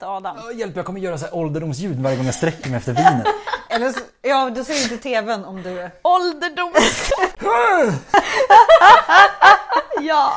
Adam. Ja, Hjälp, jag kommer göra så här ålderdomsljud varje gång jag sträcker mig efter vinet. Eller så, ja, du ser inte tvn om du... Ålderdom! ja!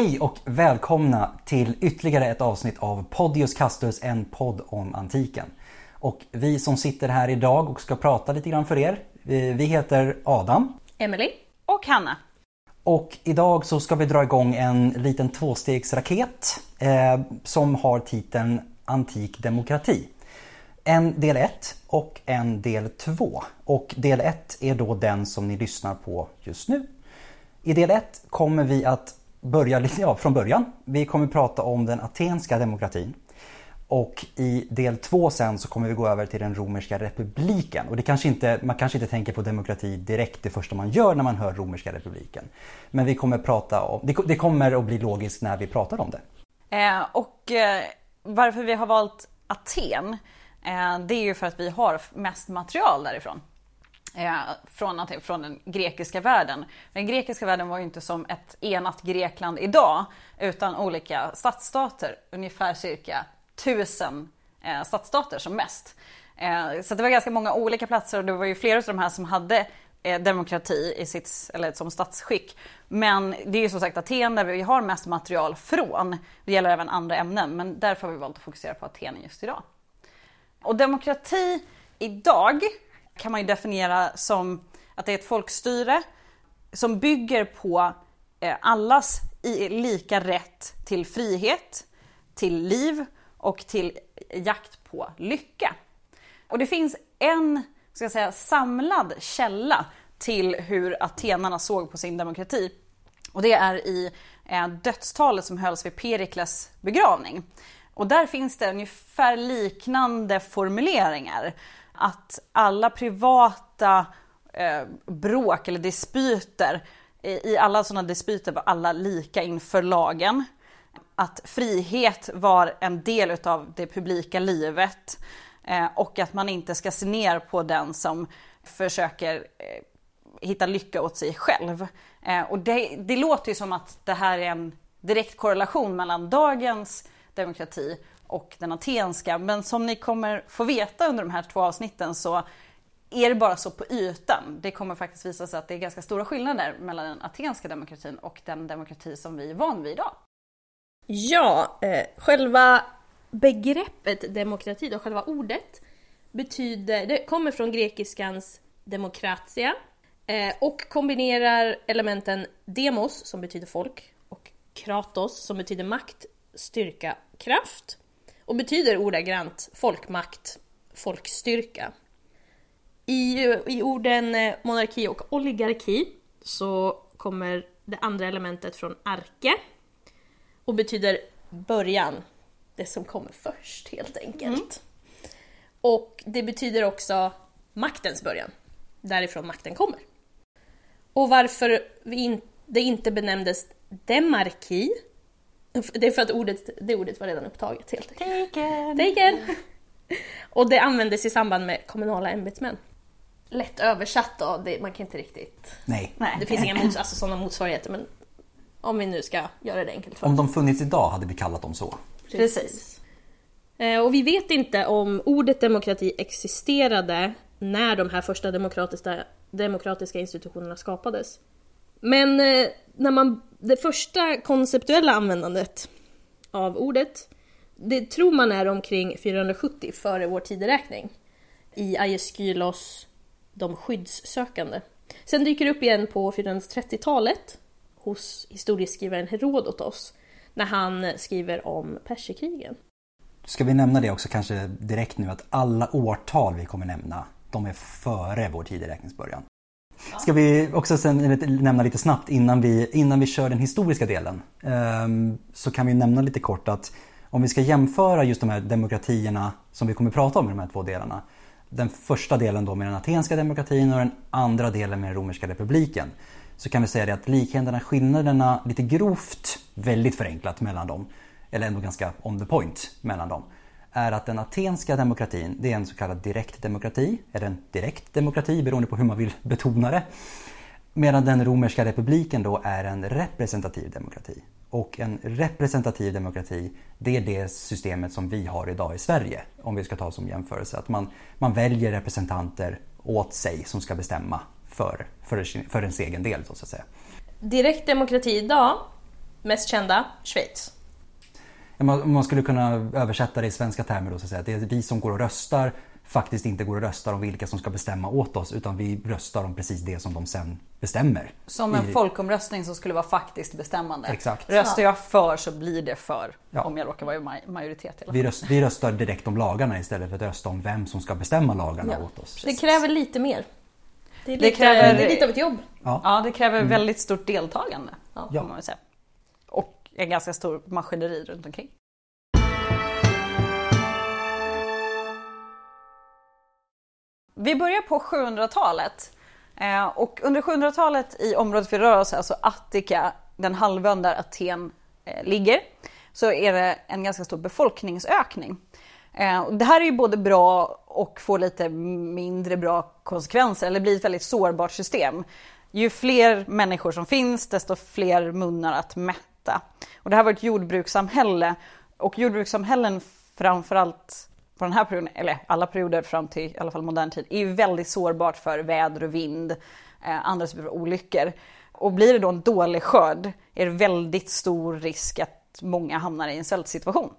Hej och välkomna till ytterligare ett avsnitt av Podius Castus, en podd om antiken. Och vi som sitter här idag och ska prata lite grann för er, vi heter Adam. Emily. Och Hanna. Och idag så ska vi dra igång en liten tvåstegsraket eh, som har titeln Antik demokrati. En del 1 och en del 2. Och del 1 är då den som ni lyssnar på just nu. I del 1 kommer vi att börja lite ja, från början. Vi kommer prata om den atenska demokratin. Och i del två sen så kommer vi gå över till den romerska republiken. Och det kanske inte, man kanske inte tänker på demokrati direkt det första man gör när man hör romerska republiken. Men vi kommer prata om, det, det kommer att bli logiskt när vi pratar om det. Eh, och eh, varför vi har valt Aten, eh, det är ju för att vi har mest material därifrån. Eh, från, från den grekiska världen. Den grekiska världen var ju inte som ett enat Grekland idag, utan olika stadsstater, ungefär cirka tusen eh, stadsstater som mest. Eh, så det var ganska många olika platser och det var ju flera av de här som hade eh, demokrati i sitt, eller som statsskick. Men det är ju som sagt Aten där vi har mest material från. Det gäller även andra ämnen, men därför har vi valt att fokusera på Aten just idag. Och demokrati idag kan man ju definiera som att det är ett folkstyre som bygger på eh, allas lika rätt till frihet, till liv och till jakt på lycka. Och det finns en ska jag säga, samlad källa till hur atenarna såg på sin demokrati. Och det är i eh, dödstalet som hölls vid Perikles begravning. Och där finns det ungefär liknande formuleringar. Att alla privata eh, bråk eller dispyter, i, i alla sådana dispyter var alla lika inför lagen. Att frihet var en del utav det publika livet. Eh, och att man inte ska se ner på den som försöker eh, hitta lycka åt sig själv. Eh, och det, det låter ju som att det här är en direkt korrelation mellan dagens demokrati och den atenska. Men som ni kommer få veta under de här två avsnitten så är det bara så på ytan. Det kommer faktiskt visa sig att det är ganska stora skillnader mellan den atenska demokratin och den demokrati som vi är van vid idag. Ja, eh, själva begreppet demokrati, då, själva ordet, betyder, det kommer från grekiskans demokratia eh, och kombinerar elementen demos, som betyder folk, och kratos, som betyder makt, styrka, kraft. Och betyder ordagrant folkmakt, folkstyrka. I, I orden eh, monarki och oligarki så kommer det andra elementet från arke och betyder början, det som kommer först helt enkelt. Och det betyder också maktens början, därifrån makten kommer. Och varför vi in, det inte benämndes demarki, det är för att ordet, det ordet var redan upptaget helt enkelt. Taken! Taken! Och det användes i samband med kommunala ämbetsmän. Lätt översatt då, det, man kan inte riktigt... Nej. Nej. Det finns inga mots, alltså sådana motsvarigheter men om vi nu ska göra det enkelt för Om de funnits idag hade vi kallat dem så. Precis. Eh, Och vi vet inte om ordet demokrati existerade när de här första demokratiska, demokratiska institutionerna skapades. Men eh, när man, det första konceptuella användandet av ordet, det tror man är omkring 470 före vår tideräkning. I Aeschylos De skyddssökande. Sen dyker det upp igen på 430-talet hos historieskrivaren Herodotos när han skriver om perserkrigen. Ska vi nämna det också kanske direkt nu att alla årtal vi kommer nämna, de är före vår tideräkningsbörjan. Ska vi också sen nämna lite snabbt innan vi, innan vi kör den historiska delen. Ehm, så kan vi nämna lite kort att om vi ska jämföra just de här demokratierna som vi kommer prata om i de här två delarna. den första delen då med den atenska demokratin och den andra delen med den romerska republiken. Så kan vi säga det att likheterna, skillnaderna lite grovt, väldigt förenklat mellan dem, eller ändå ganska on the point mellan dem, är att den atenska demokratin, det är en så kallad direkt demokrati, eller en direkt demokrati beroende på hur man vill betona det. Medan den romerska republiken då är en representativ demokrati. Och en representativ demokrati, det är det systemet som vi har idag i Sverige. Om vi ska ta som jämförelse. Att man, man väljer representanter åt sig som ska bestämma för, för, för ens egen del. Så att säga. Direkt demokrati idag, mest kända, Schweiz. Ja, Man, man skulle kunna översätta det i svenska termer då, så att säga. Det är vi som går och röstar faktiskt inte går och röstar om vilka som ska bestämma åt oss utan vi röstar om precis det som de sen bestämmer. Som en I- folkomröstning som skulle vara faktiskt bestämmande. Exakt. Röstar jag för så blir det för. Ja. Om jag råkar vara i maj- majoritet. Vi, röst, vi röstar direkt om lagarna istället för att rösta om vem som ska bestämma lagarna Ja. åt oss. Det kräver lite mer. Det är Det lite, kräver- det är lite av ett jobb. Ja, det kräver väldigt stort deltagande. Ja. Får man väl säga. Och en ganska stor maskineri runt omkring. Vi börjar på 700-talet. Eh, och under 700-talet i området vi rör oss, alltså Attika, den halvön där Aten eh, ligger, så är det en ganska stor befolkningsökning. Eh, det här är ju både bra och får lite mindre bra konsekvenser, eller blir ett väldigt sårbart system. Ju fler människor som finns, desto fler munnar att mätta. Och det här var ett jordbrukssamhälle, och jordbrukssamhällen framförallt på den här perioden, eller alla perioder fram till i alla fall modern tid, är väldigt sårbart för väder och vind, eh, andra typer av olyckor. Och blir det då en dålig skörd är det väldigt stor risk att många hamnar i en svältsituation.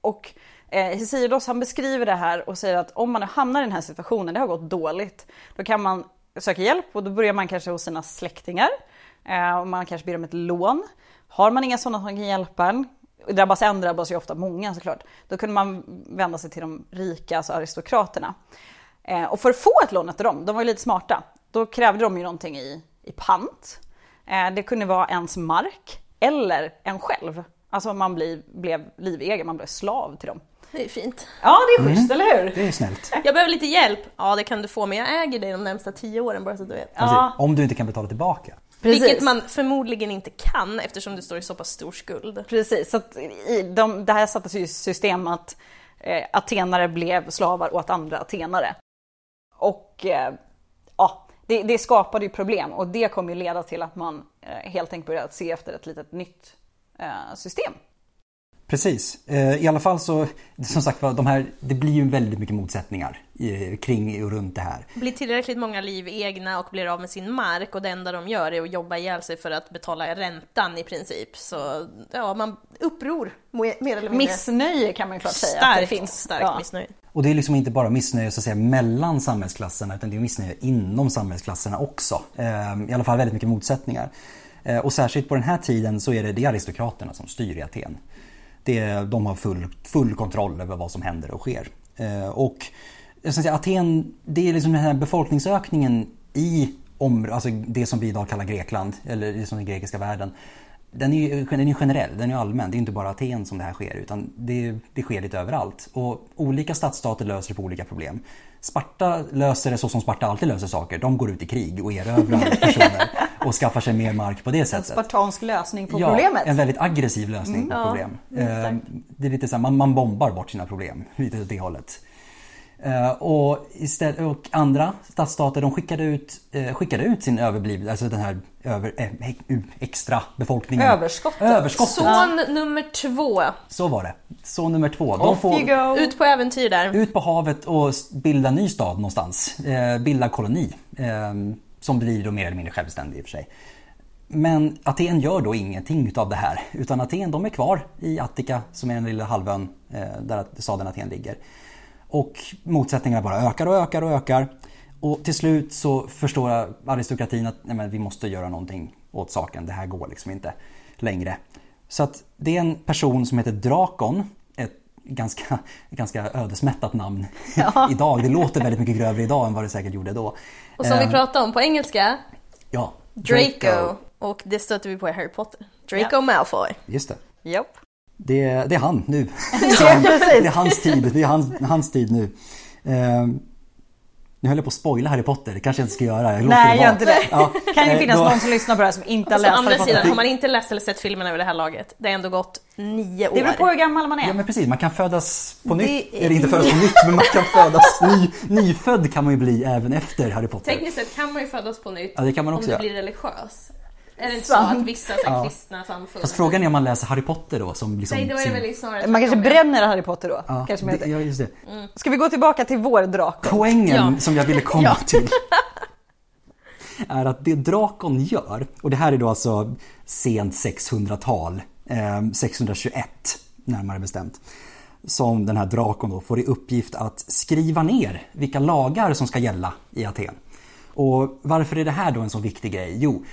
Och eh, Hesiodos han beskriver det här och säger att om man hamnar i den här situationen, det har gått dåligt, då kan man söka hjälp och då börjar man kanske hos sina släktingar. Eh, och man kanske ber om ett lån. Har man inga sådana som kan hjälpa en, drabbas en drabbas ju ofta många såklart, då kunde man vända sig till de rika, alltså aristokraterna. Eh, och för att få ett lån efter dem, de var ju lite smarta, då krävde de ju någonting i, i pant. Eh, det kunde vara ens mark eller en själv. Alltså man bli, blev livegen, man blev slav till dem. Det är fint. Ja, det är schysst, eller hur? Det är snällt. Jag behöver lite hjälp. Ja, det kan du få, men jag äger dig de närmsta tio åren bara så att du vet. Ja, Alltså, Om du inte kan betala tillbaka. Precis. Vilket man förmodligen inte kan eftersom du står i så pass stor skuld. Precis, så i de, det här sattes ju i system att eh, atenare blev slavar åt andra atenare. Och eh, ja, det, det skapade ju problem och det kommer ju leda till att man eh, helt enkelt började se efter ett litet nytt eh, system. Precis. Eh, I alla fall så, som sagt de här, det blir ju väldigt mycket motsättningar i- kring och runt det här. Blir tillräckligt många liv egna och blir av med sin mark och det enda de gör är att jobba ihjäl sig för att betala räntan i princip. Så ja, man uppror mer eller mindre. Missnöje kan man ju klart säga att det Starkt, finns. starkt Ja. missnöje. Och det är liksom inte bara missnöje så att säga, mellan samhällsklasserna utan det är missnöje inom samhällsklasserna också. Eh, I alla fall väldigt mycket motsättningar. Eh, Och särskilt på den här tiden så är det, det aristokraterna som styr i Aten. Det, de har full, full kontroll över vad som händer och sker. Eh, Och jag ska säga, Aten, det är liksom den här befolkningsökningen i om, alltså det som vi idag kallar Grekland, eller det som är den grekiska världen. Den är den är generell, den är allmän. Det är inte bara Aten som det här sker utan det, det sker lite överallt. Och olika stadsstater löser på olika problem. Sparta löser det så som Sparta alltid löser saker. De går ut i krig och erövrar personer och skaffar sig mer mark på det En sättet. spartansk lösning på ja, problemet. en väldigt aggressiv lösning på Ja, problem. Eh, Det är lite så här, man, man bombar bort sina problem, lite åt det hållet. Eh, Och, istället, och andra stadsstater de skickade ut, eh, skickade ut sin överblivna, alltså den här över, eh, extra befolkningen. Överskottet. Överskottet. Son nummer två. Så var det. Så nummer två. De får. Ut på äventyr där. ut på havet och bilda en ny stad någonstans. Eh, bilda koloni. Som blir då mer eller mindre självständig i och för sig. Men Aten gör då ingenting utav det här. Utan Aten de är kvar i Attika som är den lilla halvön eh, där staden Aten ligger. Och motsättningarna bara ökar och ökar och ökar. Och till slut så förstår aristokratin att nej men, vi måste göra någonting åt saken. Det här går liksom inte längre. Så att det är en person som heter Drakon. Ganska, ganska ödesmättat namn idag. Det låter väldigt mycket grövre idag än vad det säkert gjorde då. Och som Eh, vi pratade om på engelska, Ja, Draco. Och det stöter vi på i Harry Potter. Draco Malfoy. Just det. Japp. Det, det är han nu. det är hans tid. Det är hans, hans tid nu. Eh, Nu höll jag på att spoila Harry Potter, det kanske jag inte ska göra. Jag Nej, det gör inte det. Ja, Kan ju eh, finnas då- någon som lyssnar på det här som inte har Å läst andra Harry Potter. sidan, har man inte läst eller sett filmerna vid det här laget, det har ändå gått nio år. Det beror på hur gammal man är. Ja men precis, man kan födas på nytt. Det är- Eller inte födas på nytt, men man kan födas ny, nyfödd kan man ju bli även efter Harry Potter. Tekniskt sett kan man ju födas på nytt Ja, det kan man också om du blir religiös. Är det inte Sant. så att vissa så här, Ja. kristna samfund... Fast frågan är om man läser Harry Potter då som liksom... Nej, då är det sin- väl snarare Man kanske bränner Harry Potter då. Ja, kanske det, ja, just det. Ska vi gå tillbaka till vår drakon? Poängen Ja. som jag ville komma Ja. till är att det drakon gör, och det här är då alltså sent 600-tal, eh, 621 närmare bestämt, som den här drakon då får i uppgift att skriva ner vilka lagar som ska gälla i Aten. Och varför är det här då en så viktig grej? Jo,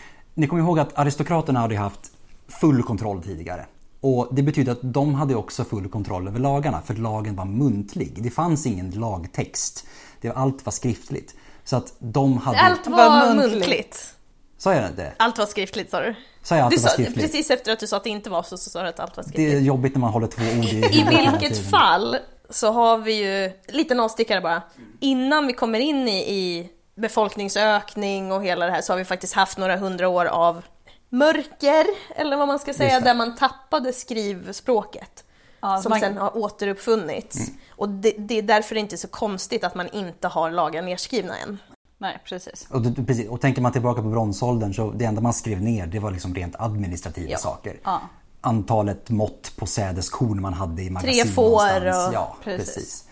ni kommer ihåg att aristokraterna hade haft full kontroll tidigare. Och det betyder att de hade också full kontroll över lagarna, för lagen var muntlig. Det fanns ingen lagtext. Det, allt var skriftligt. Så att de hade... Allt Var var muntligt. muntligt. Sa jag det? Allt var skriftligt sa du. Sa jag att du det var skriftligt? precis efter att du sa att det inte var så, så sa du att allt var Det är skriftligt. jobbigt när man håller två ord i I vilket fall så har vi ju, liten avstickare bara, innan vi kommer in i, i befolkningsökning och hela det här så har vi faktiskt haft några hundra år av mörker, eller vad man ska säga, det. där man tappade skrivspråket. Ja, som man- sen har återuppfunnits. Mm. Och det, det är därför inte så konstigt att man inte har lagar nedskrivna än. Nej, precis. Och, det- precis, och tänker man tillbaka på bronsåldern så det enda man skrev ner det var liksom rent administrativa Ja. saker. Ja. Antalet mått på sädeskorn man hade i magasin får någonstans. och- Ja, Precis. precis.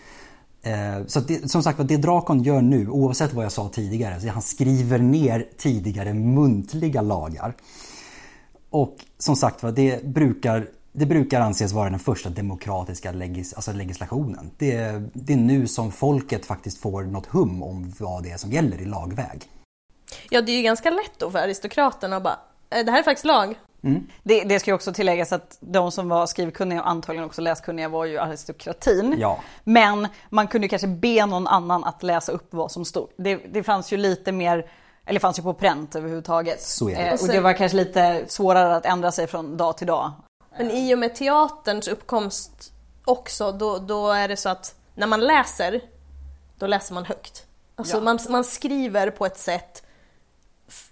Eh, så att det, som sagt det Drakon gör nu, oavsett vad jag sa tidigare, så han skriver ner tidigare muntliga lagar. Och som sagt det brukar, det brukar anses vara den första demokratiska legis, alltså legislationen. Det, är- det är nu som folket faktiskt får något hum om vad det är som gäller i lagväg. Ja, det är ju ganska lätt då för aristokraterna att bara, eh, det här är faktiskt lag. Det, det ska ju också tilläggas att de som var skrivkunniga och antagligen också läskunniga var ju aristokratin. Ja. Men man kunde ju kanske be någon annan att läsa upp vad som stod. Det, det fanns ju lite mer, eller det fanns ju på pränt överhuvudtaget. Så är det. Eh, och det var kanske lite svårare att ändra sig från dag till dag. Men i och med teaterns uppkomst också, då, då är det så att när man läser, då läser man högt. Alltså Ja. man, man skriver på ett sätt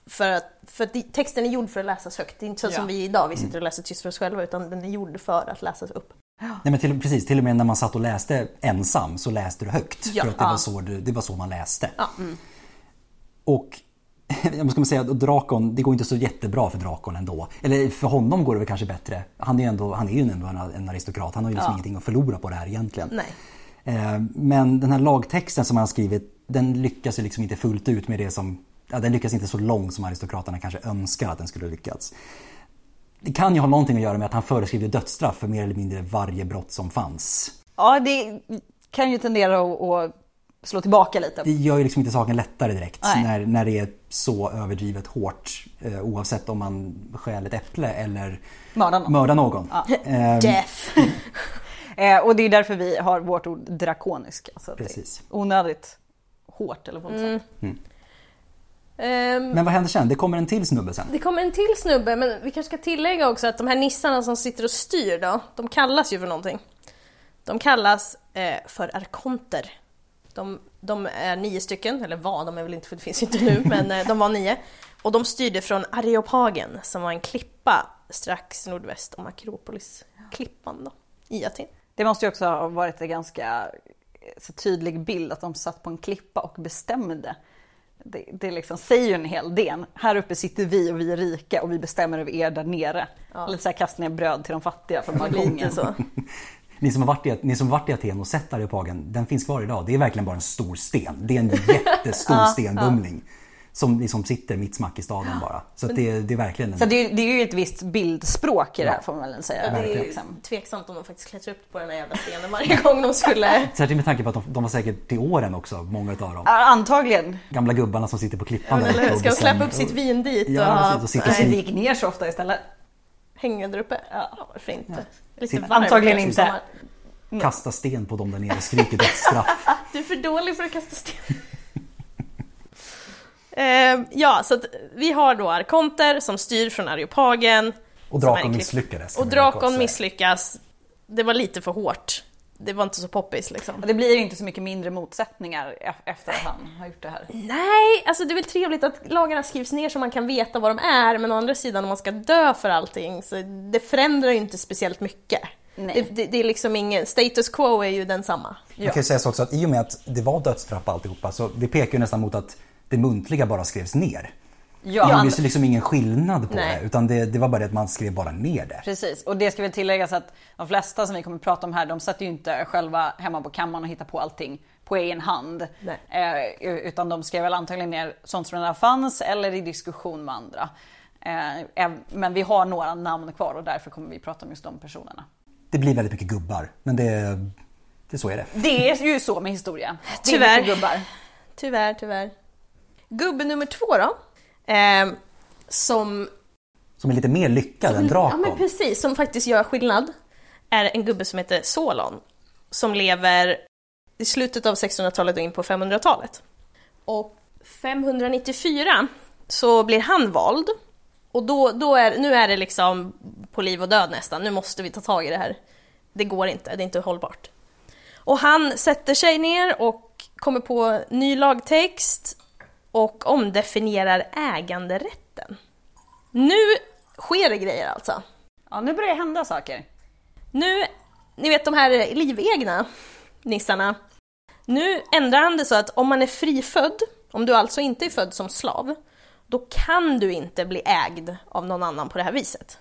för att, för att texten är gjord för att läsas högt. Det är inte så Ja. som vi idag, vi sitter och läser tyst för oss själva, utan den är gjord för att läsas upp. Nej, men till, precis, till och med när man satt och läste ensam så läste du högt. Ja. för att det, var så, du- det var så man läste. Ja. Och jag ska man säga att Drakon, det går inte så jättebra för Drakon ändå. Eller för honom går det väl kanske bättre. Han är ju ändå, han är ju ändå en, en aristokrat. Han har ju liksom Ja. ingenting att förlora på det här egentligen. Nej. Eh, Men den här lagtexten som han har skrivit, den lyckas ju liksom inte fullt ut med det som... Ja, den lyckas inte så långt som aristokraterna kanske önskar att den skulle lyckats. Det kan ju ha någonting att göra med att han föreskriver dödsstraff för mer eller mindre varje brott som fanns. Ja, det kan ju tendera att, slå tillbaka lite. Det gör ju liksom inte saken lättare direkt Nej. när, när det är så överdrivet hårt. Eh, oavsett om man stjäl ett äpple eller Mörda någon. mördar någon. Ja. Ehm, Death. Eh, och det är därför vi har vårt ord drakonisk. Alltså att det är Precis. onödigt hårt eller våldsamt. Ehm, Men vad händer sen? Det kommer en till snubbe sen. Det kommer en till snubbe, men vi kanske ska tillägga också att de här nissarna som sitter och styr då, de kallas ju för någonting. De kallas eh, för arkonter. De, de är nio stycken, eller var, de är väl inte för det finns ju inte nu, men eh, de var nio. Och de styrde från Areopagen, som var en klippa strax nordväst om Akropolis. Klippan då, i Aten. Det måste ju också ha varit en ganska eh, så tydlig bild att de satt på en klippa och bestämde. Det, det liksom säger ju en hel del. Här uppe sitter vi och vi är rika och vi bestämmer över er där nere. Ja. Lite så här kasta ner bröd till de fattiga från balkongen. så. Ni som, har varit i, ni som varit i Aten och sett Areopagen, den finns kvar idag. Det är verkligen bara en stor sten. Det är en jättestor stenbumling. Som liksom sitter mitt smack i staden bara. Så att det, det är verkligen en... Så det är, det är ju ett visst bildspråk i det här Ja. får man väl säga. Det är ju Liksom. tveksamt om de faktiskt klättrar upp på den här jävla stenen varje gång de skulle... Särskilt med tanke på att de, de var säkert till åren också, många utav dem. Ja, Antagligen. Gamla gubbarna som sitter på klippan och Ska de släppa upp sitt vin dit Ja, och precis, och sitta och Kanske sni- det gick ner så ofta istället. hänga där uppe? Ja, varför inte? Lite Sitt- varmt Antagligen inte. Kasta sten på dem där nere och skriker dödsstraff. Du är för dålig för att kasta sten. Eh, ja, så att vi har då arkonter som styr från Areopagen. Och Drakon klipp- misslyckades. Och Drakon misslyckas. Det var lite för hårt. det var inte så poppis liksom. Det blir inte så mycket mindre motsättningar e- efter att han har gjort det här. Nej, alltså det är väl trevligt att lagarna skrivs ner så man kan veta vad de är, men å andra sidan om man ska dö för allting så det förändrar ju inte speciellt mycket. Nej. Det, det, det är liksom ingen, status quo är ju densamma. Man kan ju säga så också att i och med att det var dödsstraff alltihopa så det pekar ju nästan mot att det muntliga bara skrevs ner. Ja, gjordes ju liksom ingen skillnad på Nej. det utan det, det var bara det att man skrev bara ner det. Precis, och det ska väl tilläggas att de flesta som vi kommer att prata om här, de satt ju inte själva hemma på kammaren och hittade på allting på egen hand. Nej. Eh, utan de skrev väl antagligen ner sånt som redan fanns eller i diskussion med andra. Eh, men vi har några namn kvar och därför kommer vi prata om just de personerna. Det blir väldigt mycket gubbar men det, det så är det. Det är ju så med historia. Det är Tyvärr. mycket gubbar. Tyvärr, tyvärr. Gubbe nummer två då. Eh, som Som är lite mer lyckad än Ja men Drakon. precis, som faktiskt gör skillnad. Är en gubbe som heter Solon. Som lever i slutet av 1600-talet och in på 500-talet. Och 594 så blir han vald. Och då, då är, nu är det liksom på liv och död nästan, nu måste vi ta tag i det här. Det går inte, det är inte hållbart. Och han sätter sig ner och kommer på ny lagtext och omdefinierar äganderätten. Nu sker det grejer alltså. Ja, nu börjar det hända saker. Nu, ni vet de här livegna nissarna. Nu ändrar han det så att om man är frifödd, om du alltså inte är född som slav, då kan du inte bli ägd av någon annan på det här viset.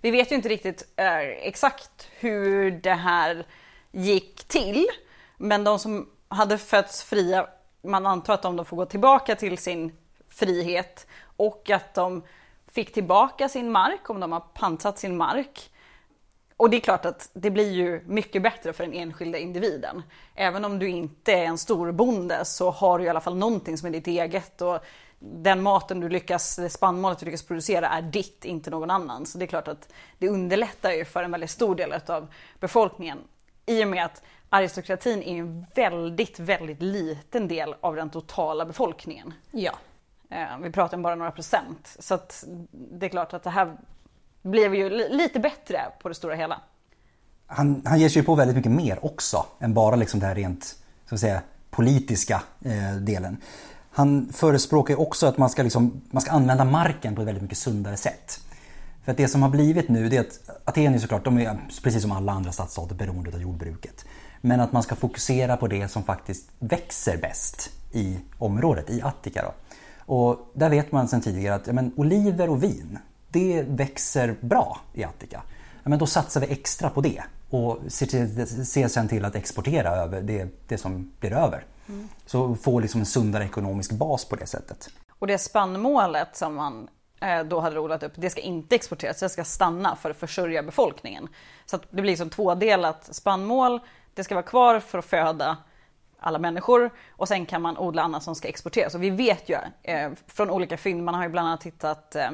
Vi vet ju inte riktigt eh, exakt hur det här gick till. Men de som hade fötts fria, man antar att de då får gå tillbaka till sin frihet och att de fick tillbaka sin mark om de har pantsat sin mark. Och det är klart att det blir ju mycket bättre för den enskilda individen. Även om du inte är en storbonde så har du i alla fall någonting som är ditt eget och den maten du lyckas, det spannmålet du lyckas producera är ditt, inte någon annans. Så det är klart att det underlättar ju för en väldigt stor del av befolkningen. I och med att aristokratin är en väldigt, väldigt liten del av den totala befolkningen. Ja. Eh, Vi pratar om bara några procent. Så att det är klart att det här blev ju li- lite bättre på det stora hela. Han, han ger sig på väldigt mycket mer också än bara liksom det här rent så att säga, politiska eh, delen. Han förespråkar också att man ska, liksom, man ska använda marken på ett väldigt mycket sundare sätt. För att det som har blivit nu det är att Aten är såklart, de är precis som alla andra stadsstater beroende av jordbruket. Men att man ska fokusera på det som faktiskt växer bäst i området, i Attika. Då. Och där vet man sedan tidigare att ja, men, oliver och vin, det växer bra i Attika. Ja, men då satsar vi extra på det och ser, till, ser sen till att exportera över det, det som blir över. Så få liksom en sundare ekonomisk bas på det sättet. Och det spannmålet som man Eh, då hade det odlat upp, det ska inte exporteras, det ska stanna för att försörja befolkningen. Så att det blir som tvådelat spannmål, det ska vara kvar för att föda alla människor och sen kan man odla annat som ska exporteras. Och vi vet ju eh, från olika fynd, man har ju bland annat hittat eh,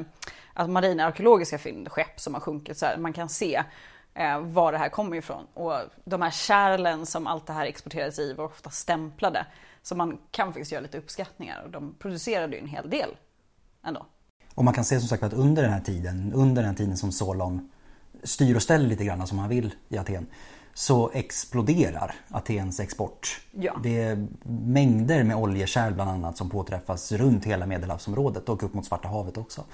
att marina arkeologiska fynd, skepp som har sjunkit så här, man kan se eh, var det här kommer ifrån. Och de här kärlen som allt det här exporterades i var ofta stämplade. Så man kan faktiskt göra lite uppskattningar och de producerade ju en hel del ändå. Och man kan se som sagt att under den här tiden, under den här tiden som Solon styr och ställer lite grann som han vill i Aten så exploderar Atens export. Ja. Det är mängder med oljekärl bland annat som påträffas runt hela Medelhavsområdet och upp mot Svarta havet också.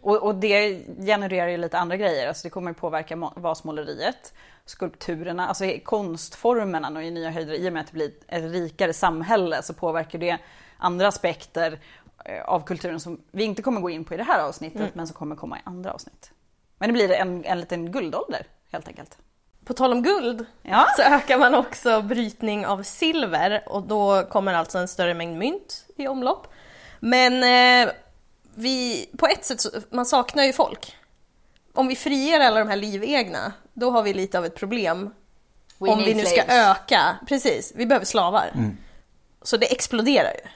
Och, och det genererar ju lite andra grejer. Alltså det kommer påverka må- vasmåleriet, skulpturerna, alltså konstformerna når ju nya höjder. I och med att det blir ett rikare samhälle så påverkar det andra aspekter av kulturen som vi inte kommer gå in på i det här avsnittet men som kommer komma i andra avsnitt. Men det blir en, en liten guldålder helt enkelt. På tal om guld Ja. så ökar man också brytning av silver och då kommer alltså en större mängd mynt i omlopp. Men eh, vi, på ett sätt, så, man saknar ju folk. Om vi friger alla de här livegna, då har vi lite av ett problem. We om vi nu ska slaves. öka, precis, vi behöver slavar. Så det exploderar ju,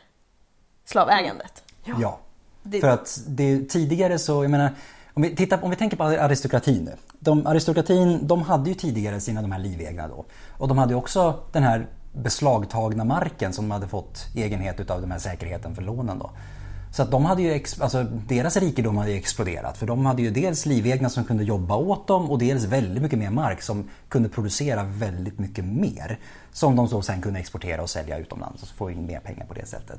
slavägandet. Ja. Det- För att det, tidigare så, jag menar, om vi, tittar, om vi tänker på aristokratin nu. De, aristokratin, de hade ju tidigare sina de här livegna då. Och de hade också den här beslagtagna marken som de hade fått egenhet utav den här säkerheten för lånen då. Så att de hade ju, alltså deras rikedom hade ju exploderat för de hade ju dels livegna som kunde jobba åt dem och dels väldigt mycket mer mark som kunde producera väldigt mycket mer. Som de så sen kunde exportera och sälja utomlands och få in mer pengar på det sättet.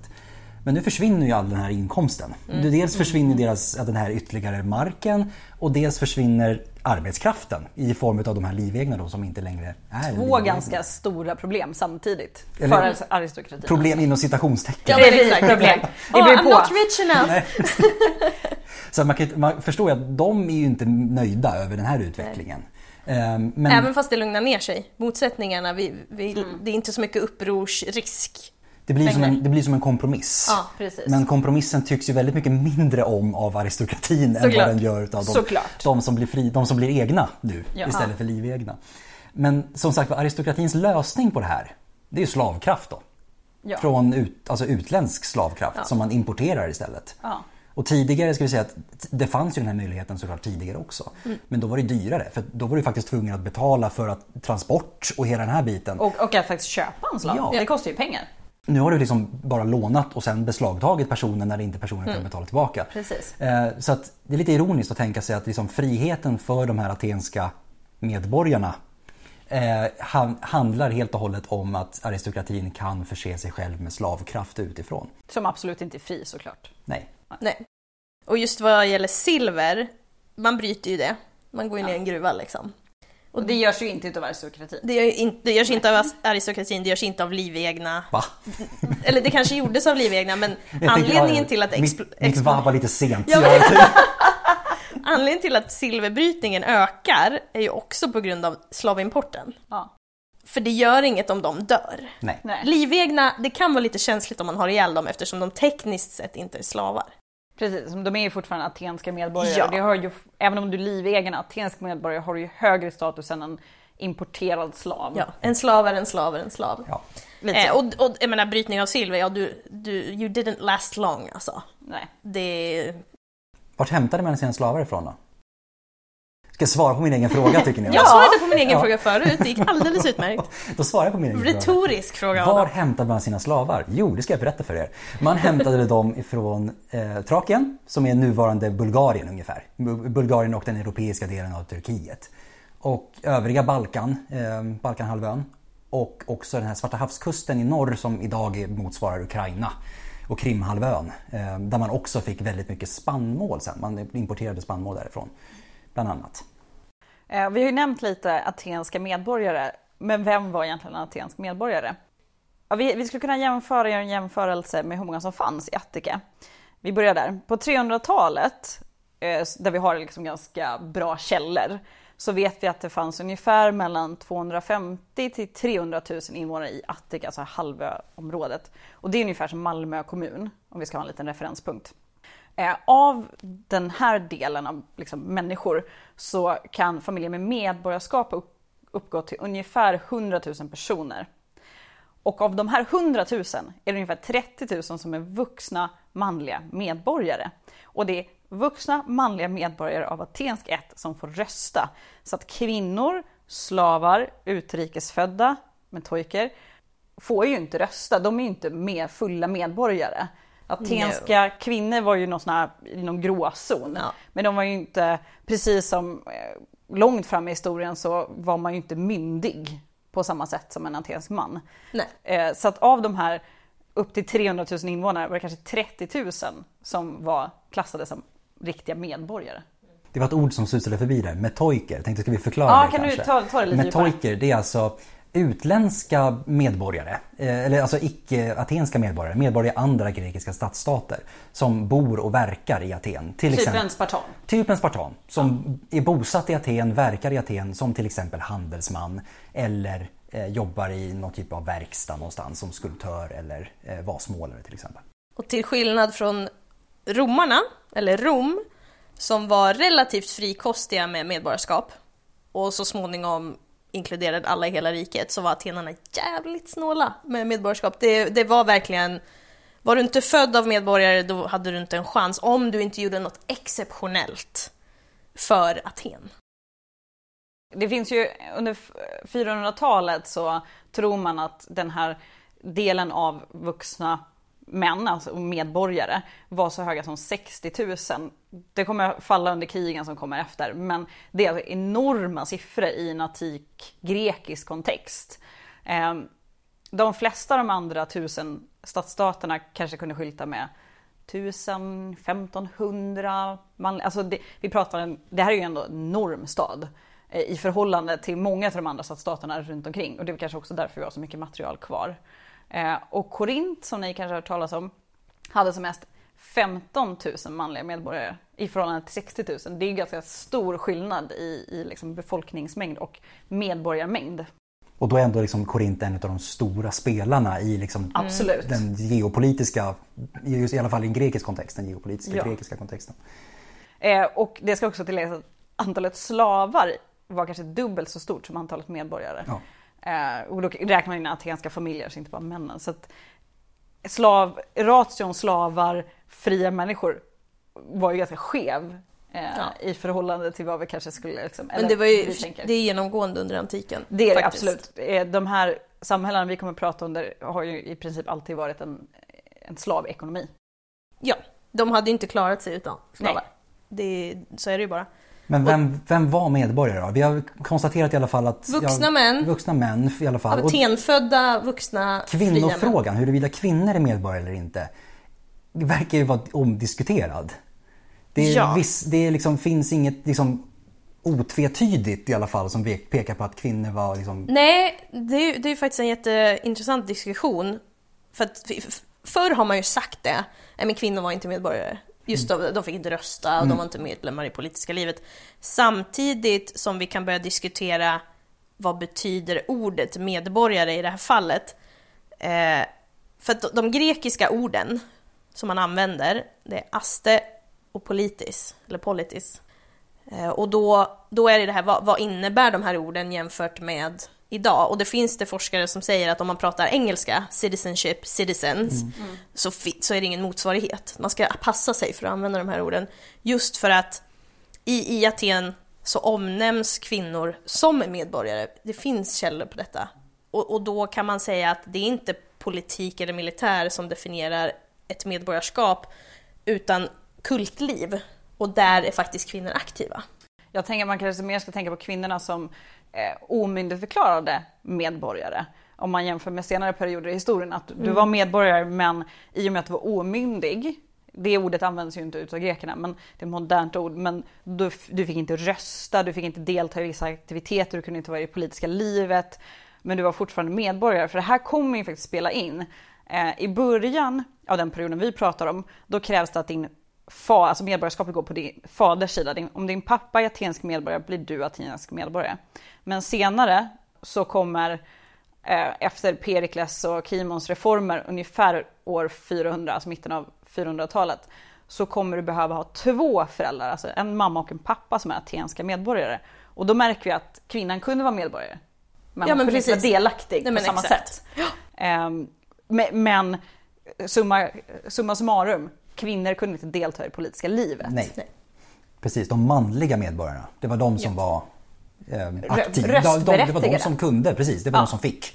Men nu försvinner ju all den här inkomsten. Mm. Dels försvinner deras, ja, den här ytterligare marken och dels försvinner arbetskraften i form av de här livegna då som inte längre är Två livegna. ganska stora problem samtidigt Eller- för aristokratin. Problem inom citationstecken. Ja, Det är problem. Det Oh, beror I'm not rich enough! Så man, kan, man förstår ju att de är ju inte nöjda över den här utvecklingen. Ehm, Men Även fast det lugnar ner sig. Motsättningarna, vi, vi, Mm. det är inte så mycket upprorsrisk. Det blir, som en, det blir som en kompromiss. Ja. Men kompromissen tycks ju väldigt mycket mindre om av aristokratin än Såklart. vad den gör av de, de, som blir fri, de som blir egna nu Ja. istället för livegna. Men som sagt aristokratins lösning på det här, det är ju slavkraft då. Ja. Från ut, alltså utländsk slavkraft som man importerar istället. Och tidigare ska vi säga att det fanns ju den här möjligheten såklart tidigare också. Mm. Men då var det dyrare för då var du faktiskt tvungen att betala för att transport och hela den här biten. Och, och att faktiskt köpa en slav. Ja. Det kostar ju pengar. Nu har du liksom bara lånat och sen beslagtagit personen när inte personen kan betala tillbaka. Mm. Precis. Eh, Så det är lite ironiskt att tänka sig att liksom friheten för de här atenska medborgarna eh, han- handlar helt och hållet om att aristokratin kan förse sig själv med slavkraft utifrån. Som absolut inte är fri såklart. Nej. Nej. Och just vad gäller silver, man bryter ju det. Man går ju ner i en gruva liksom. Och det görs ju inte utav aristokratin. Det, gör ju in, det görs inte av aristokratin, det görs inte av livegna. Va? Eller det kanske gjordes av livegna men Jag tänkte, anledningen ja, till att Mitt, expl- mitt expl- va var lite sent. Ja, Jag- Anledningen till att silverbrytningen ökar är ju också på grund av slavimporten. Ja. För det gör inget om de dör. Nej. Nej. Livegna, det kan vara lite känsligt om man har ihjäl dem eftersom de tekniskt sett inte är slavar. Precis, de är ju fortfarande atenska medborgare. Ja. Det har ju, även om du är livegen atensk medborgare har du ju högre status än en importerad slav. Ja, en slav är en slav är en slav. Ja. Lite Eh, och, och jag menar brytning av silver, ja du, du, you didn't last long alltså. Nej. Det, Vart hämtade man sina slavar ifrån då? Ska jag svara på min egen fråga tycker ni? jag svarade på min egen Ja. fråga förut, det gick alldeles utmärkt. Då svarar jag på min egen fråga. Retorisk fråga Var Adam. hämtade man sina slavar? Jo, det ska jag berätta för er. Man hämtade dem ifrån eh, Trakien, som är nuvarande Bulgarien ungefär. Bu- Bulgarien och den europeiska delen av Turkiet. Och övriga Balkan, eh, Balkanhalvön. Och också den här Svarta havskusten i norr som idag motsvarar Ukraina. Och Krimhalvön, eh, där man också fick väldigt mycket spannmål sen. Man importerade spannmål därifrån, bland annat. Eh, vi har ju nämnt lite atenska medborgare, men vem var egentligen en atensk medborgare? Ja, vi, vi skulle kunna jämföra, göra en jämförelse med hur många som fanns i Attika. Vi börjar där. På 300-talet, eh, där vi har liksom ganska bra källor, så vet vi att det fanns ungefär mellan 250 till 300 000 invånare i Attika, alltså halvöområdet. Och det är ungefär som Malmö kommun, om vi ska ha en liten referenspunkt. Eh, Av den här delen av liksom, människor så kan familjer med medborgarskap upp, uppgå till ungefär 100 000 personer. Och av de här 100 000 är det ungefär 30 000 som är vuxna manliga medborgare. Och det är vuxna manliga medborgare av atensk ett som får rösta. Så att kvinnor, slavar, utrikesfödda, metojker, får ju inte rösta. De är ju inte med fulla medborgare. Atenska kvinnor var ju någon, sån här, i någon gråzon. Ja. Men de var ju inte, precis som eh, långt fram i historien så var man ju inte myndig på samma sätt som en atensk man. Nej. Eh, Så att av de här upp till 300 000 invånare var det kanske 30 000 som var klassade som riktiga medborgare. Det var ett ord som susade förbi där, metoiker. Tänkte ska vi förklara Ja, det kan du kanske? ta- ta det lite? Metoiker, det är alltså utländska medborgare, eh, eller alltså icke-atenska medborgare, medborgare i andra grekiska stadsstater som bor och verkar i Aten. Till Typ exempel, en spartan. Typ en spartan som är bosatt i Aten, verkar i Aten som till exempel handelsman eller eh, jobbar i någon typ av verkstad någonstans som skulptör eller eh, vasmålare till exempel. Och till skillnad från romarna, eller Rom, som var relativt frikostiga med medborgarskap och så småningom inkluderade alla i hela riket så var atenarna jävligt snåla med medborgarskap. Det, det var verkligen, var du inte född av medborgare då hade du inte en chans om du inte gjorde något exceptionellt för Aten. Det finns ju under 400-talet så tror man att den här delen av vuxna män, alltså medborgare, var så höga som 60 000. Det kommer falla under krigen som kommer efter, men det är alltså enorma siffror i en antik grekisk kontext. Ehm, de flesta av de andra tusen stadsstaterna kanske kunde skylta med 1000, 1500 man, alltså det, vi pratar det här är ju ändå en enorm stad eh, i förhållande till många av de andra stadsstaterna runt omkring och det är kanske också därför vi har så mycket material kvar. Eh, och Korint, som ni kanske har hört talas om, hade som mest 15 000 manliga medborgare i förhållande till 60 000. Det är ganska stor skillnad i, i liksom befolkningsmängd och medborgarmängd. Och då är ändå liksom Korint en av de stora spelarna i liksom Absolut. den geopolitiska, just i alla fall i en grekisk kontext, den geopolitiska Ja. grekiska kontexten. Eh, och det ska också tilläggas att antalet slavar var kanske dubbelt så stort som antalet medborgare. Ja. Eh, och då räknar man in atenska familjer, så inte bara männen. Så att slav, ration slavar, fria människor var ju ganska skev eh, Ja. i förhållande till vad vi kanske skulle... Liksom, Men det var ju, det är genomgående under antiken. Det är det absolut. Eh, De här samhällena vi kommer att prata om där har ju i princip alltid varit en, en slavekonomi. Ja, de hade ju inte klarat sig utan slavar. Det, så är det ju bara. Men vem, vem var medborgare då? Vi har konstaterat i alla fall att... Vuxna ja, män. Vuxna män i alla fall. Atenfödda, vuxna, kvinnofrågan, huruvida kvinnor är medborgare eller inte, verkar ju vara omdiskuterad. Det, är Ja. viss, det liksom, finns inget liksom, otvetydigt i alla fall som pekar på att kvinnor var liksom... Nej, det är, det är faktiskt en jätteintressant diskussion. För att förr har man ju sagt det, men kvinnor var inte medborgare. Just Mm. då, de fick inte rösta och de var inte medlemmar i politiska livet. Samtidigt som vi kan börja diskutera vad betyder ordet medborgare i det här fallet. Eh, för att de grekiska orden som man använder, det är aste och politis, eller politis. Eh, Och då, då är det det här, vad, vad innebär de här orden jämfört med idag? Och det finns det forskare som säger att om man pratar engelska, citizenship, citizens, så, fi- så är det ingen motsvarighet. Man ska passa sig för att använda de här orden. Just för att i, i Aten så omnämns kvinnor som medborgare. Det finns källor på detta. Och, och då kan man säga att det är inte politik eller militär som definierar ett medborgarskap, utan kultliv. Och där är faktiskt kvinnor aktiva. Jag tänker att man kanske mer ska tänka på kvinnorna som eh, omyndigförklarade medborgare. Om man jämför med senare perioder i historien. Att du var medborgare men i och med att du var omyndig. Det ordet används ju inte utav grekerna men det är ett modernt ord. Men du, du fick inte rösta, du fick inte delta i vissa aktiviteter, du kunde inte vara i det politiska livet. Men du var fortfarande medborgare. För det här kommer ju faktiskt spela in. Eh, I början av den perioden vi pratar om, då krävs det att din fa, alltså medborgarskapet går på din faders sida. Din, om din pappa är atensk medborgare blir du atensk medborgare. Men senare så kommer eh, efter Perikles och Kimons reformer ungefär år 400, alltså mitten av 400-talet, så kommer du behöva ha två föräldrar, alltså en mamma och en pappa som är atenska medborgare. Och då märker vi att kvinnan kunde vara medborgare. Men Ja, men kunde inte vara precis. delaktig Nej, på samma exakt. sätt. Ehm, men men summa, summa summarum, kvinnor kunde inte delta i det politiska livet. Nej. Nej. Precis, de manliga medborgarna. Det var de som var eh, aktiva. De, de, det var de som kunde, precis. Det var Ja. de som fick.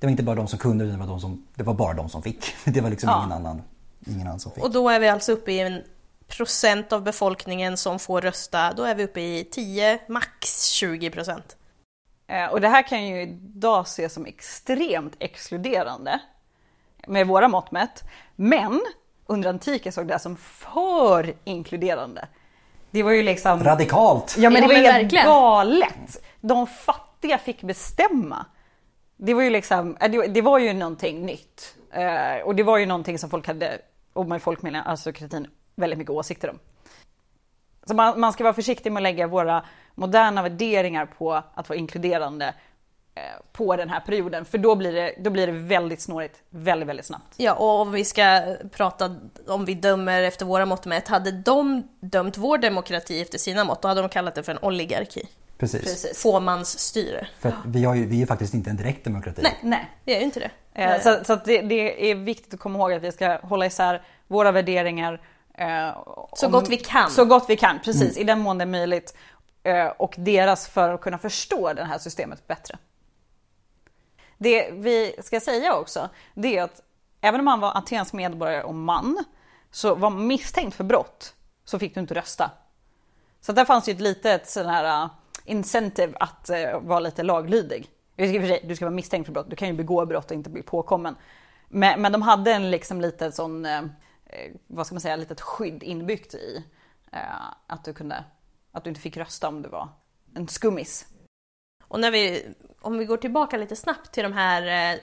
Det var inte bara de som kunde, utan det var, de som, det var bara de som fick. Det var liksom Ja. ingen, annan, ingen annan som fick. Och då är vi alltså uppe i en procent av befolkningen som får rösta. Då är vi uppe i 10, max 20 procent. Eh, Och det här kan ju idag ses som extremt exkluderande med våra mått mätt. Men under antiken såg det här som för inkluderande. Det var ju liksom... Radikalt! Ja men Ja, det var men helt verkligen. galet. De fattiga fick bestämma. Det var ju liksom, eh, det, var ju någonting nytt. Eh, och det var ju någonting som folk hade, och med folk menar aristokratin, väldigt mycket åsikter om. Så man, man ska vara försiktig med att lägga våra moderna värderingar på att vara inkluderande på den här perioden. För då blir det, då blir det väldigt snårigt väldigt, väldigt snabbt. Ja, och om vi ska prata om vi dömer efter våra mått mätt, hade de dömt vår demokrati efter sina mått, då hade de kallat det för en oligarki. Precis. Fåmansstyre. För vi, har ju, vi är faktiskt inte en direkt demokrati. Nej. Nej. Det är ju inte det. Eh, Så, så att det, det är viktigt att komma ihåg att vi ska hålla isär våra värderingar. eh, Så om- gott vi kan. Så gott vi kan, precis. I den mån det är möjligt. eh, Och deras för att kunna förstå det här systemet bättre. Det vi ska säga också, det är att även om man var atensk medborgare och man, så var man misstänkt för brott så fick du inte rösta. Så där fanns ju ett litet sån här äh, incentive att uh, vara lite laglydig. I och för sig, Du ska vara misstänkt för brott, du kan ju begå brott och inte bli påkommen. Men, men de hade en liksom lite sån, uh, vad ska man säga, litet skydd inbyggt i uh, att du kunde, att du inte fick rösta om du var en skummis. Och när vi, om vi går tillbaka lite snabbt till de här, eh,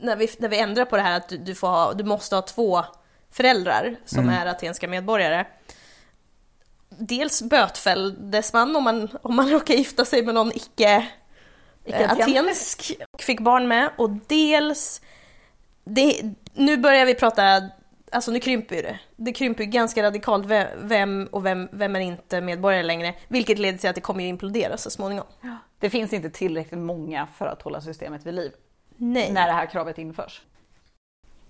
när vi, när vi ändrar på det här att du, du, får ha, du måste ha två föräldrar som Mm. är atenska medborgare. Dels bötfälldes man om man, om man råkar gifta sig med någon icke Icke-aten. atensk och fick barn med. Och dels, det, nu börjar vi prata, alltså nu krymper ju det. Det krymper ju ganska radikalt ve- vem och vem, vem är inte medborgare längre. Vilket leder till att det kommer ju implodera så småningom. Det finns inte tillräckligt många för att hålla systemet vid liv Nej. när det här kravet införs.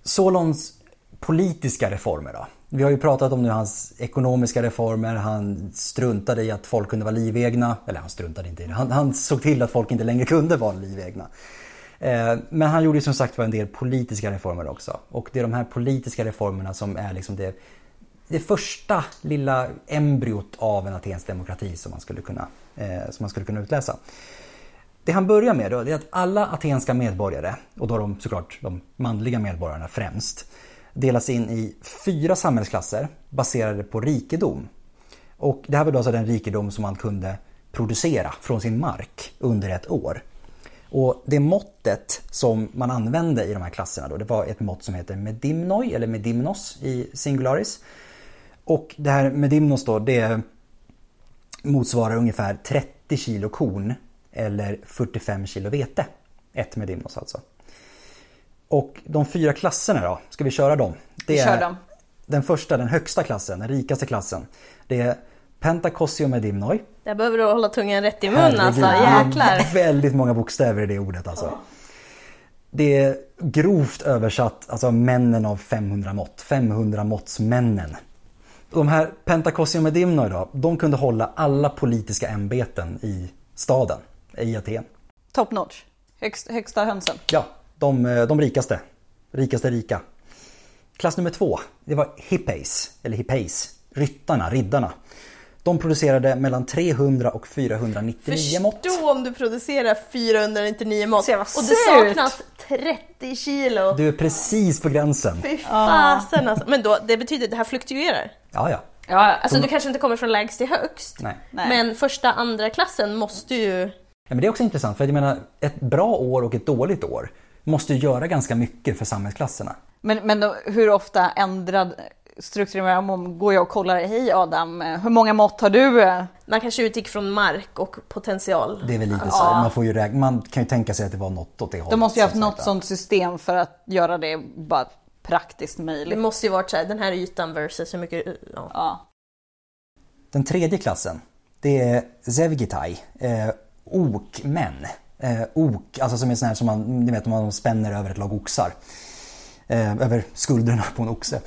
Solons politiska reformer då? Vi har ju pratat om nu hans ekonomiska reformer, han struntade i att folk kunde vara livegna. Eller han struntade inte i det, han, han såg till att folk inte längre kunde vara livegna. Eh, men han gjorde ju som sagt var en del politiska reformer också. Och det är de här politiska reformerna som är liksom det, det första lilla embryot av en atensk demokrati som man skulle kunna, Eh, som man skulle kunna utläsa. Det han börjar med då, det är att alla atenska medborgare, och då de såklart de manliga medborgarna främst, delas in i fyra samhällsklasser baserade på rikedom. Och det här var då alltså den rikedom som man kunde producera från sin mark under ett år. Och det måttet som man använde i de här klasserna då, det var ett mått som heter medimnoi, eller medimnos i singularis. Och det här medimnos då, det motsvarar ungefär 30 kilo korn eller 45 kilo vete. Ett medimnos alltså. Och de fyra klasserna då, ska vi köra dem? Det Vi kör dem. Den första, den högsta klassen, den rikaste klassen. Det är Pentakosio medimnoi. Där behöver du hålla tungan rätt i mun Herregud, alltså, det är jäklar. Väldigt många bokstäver i det ordet alltså. Det är grovt översatt, alltså männen av 500 mått. 500 måttsmännen. De här Pentakosio medimnoi då, de kunde hålla alla politiska ämbeten i staden, i Aten. Top notch. Högst, högsta hönsen. Ja, de, eh, de rikaste. Rikaste rika. Klass nummer två, det var hippeis, eller hippeis. Ryttarna, riddarna. De producerade mellan 300 och 499 mått. Förstå om du producerar 499 mått och det saknas 30 kilo. Du är precis på gränsen. Fy fasen alltså. Men då, det betyder att det här fluktuerar. Ja, ja. Ja, Alltså du kanske inte kommer från lägst till högst. Nej. Nej. Men första, andra klassen måste ju... Ja, men det är också intressant för jag menar, ett bra år och ett dåligt år måste ju göra ganska mycket för samhällsklasserna. Men, men då, hur ofta ändrad strukturerar man om? Går jag och kollar, hej Adam, eh, hur många mått har du? eh?" Man kanske utgick från mark och potential. Det är väl lite så. Man, får ju räkna, man kan ju tänka sig att det var något åt det hållet. De måste ju haft som något sånt system för att göra det bara praktiskt Det möjligt. måste ju varit så här, den här ytan versus hur mycket... Ja. Ja. Den tredje klassen, det är Zevgitai, eh, okmän. Eh, ok, alltså som är sån här som man, ni vet om man spänner över ett lag oxar. Eh, över skuldrorna på en oxe.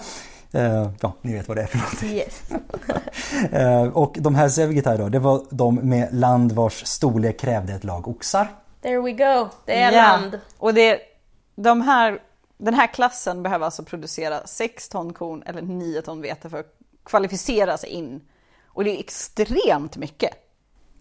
Eh, ja, ni vet vad det är för någonting. Yes. Eh, och de här Zevgitai då, det var de med land vars storlek krävde ett lag oxar. There we go. Det är Ja. land. Och det, de här, den här klassen behöver alltså producera 6 ton korn eller 9 ton vete för att kvalificera sig in. Och det är extremt mycket.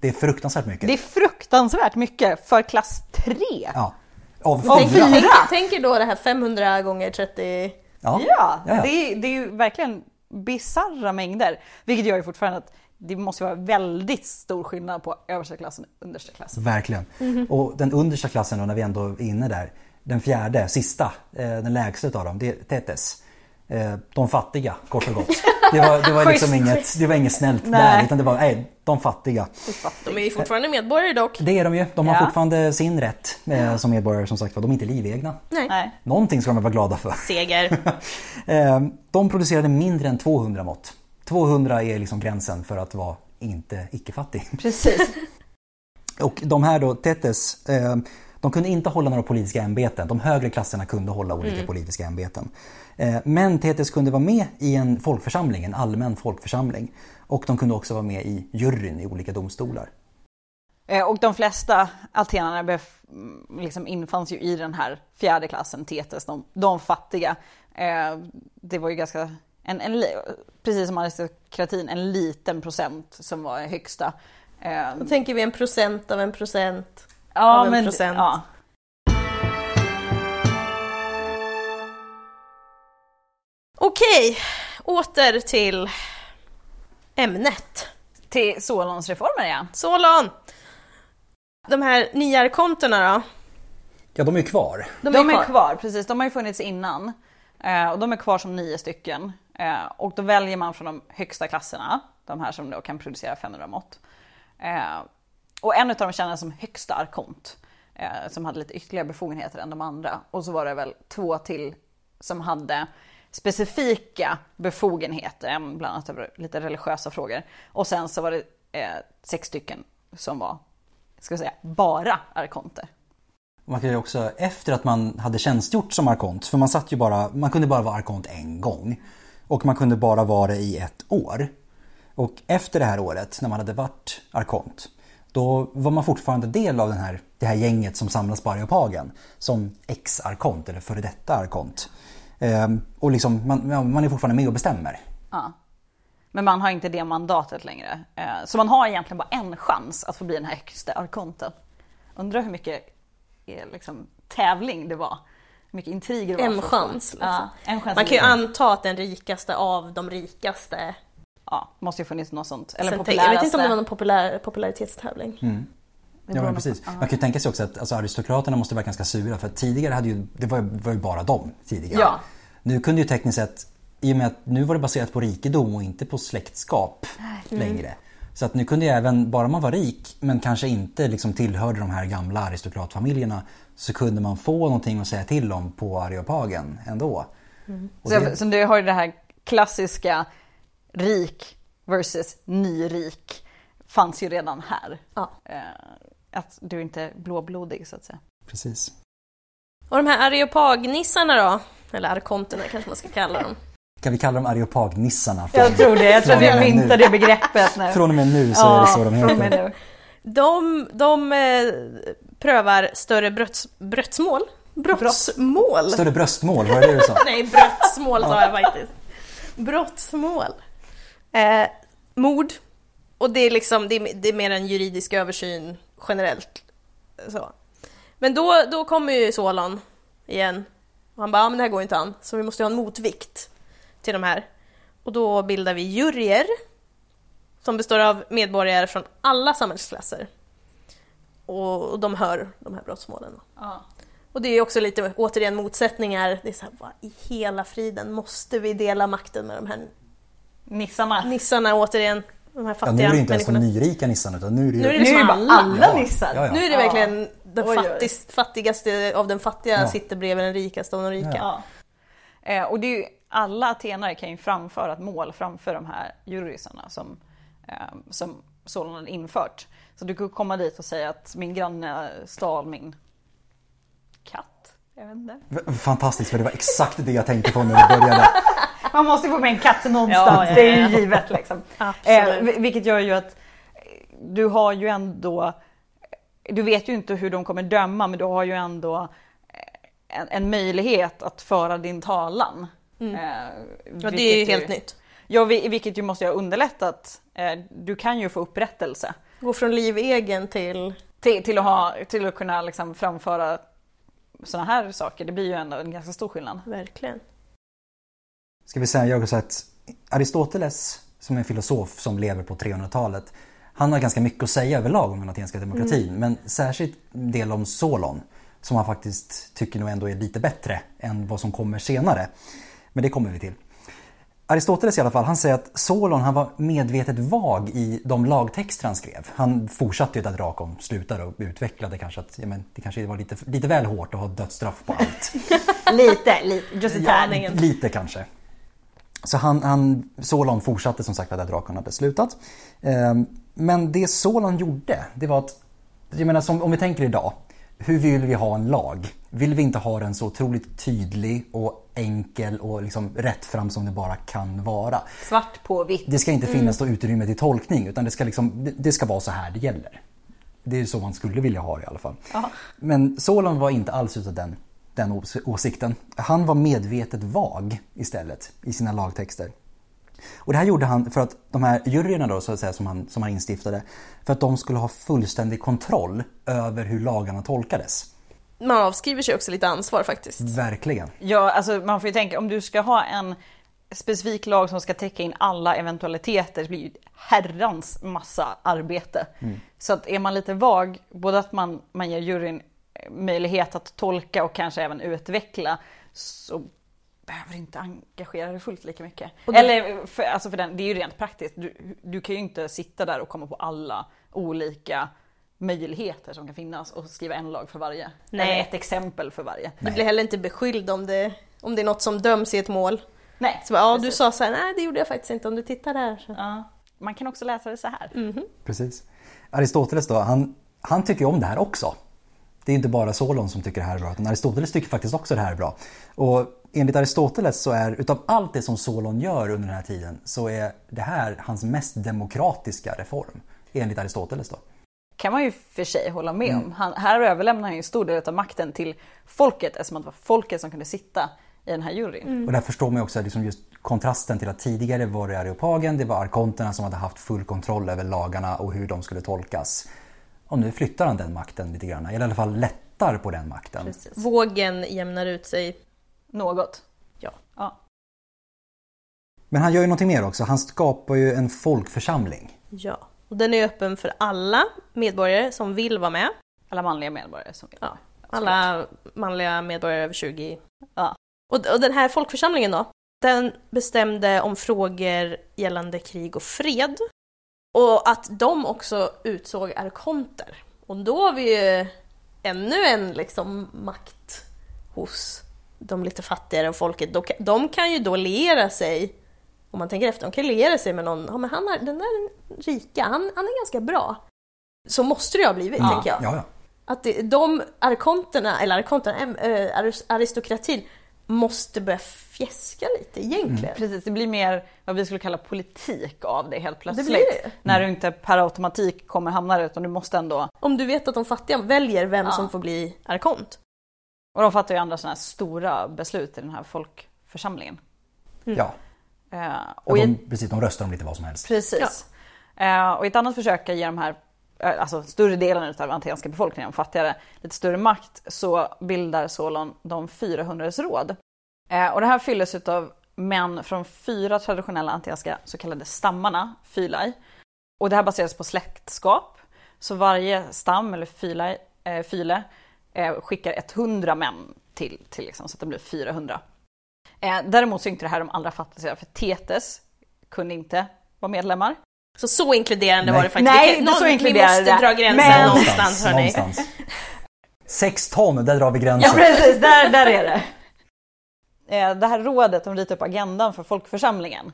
Det är fruktansvärt mycket. Det är fruktansvärt mycket för klass 3. Ja. Av Tänk, fyra. tänk, tänk er då det här 500 gånger 30... Ja. Ja, Ja, ja. Det, är, det är ju verkligen bisarra mängder. Vilket gör ju fortfarande att det måste vara väldigt stor skillnad på översta klassen och understa klassen. Verkligen. Och den understa klassen då, när vi ändå är inne där. Den fjärde, sista, eh, den lägsta utav dem, det är Tetes. Eh, De fattiga, kort och gott. Det var, det var liksom inget, det var inget snällt där, Nej. utan det var, nej, de fattiga. De är ju fortfarande medborgare dock. Det är de ju. De har Ja. fortfarande sin rätt eh, som medborgare som sagt var. De är inte livegna. Nej. Nej. Någonting ska de vara glada för. Seger. Eh, De producerade mindre än 200 mått. 200 är liksom gränsen för att vara inte icke-fattig. Precis. Och de här då, Tetes, eh, de kunde inte hålla några politiska ämbeten. De högre klasserna kunde hålla olika politiska ämbeten. Eh, Men Tetes kunde vara med i en folkförsamling, en allmän folkförsamling. Och de kunde också vara med i juryn i olika domstolar. Eh, och de flesta atenarna liksom infanns ju i den här fjärde klassen, Tetes, de, de fattiga. Eh, det var ju ganska, en, en, precis som aristokratin, en liten procent som var högsta. Då tänker vi en procent av en procent. ja, av en men, procent. Ja. Okej, åter till ämnet. Till Solonsreformer ja. Solon! De här niarkonterna då? Ja, de är ju kvar. De, De är kvar, precis. De har ju funnits innan. Eh, och de är kvar som nio stycken. Eh, och då väljer man från de högsta klasserna, de här som då kan producera 500 mått. Eh, och en av dem kändes som högsta arkont. Som hade lite ytterligare befogenheter än de andra. Och så var det väl två till som hade specifika befogenheter, bland annat över lite religiösa frågor. Och sen så var det eh, sex stycken som var, ska jag säga, bara arkonter. Man kan ju också, efter att man hade tjänstgjort som arkont, för man satt ju bara, man kunde bara vara arkont en gång. Och man kunde bara vara det i ett år. Och efter det här året, när man hade varit arkont, då var man fortfarande del av den här, det här gänget som samlas på Areopagen. Som ex-arkont, eller före detta arkont. Ehm, och liksom, man, man är fortfarande med och bestämmer. Ja. Men man har inte det mandatet längre. Eh, Så man har egentligen bara en chans att få bli den här högsta arkonten. Undrar hur mycket eh, liksom, tävling det var. Hur mycket intriger det var. En chans, liksom. Ja, en chans. Man kan ju anta att den rikaste av de rikaste. Ja, måste ju funnits något sånt. Eller Sen tänk- jag vet inte om det var populäraste. någon populär, popularitetstävling. Ja, men precis. Man kan ju tänka sig också att alltså, aristokraterna måste vara ganska sura för att tidigare hade ju, det var, var ju bara dem tidigare. Ja. Nu kunde ju tekniskt sett, i och med att nu var det baserat på rikedom och inte på släktskap längre. Så att nu kunde ju även, bara man var rik men kanske inte liksom tillhörde de här gamla aristokratfamiljerna så kunde man få någonting att säga till om på Areopagen ändå. Så, det, så du har ju det här klassiska rik versus nyrik. Fanns ju redan här. Ja. Att du inte är blåblodig så att säga. precis. Och de här areopagnissarna då? Eller arkonterna kanske man ska kalla dem. Kan vi kalla dem Areopagnissarna? från- Jag tror det. Jag tror vi myntar det begreppet nu. Från och med nu så är det så de heter. nu. De, de eh, prövar större bröts, brötsmål. Brottsmål? Större bröstmål, var det det du sa? Nej, brottsmål sa jag faktiskt. Brottsmål. Eh, mord. Och det är liksom, det är, det är mer en juridisk översyn generellt. Så. Men då, då kommer ju Solon igen. Och han bara, ja men det här går inte an, så vi måste ha en motvikt till de här. Och då bildar vi juryer som består av medborgare från alla samhällsklasser. Och, och de hör de här brottsmålen. Ja. Och det är också lite, återigen, motsättningar. Det är så här, vad i hela friden måste vi dela makten med de här Nissarna. nissarna återigen? De här Ja, fattiga nu är det inte ens de nyrika nissarna utan nu är det ju... Nu är det Nu är det bara alla. alla Ja, nissar. ja, ja. Nu är det Ja. verkligen den fattis, fattigaste av den fattiga Ja. sitter bredvid den rikaste av de rika. Ja. Eh, och det är ju, alla atenare kan ju framföra ett mål framför de här jurysarna som, eh, som Solon hade infört. Så du kan komma dit och säga att min granne stal min katt. Jag vet inte. Fantastiskt för det var exakt det jag tänkte på när vi började. Man måste få med en katt någonstans, Ja, ja, det är ja. ju givet liksom. Eh, vil- vilket gör ju att eh, du har ju ändå, du vet ju inte hur de kommer döma men du har ju ändå eh, en, en möjlighet att föra din talan. Eh, Mm. Ja, vilket det är ju helt nytt. Ja, vi- vilket ju måste ha underlättat. Eh, Du kan ju få upprättelse Gå från livegen till... till, till, att, ha, till att kunna liksom framföra sådana här saker. Det blir ju ändå en ganska stor skillnad. Verkligen. Ska vi säga också att Aristoteles, som är en filosof som lever på 300-talet, han har ganska mycket att säga överlag om den atenska demokratin. Men särskilt del om Solon, som han faktiskt tycker nog ändå är lite bättre än vad som kommer senare. Men det kommer vi till. Aristoteles i alla fall, han säger att Solon han var medvetet vag i de lagtexter han skrev. Han fortsatte ju att Drakon slutade och utvecklade kanske att ja, men det kanske var lite, lite väl hårt att ha dödsstraff på allt. Lite, lite, just a tad. Aningen. Lite kanske. Så han, han, Solon fortsatte som sagt där Drakon hade slutat. Ehm, Men det Solon gjorde, det var att, jag menar som, om vi tänker idag, hur vill vi ha en lag? Vill vi inte ha den så otroligt tydlig och enkel och liksom rättfram som det bara kan vara? Svart på vitt. Det ska inte finnas då utrymme till tolkning utan det ska, liksom, det- ska vara så här det gäller. Det är så man skulle vilja ha det i alla fall. Men Solon var inte alls utav den, den ås- åsikten. Han var medvetet vag istället i sina lagtexter. Och det här gjorde han för att de här juryerna då, så att säga, som, han, som han instiftade, för att de skulle ha fullständig kontroll över hur lagarna tolkades. Man avskriver sig också lite ansvar faktiskt. Verkligen. Ja, alltså man får ju tänka om du ska ha en specifik lag som ska täcka in alla eventualiteter det blir ju herrans massa arbete. Så att är man lite vag, både att man, man ger juryn möjlighet att tolka och kanske även utveckla så behöver du inte engagera dig fullt lika mycket. Det- Eller, för, alltså för den, det är ju rent praktiskt. Du, du kan ju inte sitta där och komma på alla olika möjligheter som kan finnas och skriva en lag för varje. Nej. Eller ett exempel för varje. Du blir heller inte beskylld om det, om det är något som döms i ett mål. Nej, Så bara, ja, du sa så här, nej det gjorde jag faktiskt inte om du tittar där. Så. Ja, man kan också läsa det så här. Precis. Aristoteles då, han, han tycker ju om det här också. Det är inte bara Solon som tycker det här är bra, utan Aristoteles tycker faktiskt också det här är bra. Och enligt Aristoteles så är utav allt det som Solon gör under den här tiden så är det här hans mest demokratiska reform. Enligt Aristoteles då. kan man ju för sig hålla med om. Han, här överlämnar han ju en stor del av makten till folket eftersom att det var folket som kunde sitta i den här juryn. Och där förstår man ju också liksom just kontrasten till att tidigare var det areopagen, det var arkonterna som hade haft full kontroll över lagarna och hur de skulle tolkas. Och nu flyttar han den makten lite grann, eller i alla fall lättar på den makten. Precis. Vågen jämnar ut sig. Något. Ja. ja. Men han gör ju någonting mer också, han skapar ju en folkförsamling. Ja. Och den är öppen för alla medborgare som vill vara med. Alla manliga medborgare som vill. Ja. Alla manliga medborgare över 20. Ja. Och, och den här folkförsamlingen då, den bestämde om frågor gällande krig och fred. Och att de också utsåg arkonter. Och då har vi ju ännu en liksom makt hos de lite fattigare folket. De kan, ju då liera sig, om man tänker efter, de kan liera sig med någon, ja men han har, den där rika, han, han är ganska bra. Så måste det ha blivit, tänker jag. Ja, ja. Att det, de arkonterna, eller arkonterna, äh, aristokratin, måste börja fjäska lite egentligen. Precis, det blir mer vad vi skulle kalla politik av det helt plötsligt. blir det. När du inte per automatik kommer hamna där utan du måste ändå... Om du vet att de fattiga väljer vem som får bli arkont. Och de fattar ju andra sådana här stora beslut i den här folkförsamlingen. ja. Eh, ja och i, de, precis, de röstar om lite vad som helst. Precis. Eh, och i ett annat försök att ge de här, Eh, alltså större delen av den atenska befolkningen, de fattigare, lite större makt så bildar Solon de 400 råd. Eh, och det här fylldes av män från fyra traditionella antenska så kallade stammarna, fylai. Och det här baseras på släktskap. Så varje stam eller fylai, eh, fyle eh, skickar 100 män till, till liksom, så att det blir 400. Eh, däremot så är inte det här de allra fattigaste, för Tetes kunde inte vara medlemmar. Så så inkluderande var Nej. det faktiskt. Nej, Vi inte så inkluderande. Vi måste dra gränsen Men- någonstans hörni. någonstans. Sex ton, där drar vi Ja gränsen. precis, där, där är det. Eh, Det här rådet de ritade upp agendan för folkförsamlingen.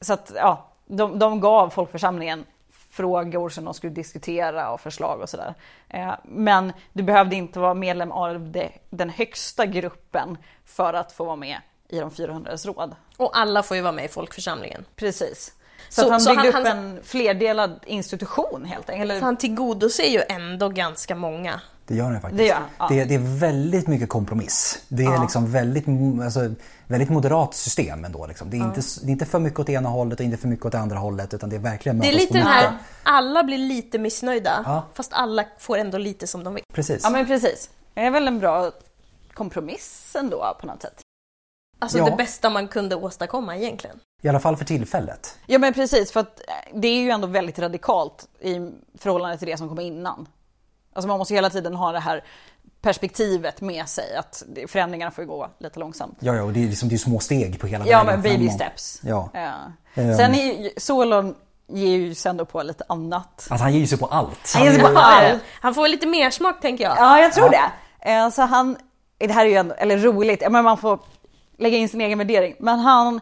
Så att ja, de, de gav folkförsamlingen frågor som de skulle diskutera och förslag och sådär. Eh, Men du behövde inte vara medlem av det, den högsta gruppen för att få vara med i de 400 råd. Och alla får ju vara med i folkförsamlingen. Precis. Så, Så- att han så byggde han- upp han- en flerdelad institution helt enkelt. Eller, Så han tillgodoser ju ändå ganska många. Det gör den faktiskt. Det gör han, ja. det, det är väldigt mycket kompromiss. Det är liksom väldigt, alltså, väldigt moderat system ändå. Liksom. Det, är inte, det är inte för mycket åt ena hållet och inte för mycket åt det andra hållet utan det är verkligen Det är lite den här, alla blir lite missnöjda. Ja. Fast alla får ändå lite som de vill. Precis. ja men precis. Det är väl en bra kompromiss ändå på något sätt. Alltså Ja. det bästa man kunde åstadkomma egentligen. I alla fall för tillfället. Ja men precis, för att eh, det är ju ändå väldigt radikalt i förhållande till det som kom innan. Alltså man måste hela tiden ha det här perspektivet med sig, att förändringarna får ju gå lite långsamt. Ja, ja, och det är, liksom, det är små steg på hela Ja vägen men baby framåt. steps. Ja. Ja. Ehm. Sen är ju Solon ger ju sen då på lite annat. Alltså han ger ju sig på allt. Han ger sig på allt. Han får lite mer smak tänker jag. Ja, jag tror Ja. det. Eh, Så han, det här är ju ändå, eller roligt, ja, men man får lägga in sin egen värdering. Men han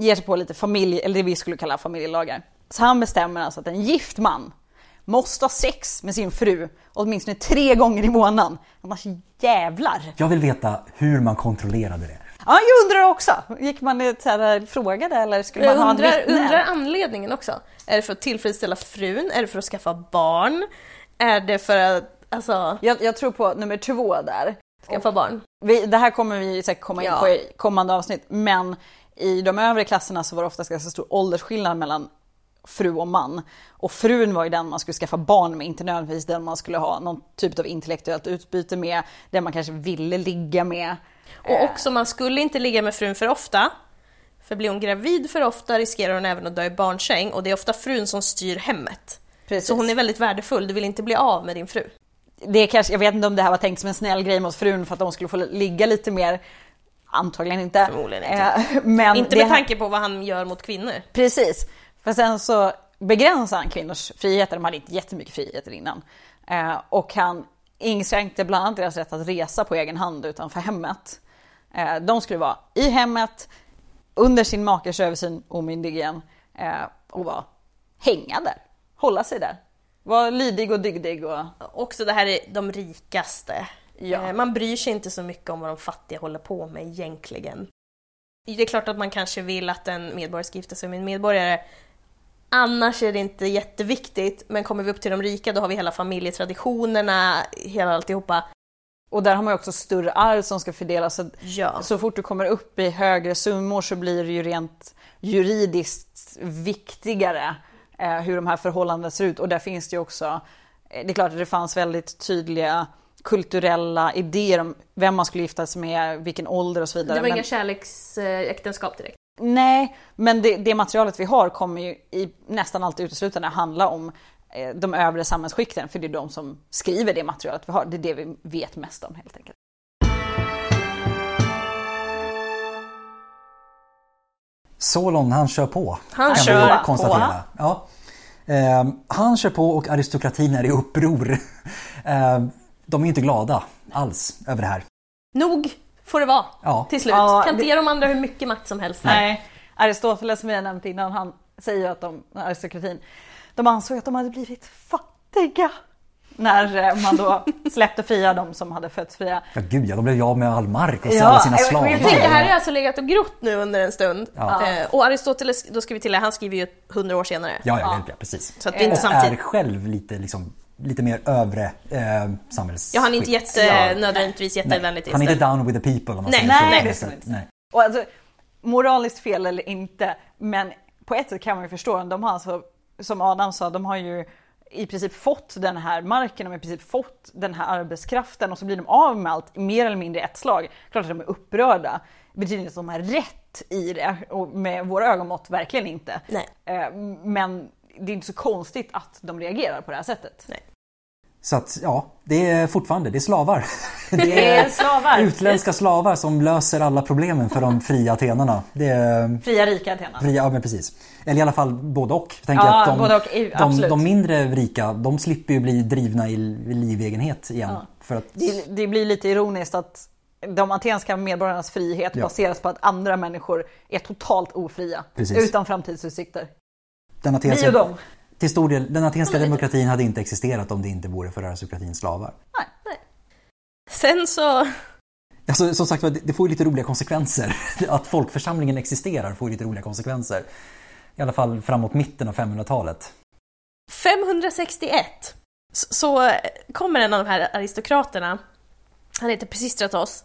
ger sig på lite familj, eller det vi skulle kalla familjelagar. Så han bestämmer alltså att en gift man måste ha sex med sin fru åtminstone tre gånger i månaden. Annars jävlar. Jag vill veta hur man kontrollerade det. Ja, jag undrar också. Gick man ut så här, frågade eller skulle man Jag ha undrar, ett vittne? undrar anledningen också. Är det för att tillfredsställa frun? Är det för att skaffa barn? är det för att alltså, Jag, jag tror på nummer två där. skaffa barn? Vi, det här kommer vi säkert komma in Ja. på i kommande avsnitt, men i de övre klasserna så var det oftast ganska stor åldersskillnad mellan fru och man. Och frun var ju den man skulle skaffa barn med, inte nödvändigtvis den man skulle ha någon typ av intellektuellt utbyte med, den man kanske ville ligga med. Och också, man skulle inte ligga med frun för ofta. För blir hon gravid för ofta riskerar hon även att dö i barnsäng och det är ofta frun som styr hemmet. Precis. Så hon är väldigt värdefull, du vill inte bli av med din fru. det är kanske, jag vet inte om det här var tänkt som en snäll grej mot frun för att de skulle få ligga lite mer. Antagligen inte. Förmodligen inte. Eh, men inte det, med tanke på vad han gör mot kvinnor. Precis. För sen så begränsade han kvinnors friheter. De hade inte jättemycket friheter innan. Eh, och han inskränkte bland annat deras rätt att resa på egen hand utanför hemmet. Eh, de skulle vara i hemmet, under sin makes översyn, omyndigen, eh, och vara hänga där. Hålla sig där. Vara lydig och dygdig och Också det här är de rikaste. Ja. Eh, Man bryr sig inte så mycket om vad de fattiga håller på med egentligen. Det är klart att man kanske vill att en medborgare ska gifta sig med en medborgare. Annars är det inte jätteviktigt, men kommer vi upp till de rika då har vi hela familjetraditionerna, hela alltihopa. Och där har man ju också större arv som ska fördelas. Så, Ja. så fort du kommer upp i högre summor så blir det ju rent juridiskt viktigare eh, hur de här förhållandena ser ut. Och där finns det ju också, eh, det är klart att det fanns väldigt tydliga kulturella idéer om vem man skulle gifta sig med, vilken ålder och så vidare. Det var Men- inga kärleksäktenskap direkt. Nej, men det, det materialet vi har kommer ju i nästan alltid uteslutande handla om eh, de övre samhällsskikten, för det är de som skriver det materialet vi har. Det är det vi vet mest om helt enkelt. Solon, han kör på. Han kan kör vi på. konstatera. Ja. Eh, han kör på och aristokratin är i uppror. Eh, de är inte glada alls över det här. Nog får det vara Ja. till slut. Ja, kan inte det- ge de andra hur mycket makt som helst. Nej. Aristoteles som vi har nämnt innan, han säger att de, aristokratin, de ansåg att de hade blivit fattiga. När eh, man då släppte fria de som hade fötts fria. Ja, gud ja, de blev av med all mark och Ja, alla sina slavar. jag Tänk, det här har alltså legat och grott nu under en stund. Ja. Eh, och Aristoteles, då ska vi tillägga, han skriver ju hundra år senare. Ja, ja, ja. precis. Så att det är inte och är samtidigt. själv lite, liksom, lite mer övre eh, samhälls... Ja, han är inte jätte, nödvändigtvis Nej, jättevänligt Han är inte down with the people om man Nej, säger så. nej, sättet. är nej. Och alltså, moraliskt fel eller inte, men på ett sätt kan man ju förstå. De har alltså, som Adam sa, de har ju i princip fått den här marken, de har i princip fått den här arbetskraften och så blir de av med allt mer eller mindre ett slag. Klart att de är upprörda. Det betyder inte att de har rätt i det och med våra ögonmått verkligen inte. Nej. Eh, Men det är inte så konstigt att de reagerar på det här sättet. Nej. Så att, ja, det är fortfarande, det är slavar. Det är slavar. Utländska slavar som löser alla problemen för de fria atenarna. Det är Fria rika Athena. fria, ja men precis. Eller i alla fall både och. Tänker Ja, att de, både och, de, de mindre rika, de slipper ju bli drivna i livegenhet igen. Ja. För att, Det, det blir lite ironiskt att de atenska medborgarnas frihet Ja. baseras på att andra människor är totalt ofria. Precis. Utan framtidsutsikter. den Vi atenska. Till stor del, den atenska lite. demokratin hade inte existerat om det inte vore för aristokratins slavar. Sen så, Alltså, som sagt det får ju lite roliga konsekvenser. Att folkförsamlingen existerar får ju lite roliga konsekvenser. I alla fall framåt mitten av 500-talet. 561 så, så kommer en av de här aristokraterna, han heter Pisistratos,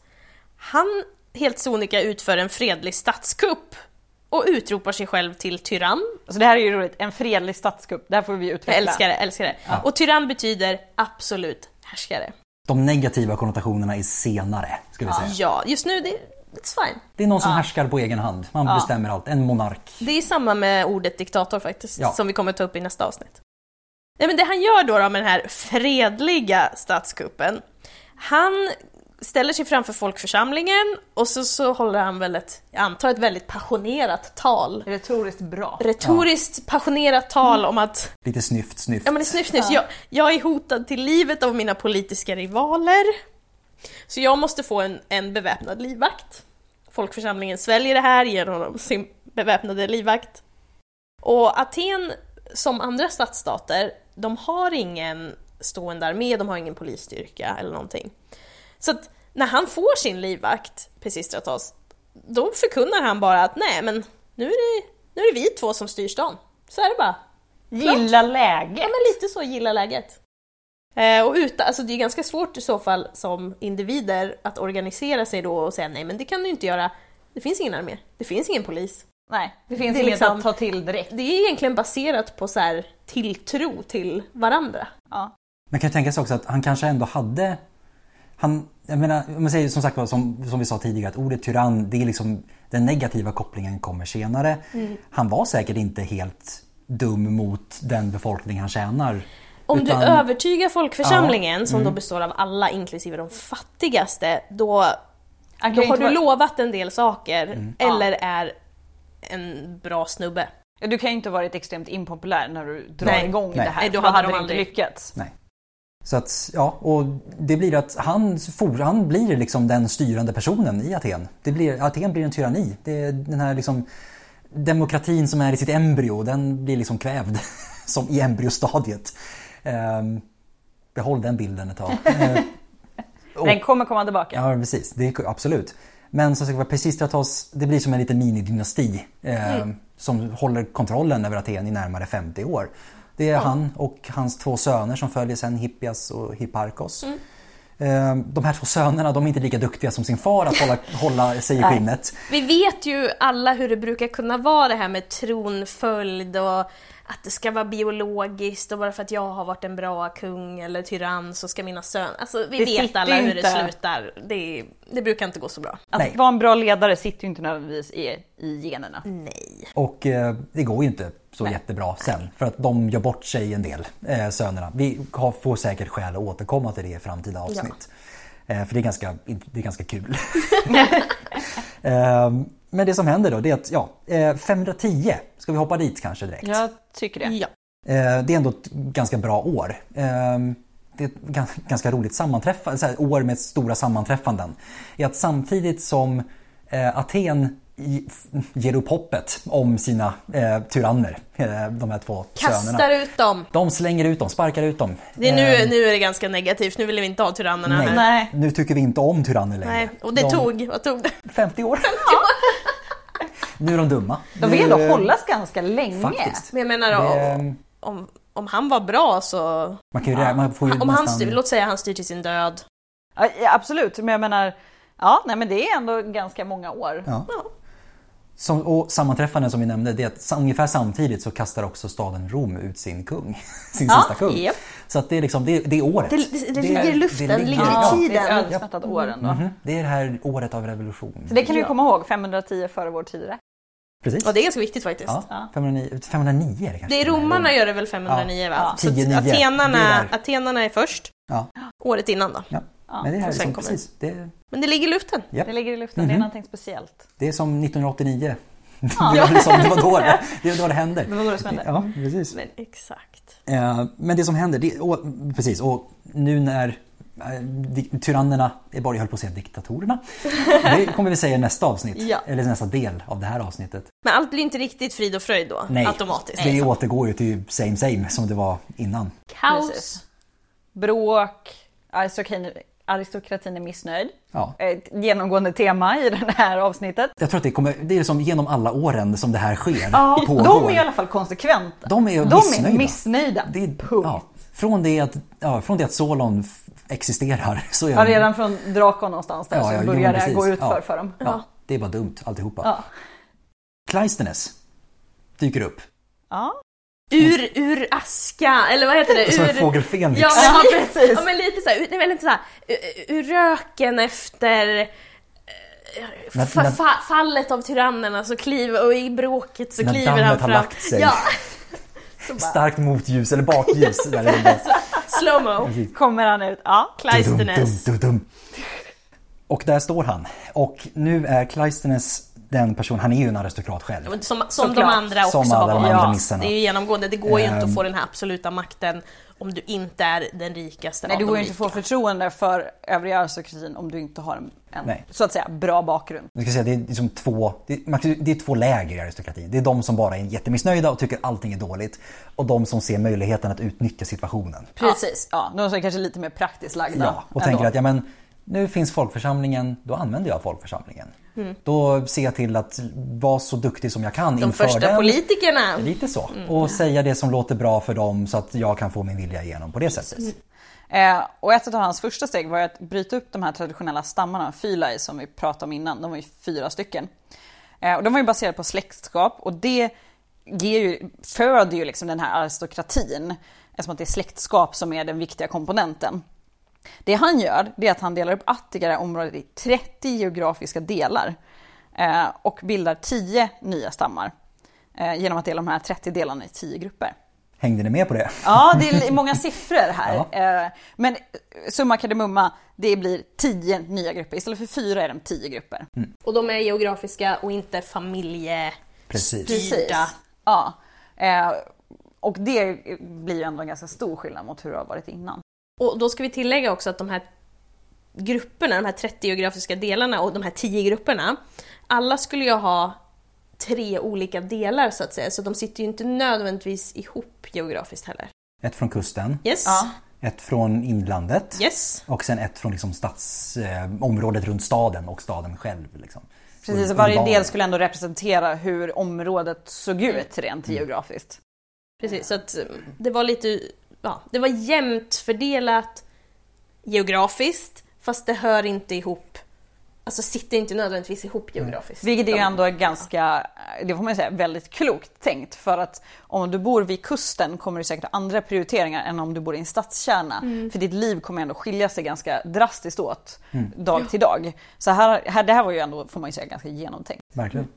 han helt sonika utför en fredlig statskupp och utropar sig själv till tyrann. Så det här är ju roligt. En fredlig statskupp. Det här får vi utveckla. Jag älskar det, älskar det. Och tyrann betyder absolut härskare. De negativa konnotationerna är senare, skulle vi säga. Ja, just nu, det, it's fine. Det är någon som härskar på egen hand. Man bestämmer allt. En monark. Det är samma med ordet diktator faktiskt, Ja. som vi kommer ta upp i nästa avsnitt. Nej, men det han gör då, då med den här fredliga statskuppen, han ställer sig framför folkförsamlingen och så, så håller han väl ett, jag antar ett väldigt passionerat tal. Retoriskt bra. Retoriskt passionerat tal om att Lite snyft, snyft. Ja men det är snyft, snyft. Jag, jag är hotad till livet av mina politiska rivaler. Så jag måste få en, en beväpnad livvakt. Folkförsamlingen sväljer det här, ger honom sin beväpnade livvakt. Och Aten, som andra stadsstater, de har ingen stående armé, de har ingen polisstyrka eller någonting. Så att när han får sin livvakt, Pisistratos, då förkunnar han bara att nej men nu är det, nu är det vi två som styr stan. Så är det bara. Gilla läge. Ja men lite så, gilla läget. Eh, och utan, alltså det är ganska svårt i så fall som individer att organisera sig då och säga nej men det kan du inte göra. Det finns ingen armé, det finns ingen polis. Nej, det finns Det inget liksom- att ta till direkt. Det är egentligen baserat på så här tilltro till varandra. Ja. Man kan tänka sig också att han kanske ändå hade... Han, jag menar, om man säger som sagt som, som vi sa tidigare, att ordet tyrann, det är liksom den negativa kopplingen kommer senare. Han var säkert inte helt dum mot den befolkning han tjänar. Om Utan- du övertygar folkförsamlingen, som då består av alla inklusive de fattigaste, då, då har du lovat en del saker, eller är en bra snubbe. Ja, Du kan ju inte ha varit extremt impopulär när du drar Nej. igång Nej. det här. Nej, då för hade de aldrig- lyckats. Nej. Så att, ja, och det blir att han, for, han blir liksom den styrande personen i Aten. Det blir, Aten blir en tyranni. Det den här liksom demokratin som är i sitt embryo, den blir liksom kvävd. Som i embryostadiet. Ehm, behåll den bilden ett tag. Eh, och- Den kommer komma tillbaka. Ja, precis. Det absolut. Men som sagt Pisistratos, det blir som en liten minidynasti eh, som håller kontrollen över Aten i närmare 50 år. Det är han och hans två söner som följer sen, Hippias och Hipparkos. Eh, de här två sönerna, de är inte lika duktiga som sin far att hålla, hålla sig i skinnet. Vi vet ju alla hur det brukar kunna vara det här med tronföljd och att det ska vara biologiskt och bara för att jag har varit en bra kung eller tyrann så ska mina söner... Alltså vi Det vet alla hur det inte. slutar. Det, det brukar inte gå så bra. Att Nej. vara en bra ledare sitter ju inte nödvändigtvis i, i generna. Nej. Och eh, det går ju inte så jättebra sen för att de gör bort sig en del, eh, sönerna. Vi har, får säkert skäl att återkomma till det i framtida avsnitt. Eh, för det är ganska, det är ganska kul. eh, men det som händer då det är att ja, eh, 510, ska vi hoppa dit kanske direkt? Jag tycker det. Ja. Eh, det är ändå ett ganska bra år. Eh, det är ett gan- ganska roligt sammanträffande, år med stora sammanträffanden. Är att samtidigt som eh, Aten ger upp hoppet om sina eh, tyranner, eh, de här två Kastar sönerna. ut dem. De slänger ut dem, sparkar ut dem. Det är Eh, nu, nu är det ganska negativt, nu vill vi inte ha tyrannerna nej, här. Nej. nu tycker vi inte om tyranner längre. Nej. Och det de, tog, vad tog det? 50 år. nu är de dumma. De vill Nu, ändå hållas ganska länge. Faktiskt. Men jag menar Det, om, om, om han var bra så... man kan ju, rä- man får ju Om han styr, låt säga han styr till sin död. Ja, ja, absolut, men jag menar, ja, nej, men det är ändå ganska många år. Ja. Som, och sammanträffanden som vi nämnde, det är att ungefär samtidigt så kastar också staden Rom ut sin kung. Sin Ja, sista kung. japp. Så att det är liksom, det, det är året. Det- det- det ligger i luften, det ligger i Ja, tiden. det är ett ödesmättat år ändå. Mhm, det är det här året av revolution. Så det kan vi Ja. komma ihåg, 510 före vår tid. Precis. Och det är ganska viktigt faktiskt. Ja, Ja. 509, 509 är det kanske. Det är romarna gör det väl 509 Ja. va? Ja. Så att 10-9, det atenarna, atenarna är först, Ja, året innan då. Ja. Ja, Men det här är liksom, precis. Det, Men det ligger i luften. Japp. Det ligger i luften, det är någonting speciellt. det är som 1989. Det var, liksom, det var då det, det, var då det hände. Det var då det smällde. Ja, precis. Men exakt. Eh, Men det som händer, det, och, precis, och nu när eh, tyrannerna, jag höll på att säga diktatorerna. Det kommer vi säga i nästa avsnitt, Ja. eller nästa del av det här avsnittet. Men allt blir inte riktigt frid och fröjd då, Nej, automatiskt. det återgår ju till same same som det var innan. Kaos. Precis. Bråk, aristokratin, aristokratin är missnöjd. Ja. Ett genomgående tema i det här avsnittet. Jag tror att det, kommer, det är som genom alla åren som det här sker. Ja, pågår. de är i alla fall konsekventa. De är De missnöjda. är missnöjda. Det är, Punkt. ja, från, det att, ja, från det att Solon existerar så är Ja, redan från Drakon någonstans där Ja, så börjar det gå ut Ja. för, för dem. Ja, det är bara dumt alltihopa. Ja. Cleisthenes dyker upp. Ja. Ur, ur aska, eller vad heter det? Som en Ur... fågel Fenix. Ja, Ja, men, li- precis. ja, men lite så här, väl inte så här, ur, ur röken efter eh, När- fa, när- fa, fallet av tyrannerna så kliver, och i bråket så När kliver han dammet har fram. lagt sig. Ja, bara, Starkt motljus eller bakljus. det. slowmo. Kommer han ut? Ja. Dum. Och där står han. Och nu är Cleisthenes den person, han är ju en aristokrat själv. Som, som de andra också Som alla har de andra nissarna. Det är ju genomgående, det går ju inte Ehm. att få den här absoluta makten om du inte är den rikaste Nej, av de går ju inte att få rika. förtroende för övriga aristokratin om du inte har en, Nej. så att säga bra bakgrund. Jag ska säga, det är liksom två, det är, det är två läger i aristokratin. Det är de som bara är jättemissnöjda och tycker allting är dåligt. Och de som ser möjligheten att utnyttja situationen. Precis, ja. De som är kanske lite mer praktiskt lagda. Ja, och ändå. tänker att ja, men, nu finns folkförsamlingen, då använder jag folkförsamlingen. Mm. Då ser jag till att vara så duktig som jag kan De inför första den. politikerna. Lite så. Och säga det som låter bra för dem så att jag kan få min vilja igenom på det sättet. Eh, och ett av hans första steg var att bryta upp de här traditionella stammarna, fylai som vi pratade om innan, de var ju fyra stycken. Eh, och de var ju baserade på släktskap och det ger ju, föder ju liksom den här aristokratin, eftersom att det är släktskap som är den viktiga komponenten. Det han gör, det är att han delar upp Attika, det här området, i 30 geografiska delar eh, och bildar 10 nya stammar eh, genom att dela de här 30 delarna i 10 grupper. Hängde ni med på det? Ja, det är många siffror här. Eh, Men summa kardemumma, det blir 10 nya grupper. Istället för fyra är de 10 grupper. Och de är geografiska och inte familje... Precis. Styrda. Ja. Eh, Och det blir ju ändå en ganska stor skillnad mot hur det har varit innan. Och då ska vi tillägga också att de här grupperna, de här 30 geografiska delarna och de här 10 grupperna, alla skulle ju ha tre olika delar så att säga, så de sitter ju inte nödvändigtvis ihop geografiskt heller. Ett från kusten, Yes? Ja. ett från inlandet Yes? och sen ett från liksom stads, eh, området runt staden och staden själv. Liksom. Precis, och varje del skulle ändå representera hur området såg ut rent geografiskt. Precis, så att eh, det var lite, ja, det var jämnt fördelat geografiskt, fast det hör inte ihop, alltså sitter inte nödvändigtvis ihop geografiskt. Vilket är ju ändå ganska, det får man säga, väldigt klokt tänkt. För att om du bor vid kusten kommer du säkert ha andra prioriteringar än om du bor i en stadskärna. För ditt liv kommer ändå skilja sig ganska drastiskt åt dag till dag. Så här, här, det här var ju ändå, får man ju säga, ganska genomtänkt. Verkligen.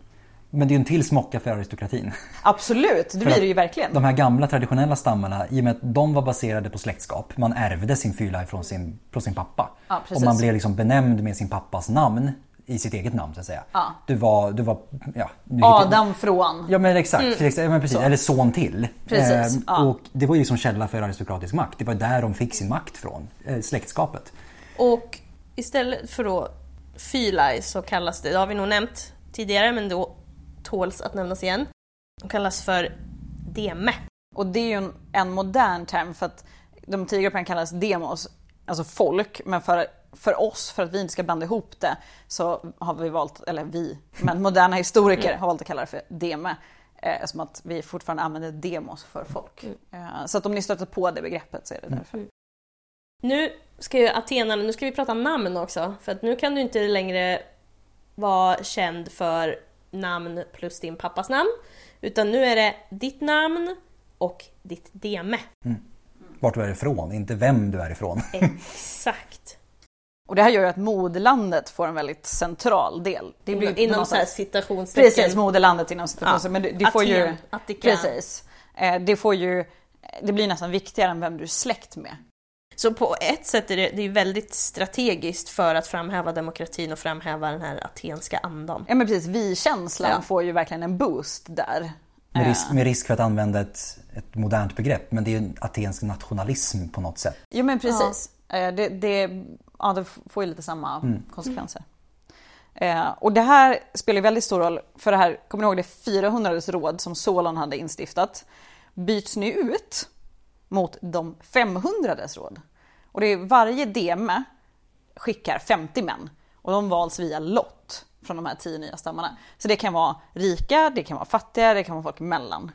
Men det är ju en till smocka för aristokratin. Absolut, det blir det ju verkligen. De här gamla traditionella stammarna, i och med att de var baserade på släktskap, man ärvde sin fylla från sin, från sin pappa. Ja, och man blev liksom benämnd med sin pappas namn i sitt eget namn så att säga. Ja. Du var, du var, ja, nu Adam från. Ja men exakt, exempel, ja, men precis. eller son till. Precis, Eh, ja. Och det var ju liksom källa för aristokratisk makt. Det var där de fick sin makt från, eh, släktskapet. Och istället för då fylai så kallas det, det har vi nog nämnt tidigare men då tåls att nämnas igen. De kallas för deme. Och det är ju en, en modern term för att de tio grupperna kallas demos, alltså folk. Men för, för oss, för att vi inte ska blanda ihop det, så har vi valt, eller vi, men moderna historiker har valt att kalla det för deme. Eh, som att vi fortfarande använder demos för folk. Eh, så att om ni stöter på det begreppet så är det därför. Nu ska ju atenarna, nu ska vi prata namn också, för att nu kan du inte längre vara känd för namn plus din pappas namn, utan nu är det ditt namn och ditt deme. Vart du är ifrån, inte vem du är ifrån. Exakt. Och det här gör ju att moderlandet får en väldigt central del. Det blir Inom något så här citationstecken. Precis, moderlandet inom situationen. men det, det får ju... Aten, Attika. Precis. Eh, det får ju... Det blir nästan viktigare än vem du är släkt med. Så på ett sätt är det, det är väldigt strategiskt för att framhäva demokratin och framhäva den här atenska andan. Ja men precis, vi-känslan Ja. får ju verkligen en boost där. Med Eh, risk, med risk för att använda ett, ett modernt begrepp. Men det är ju en atensk nationalism på något sätt. Jo men precis. Eh, Det, det, ja, det får ju lite samma konsekvenser. Eh, och det här spelar väldigt stor roll, för det här, kommer ni ihåg det 400 råd som Solon hade instiftat? Byts nu ut mot de 500 råd. Och det är varje deme skickar 50 män och de vals via lott från de här 10 nya stammarna. Så det kan vara rika, det kan vara fattiga, det kan vara folk emellan.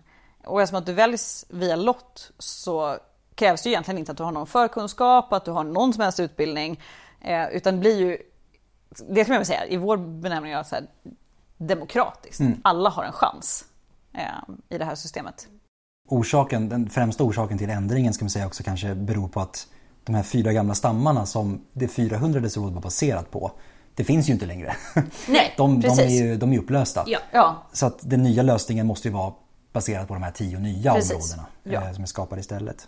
Och eftersom att du väljs via lott så krävs det egentligen inte att du har någon förkunskap, att du har någon som helst utbildning. Eh, utan det blir ju, det kan man väl säga, i vår benämning är så här, demokratiskt. Alla har en chans eh, i det här systemet. Orsaken, den främsta orsaken till ändringen ska man säga också kanske beror på att de här fyra gamla stammarna som det 400 råd var baserat på, det finns ju inte längre. Nej, De, de, är, precis. ju, de är upplösta. Ja. Ja, Så att den nya lösningen måste ju vara baserad på de här tio nya Precis. områdena Ja. eh, som är skapade istället.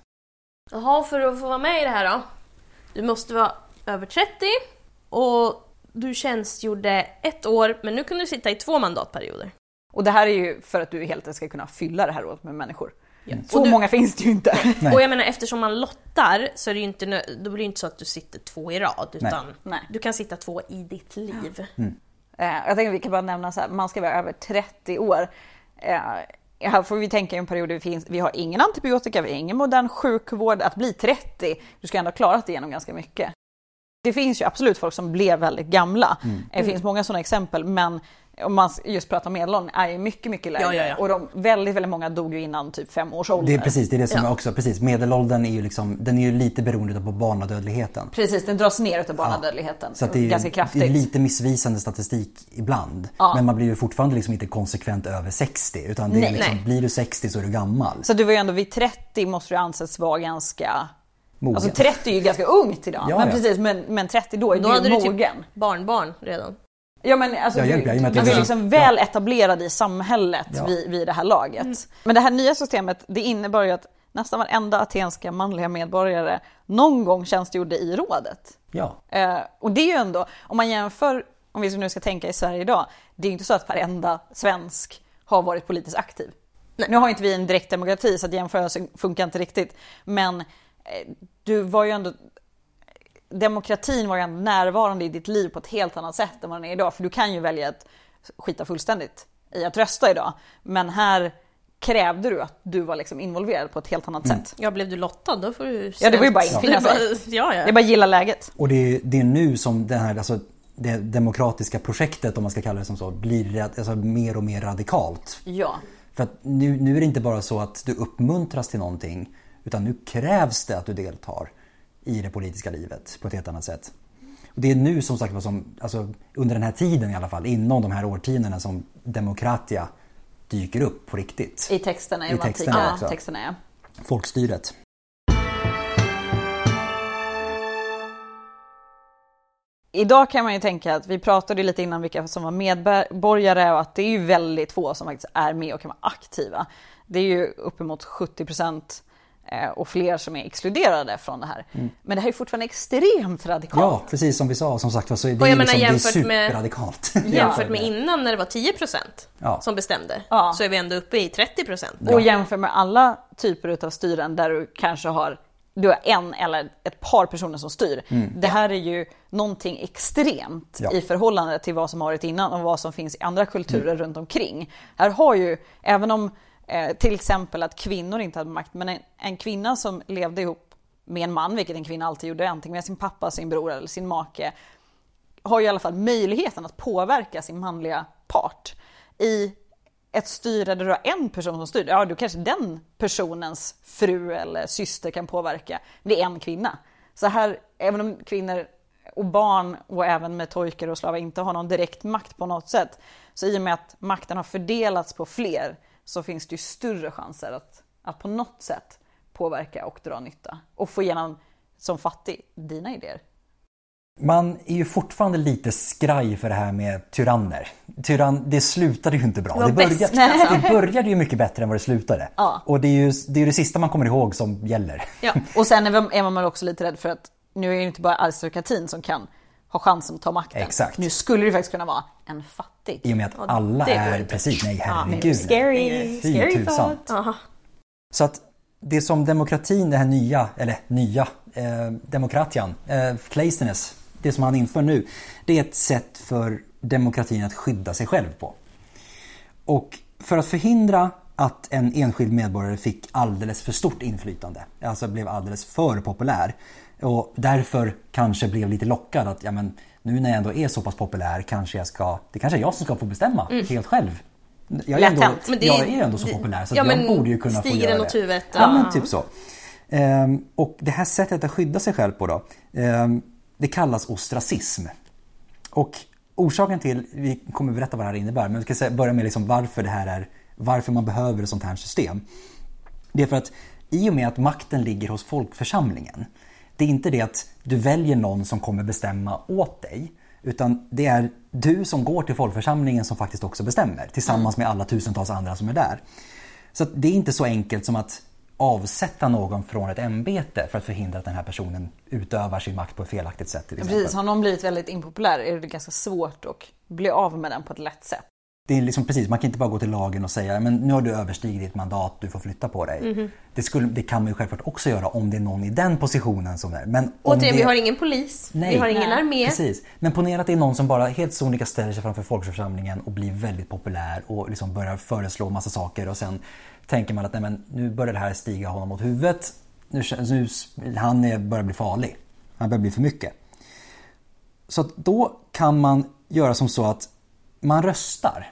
Jaha, för att få vara med i det här då? Du måste vara över 30 och du tjänstgjorde ett år, men nu kan du sitta i två mandatperioder. och det här är ju för att du helt enkelt ska kunna fylla det här rådet med människor. Så du- många finns det ju inte. Nej. Och jag menar eftersom man lottar så är det ju inte, då blir det inte så att du sitter två i rad, utan Nej. du kan sitta två i ditt liv. Eh, jag tänker vi kan bara nämna så här, man ska vara över 30 år. Eh, här får vi tänka i en period där vi, finns, vi har ingen antibiotika, vi har ingen modern sjukvård. Att bli 30, du ska ändå ha klarat igenom ganska mycket. Det finns ju absolut folk som blev väldigt gamla. Mm. Det finns många sådana exempel men om man just pratar medelåldern är ju mycket, mycket lägre. Ja, ja, ja. Och de, väldigt, väldigt många dog ju innan typ fem års ålder. Det är precis, det är det som Ja. är också, precis. Medelåldern är ju liksom, den är ju lite beroende på barnadödligheten. Precis, den dras ner av barnadödligheten Så att det är, ganska det kraftigt. är lite missvisande statistik ibland. Ja. Men man blir ju fortfarande liksom inte konsekvent över 60. Utan det är Nej. liksom, Nej. blir du 60 så är du gammal. Så du var ju ändå vid 30 måste du anses vara ganska... Mogen. Alltså 30 är ju ganska ungt idag. Ja, men ja. precis, men, men 30 då är Då du hade ju du mogen. typ barnbarn redan. Ja men alltså, du, jag är med att du jag- är liksom väl etablerad i samhället Ja. vid, vid det här laget. Men det här nya systemet, det innebar ju att nästan varenda atenska manliga medborgare någon gång tjänstgjorde i rådet. Ja. Eh, och det är ju ändå, om man jämför, om vi nu ska tänka i Sverige idag, det är ju inte så att varenda svensk har varit politiskt aktiv. Nu har inte vi en direkt demokrati så att jämförelsen funkar inte riktigt. Men du var ju ändå, demokratin var ju ändå närvarande i ditt liv på ett helt annat sätt än vad den är idag. För du kan ju välja att skita fullständigt i att rösta idag. Men här krävde du att du var liksom involverad på ett helt annat sätt. Ja, blev du lottad då får du Ja, det var ju bara snällt- infinna sig. Ja, Det är ja. bara att gilla läget. Och det är, det är nu som det här, alltså det demokratiska projektet om man ska kalla det som så, blir alltså, mer och mer radikalt. Ja. För att nu, nu är det inte bara så att du uppmuntras till någonting utan nu krävs det att du deltar i det politiska livet på ett helt annat sätt. Och det är nu som sagt som, alltså, under den här tiden i alla fall, inom de här årtiondena som demokratia dyker upp på riktigt. I texterna, i, texterna antika också. texterna ja. Folkstyret. Idag kan man ju tänka att vi pratade lite innan vilka som var medborgare och att det är ju väldigt få som faktiskt är med och kan vara aktiva. Det är ju uppemot 70 procent och fler som är exkluderade från det här. Men det här är fortfarande extremt radikalt. Ja, precis som vi sa. Som sagt var så är det, Och jag ju menar, liksom, det är jämfört med- superradikalt. Jämfört med innan när det var 10% Ja. som bestämde Ja. så är vi ändå uppe i 30%. Och jämför med alla typer av styren där du kanske har du har en eller ett par personer som styr. Det här är ju någonting extremt Ja. i förhållande till vad som har varit innan och vad som finns i andra kulturer runt omkring. Här har ju, även om eh, till exempel att kvinnor inte hade makt, men en, en kvinna som levde ihop med en man, vilket en kvinna alltid gjorde, antingen med sin pappa, sin bror eller sin make, har ju i alla fall möjligheten att påverka sin manliga part. I ett styre där du har en person som styr, ja då kanske den personens fru eller syster kan påverka. Men det är en kvinna. Så här, även om kvinnor och barn och även med tojkar och slavar inte har någon direkt makt på något sätt. Så i och med att makten har fördelats på fler så finns det ju större chanser att, att på något sätt påverka och dra nytta. Och få igenom, som fattig, dina idéer. Man är ju fortfarande lite skraj för det här med tyranner. Tyrann, det slutade ju inte bra. Det Det, började, bäst, alltså. det började ju mycket bättre än vad det slutade. Ja. Och det är ju det, är ju det sista man kommer ihåg som gäller. Ja. Och sen är man- också lite rädd för att nu är det ju inte bara aristokratin som kan ha chansen att ta makten. Exakt. Nu skulle det faktiskt kunna vara en fattig. I och med att alla det går är... inte. Precis, nej herregud. Scary, Fy scary thought. Så att det som demokratin, det här nya, eller nya, eh, demokratian, eh, Kleisthenes, det som han inför nu, det är ett sätt för demokratin att skydda sig själv på. Och för att förhindra att en enskild medborgare fick alldeles för stort inflytande, alltså blev alldeles för populär och därför kanske blev lite lockad att ja, men, nu när jag ändå är så pass populär kanske jag ska, det kanske är jag som ska få bestämma helt själv. Jag är, ändå, det jag är ändå så populär så ja, jag borde ju kunna få göra åt det. huvudet, Ja, ja. men typ så. Ehm, och det här sättet att skydda sig själv på då, ehm, det kallas ostracism. Och orsaken till, vi kommer berätta vad det här innebär, men vi ska säga- börja med liksom varför det här är, varför man behöver ett sånt här system. Det är för att i och med att makten ligger hos folkförsamlingen, det är inte det att du väljer någon som kommer bestämma åt dig, utan det är du som går till folkförsamlingen som faktiskt också bestämmer, tillsammans med alla tusentals andra som är där. Så det är inte så enkelt som att avsätta någon från ett ämbete för att förhindra att den här personen utövar sin makt på ett felaktigt sätt. Till exempel. Precis, har någon blivit väldigt impopulär är det ganska svårt att bli av med den på ett lätt sätt. Det är liksom precis, man kan inte bara gå till lagen och säga men nu har du överstigit ditt mandat, du får flytta på dig. Mhm. Det, skulle, det kan man ju självklart också göra om det är någon i den positionen som är. Men om Återigen, det... vi har ingen polis, vi Nej. har ingen Nej, armé. Precis. Men ponera att det är någon som bara helt sonika ställer sig framför folkförsamlingen och blir väldigt populär och liksom börjar föreslå massa saker och sen tänker man att nej, men nu börjar det här stiga honom mot huvudet. Nu, nu, han är, börjar bli farlig. Han börjar bli för mycket. Så att då kan man göra som så att man röstar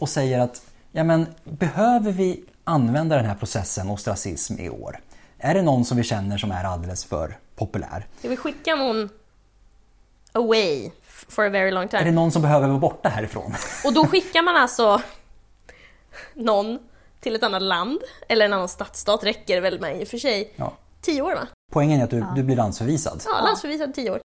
och säger att ja, men, behöver vi använda den här processen ostracism i år? Är det någon som vi känner som är alldeles för populär? Ska vi skicka någon away for a very long Är det time? någon som behöver vara borta härifrån? Och då skickar man alltså någon till ett annat land, eller en annan stadsstat räcker väl med i och för sig. Ja. Tio år va? Poängen är att du, du blir landsförvisad. Ja, landsförvisad tio år.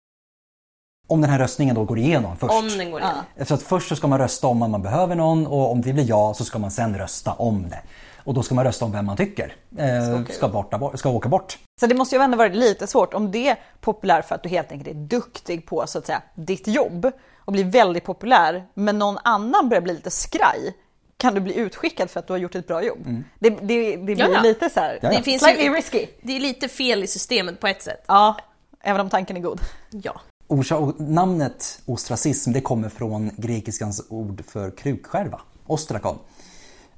Om den här röstningen då går igenom först. Om den går igenom. Så att först så ska man rösta om man behöver någon och om det blir ja så ska man sen rösta om det. Och då ska man rösta om vem man tycker eh, ska, borta, bort- ska åka bort. Så det måste ju ändå varit lite svårt om det är populär för att du helt enkelt är duktig på så att säga ditt jobb och blir väldigt populär men någon annan börjar bli lite skraj kan du bli utskickad för att du har gjort ett bra jobb. Det, det, det blir Ja, ja. lite så här. Det finns ju, risky. det är lite fel i systemet på ett sätt. Ja, även om tanken är god. Ja. Orsa- namnet ostracism det kommer från grekiskans ord för krukskärva, ostrakon.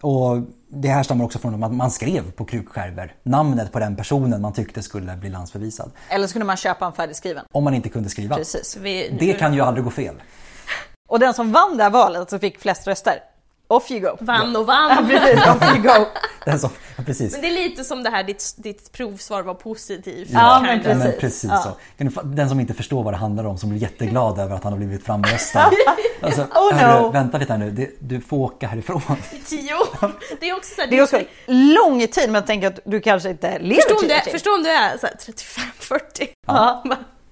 Och det här stammar också från att man skrev på krukskärvor namnet på den personen man tyckte skulle bli landsförvisad. Eller så kunde man köpa en färdigskriven. Om man inte kunde skriva. Precis. Vi, Det kan ju aldrig gå fel. Och den som vann det här valet och fick flest röster, off you go. Vann och vann. Precis, off you go. Den som, ja, precis. Men det är lite som det här, ditt, ditt provsvar var positivt. Ja, men. Ja, men precis. precis Ja. så. Den som inte förstår vad det handlar om som blir jätteglad över att han har blivit framröstad. Alltså, Oh, hörru, no. vänta lite här nu, det, du får åka härifrån. I tio år. Det är också så här, Det är också lång tid men jag tänker att du kanske inte lever förstå, om tio du år är, till. förstå om du är så här 35-40. Ja.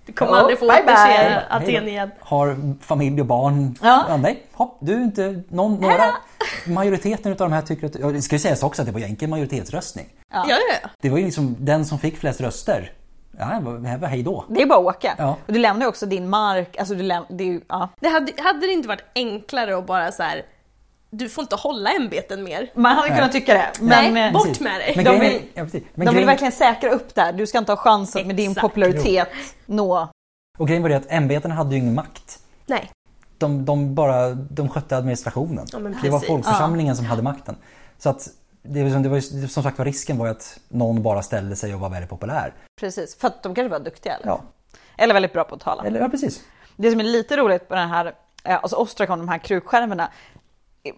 Du kommer Oh, aldrig få återse. Aten igen. Har familj och barn. Ja. nej, hopp, du är inte någon, några. Majoriteten av de här tycker att, ja, det ska ju sägas också att det var egentligen majoritetsröstning. Ja, ja, ja. Det var ju liksom den som fick flest röster. Ja, det var hej då. Det är bara att åka. Ja. Och du lämnar ju också din mark, alltså du läm- det är ju, ja. Det hade, hade det inte varit enklare att bara så här. Du får inte hålla ämbeten mer. Man hade kunnat tycka det. Men Nej, eh, bort Precis. med dig. Men De vill- ja. Men de vill grejen, verkligen säkra upp där. Du ska inte ha chansen att med din popularitet nå. och grejen var det att ämbetena hade ju ingen makt. Nej. De, de bara de skötte administrationen. Ja, det var folkförsamlingen som hade makten. Så att det, var som- det var ju, som sagt var risken var ju att någon bara ställde sig och var väldigt populär. Precis, för att de kanske var duktiga. Eller, Ja, eller väldigt bra på att tala. eller, ja precis. Det som är lite roligt på den här, eh, alltså Ostrakon, de här krukskärvorna,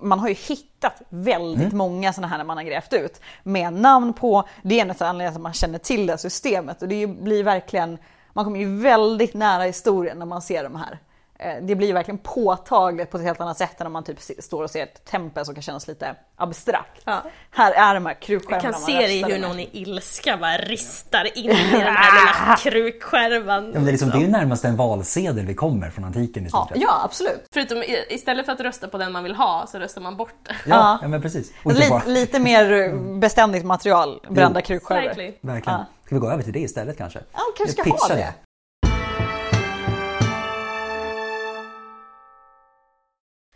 man har ju hittat väldigt Mm. många sådana här när man har grävt ut med namn på. Det är en av anledningarna att man känner till det systemet och det blir verkligen, man kommer ju väldigt nära historien när man ser de här. Eh, Det blir ju verkligen påtagligt på ett helt annat sätt än om man typ står och ser ett tempel som kan kännas lite abstrakt. Ja. Här är de här Jag krukskärvorna kan man se det i hur någon i ilska bara ristar in i den här lilla krukskärvan. Ja, men det, är liksom, det är ju närmast en valsedel vi kommer från antiken i stort Ja, ja, absolut. Förutom istället för att rösta på den man vill ha så röstar man bort det. Ja, ja men precis. Lite, lite mer beständigt material, brända krukskärvor. Verkligen. verkligen. Ja. Ska vi gå över till det istället kanske? Ja, kanske ska ha det.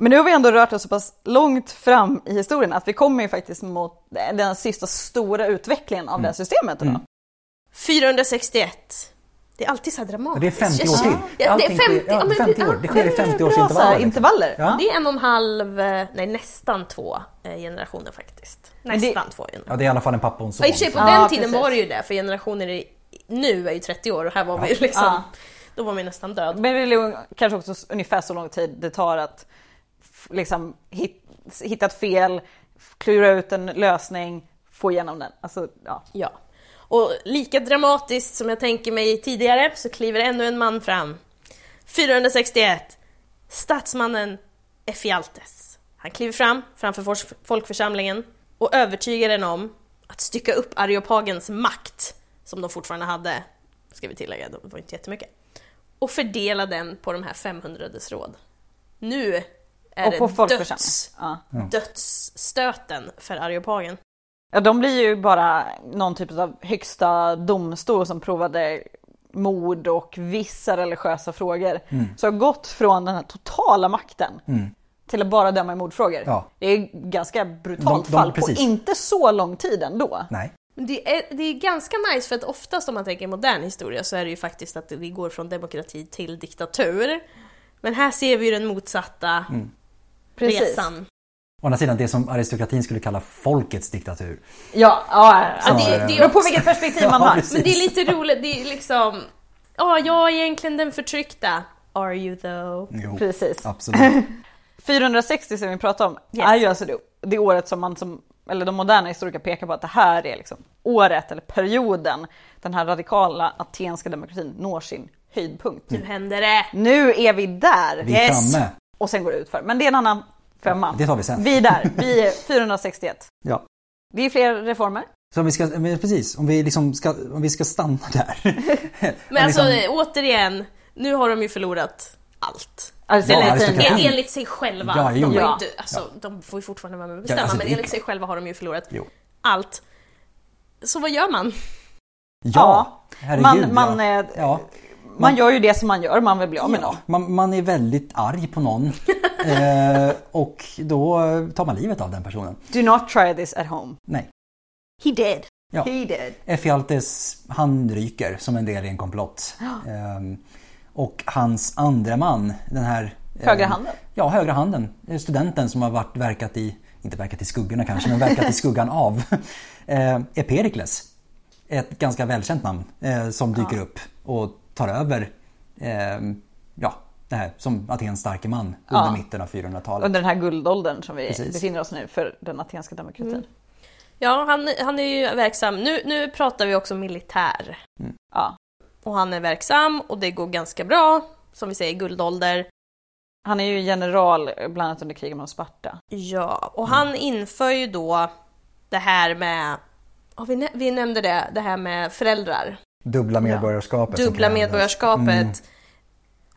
Men nu har vi ändå rört oss så pass långt fram i historien att vi kommer ju faktiskt mot den sista stora utvecklingen av det här systemet. Då. 461. Det är alltid så dramatiskt. det är 50 år till. Ja, det är Allting sker- 50, ja, ja, men- 50 år. Det sker i ja, 50 Bra års intervaller. liksom. intervaller. Ja. Det är en och en halv, eh, nej nästan två eh, generationer faktiskt. Men det- Nästan två generationer. Ja, det är i alla fall en pappa och en son. Ja, I och för sig på så- den Ja, tiden precis. var det ju det, för generationer i, nu är ju 30 år och här var vi liksom, Ja. då var vi nästan död. Men det är kanske också ungefär så lång tid det tar att liksom hit, hittat fel, klura ut en lösning, få igenom den. Alltså, ja. Ja. Och lika dramatiskt som jag tänker mig tidigare så kliver ännu en man fram. 461. Statsmannen Efialtes. Han kliver fram framför folkförsamlingen och övertygar den om att stycka upp areopagens makt, som de fortfarande hade, ska vi tillägga, det var inte jättemycket, och fördela den på de här 500 råd. Nu är Och det på folkförsamling. döds, Ja. dödsstöten för areopagen. ja, de blir ju bara någon typ av högsta domstol som provade mord och vissa religiösa frågor. Så har gått från den här totala makten till att bara döma i mordfrågor. Ja. Det är ganska brutalt De- de- fall precis. på inte så lång tid ändå. Nej. Det är, det är ganska nice för att oftast om man tänker modern historia så är det ju faktiskt att vi går från demokrati till diktatur. Men här ser vi ju den motsatta Precis. resan. Å andra sidan det som aristokratin skulle kalla folkets diktatur. Ja, ja, Ja, det, det- beror på också- vilket perspektiv man Ja, har. precis. Men det är lite roligt, det är liksom... Ja, jag är egentligen den förtryckta Are you though? Jo, Precis. absolut. 460 som vi pratade om Yes. är ju alltså det, det året som man som, eller de moderna historiker pekar på att det här är liksom året eller perioden den här radikala atenska demokratin når sin höjdpunkt. Nu händer det! Nu är vi där! Vi är framme. Och sen går det utför. Men det är en annan femma. Det tar vi sen. Vi är där, vi är 461. Ja. Det är fler reformer. Så om vi ska, men precis, om vi, liksom ska, om vi ska stanna där. Men alltså liksom, återigen, nu har de ju förlorat allt. Alltså, Ja. En, enligt sig själva. Ja, de, jo. ju Ja. inte, alltså, de får ju fortfarande vara med och bestämma, alltså, men enligt sig själva har de ju förlorat Jo. allt. Så vad gör man? ja, herregud. man, man, ja. Eh, ja. man gör ju det som man gör, man vill bli av med någon. Ja, man, man är väldigt arg på någon eh, och då tar man livet av den personen. Do not try this at home. Nej. He did. Ja. He did. Effialtes, han ryker som en del i en komplott. Ehm, och hans andra man, den här... eh, Högra handen. Ja, högra handen. Eh, Studenten som har varit, verkat i, inte verkat i skuggorna kanske, men verkat i skuggan av. Eh, är Perikles. Ett ganska välkänt namn eh, som dyker upp och tar över eh, ja, det här som Atens starke man under Ja. mitten av 400-talet. Under den här guldåldern som vi Precis. befinner oss nu för den atenska demokratin. Ja, han, han är ju verksam. Nu, nu pratar vi också militär. Ja. Och han är verksam och det går ganska bra. Som vi säger, guldålder. Han är ju general bland annat under kriget mot Sparta. Ja, och han inför ju då det här med... ja, vi, nä- vi nämnde det, det här med föräldrar. Dubbla medborgarskapet. som Dubbla medborgarskapet. Mm.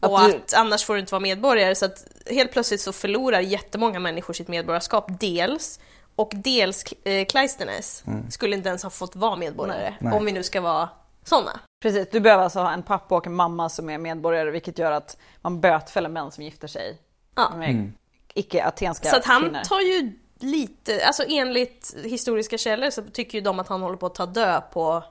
Och Att du- att annars får du inte vara medborgare. Så att helt plötsligt så förlorar jättemånga människor sitt medborgarskap. Dels. Och dels eh, Cleisthenes skulle inte ens ha fått vara medborgare. Mm. Nej. Om vi nu ska vara sådana. Precis, du behöver alltså ha en pappa och en mamma som är medborgare vilket gör att man bötfäller män som gifter sig Ja. med icke-atenska Så att han kvinnor. tar ju lite, alltså enligt historiska källor så tycker ju de att han håller på att ta död på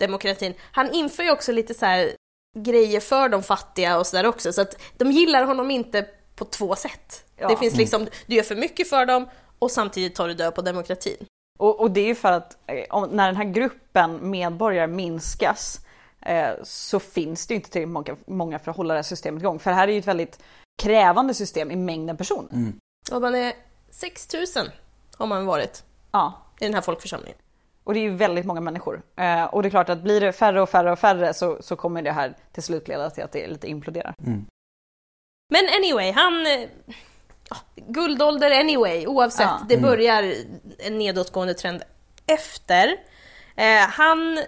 demokratin. Han inför ju också lite så här grejer för de fattiga och sådär också, så att de gillar honom inte på två sätt. Ja. Det finns liksom, du gör för mycket för dem och samtidigt tar du död på demokratin. Och, och det är ju för att eh, om, när den här gruppen medborgare minskas eh, så finns det ju inte tillräckligt många, många för att hålla det här systemet igång. För det här är ju ett väldigt krävande system i mängden personer. Och man är 6000 har man varit Ja, i den här folkförsamlingen. Och det är ju väldigt många människor. Eh, och det är klart att blir det färre och färre och färre så, så kommer det här till slut leda till att det lite imploderar. Men anyway, han... eh, guldålder anyway, oavsett. Ja. Det börjar en nedåtgående trend efter. Eh, han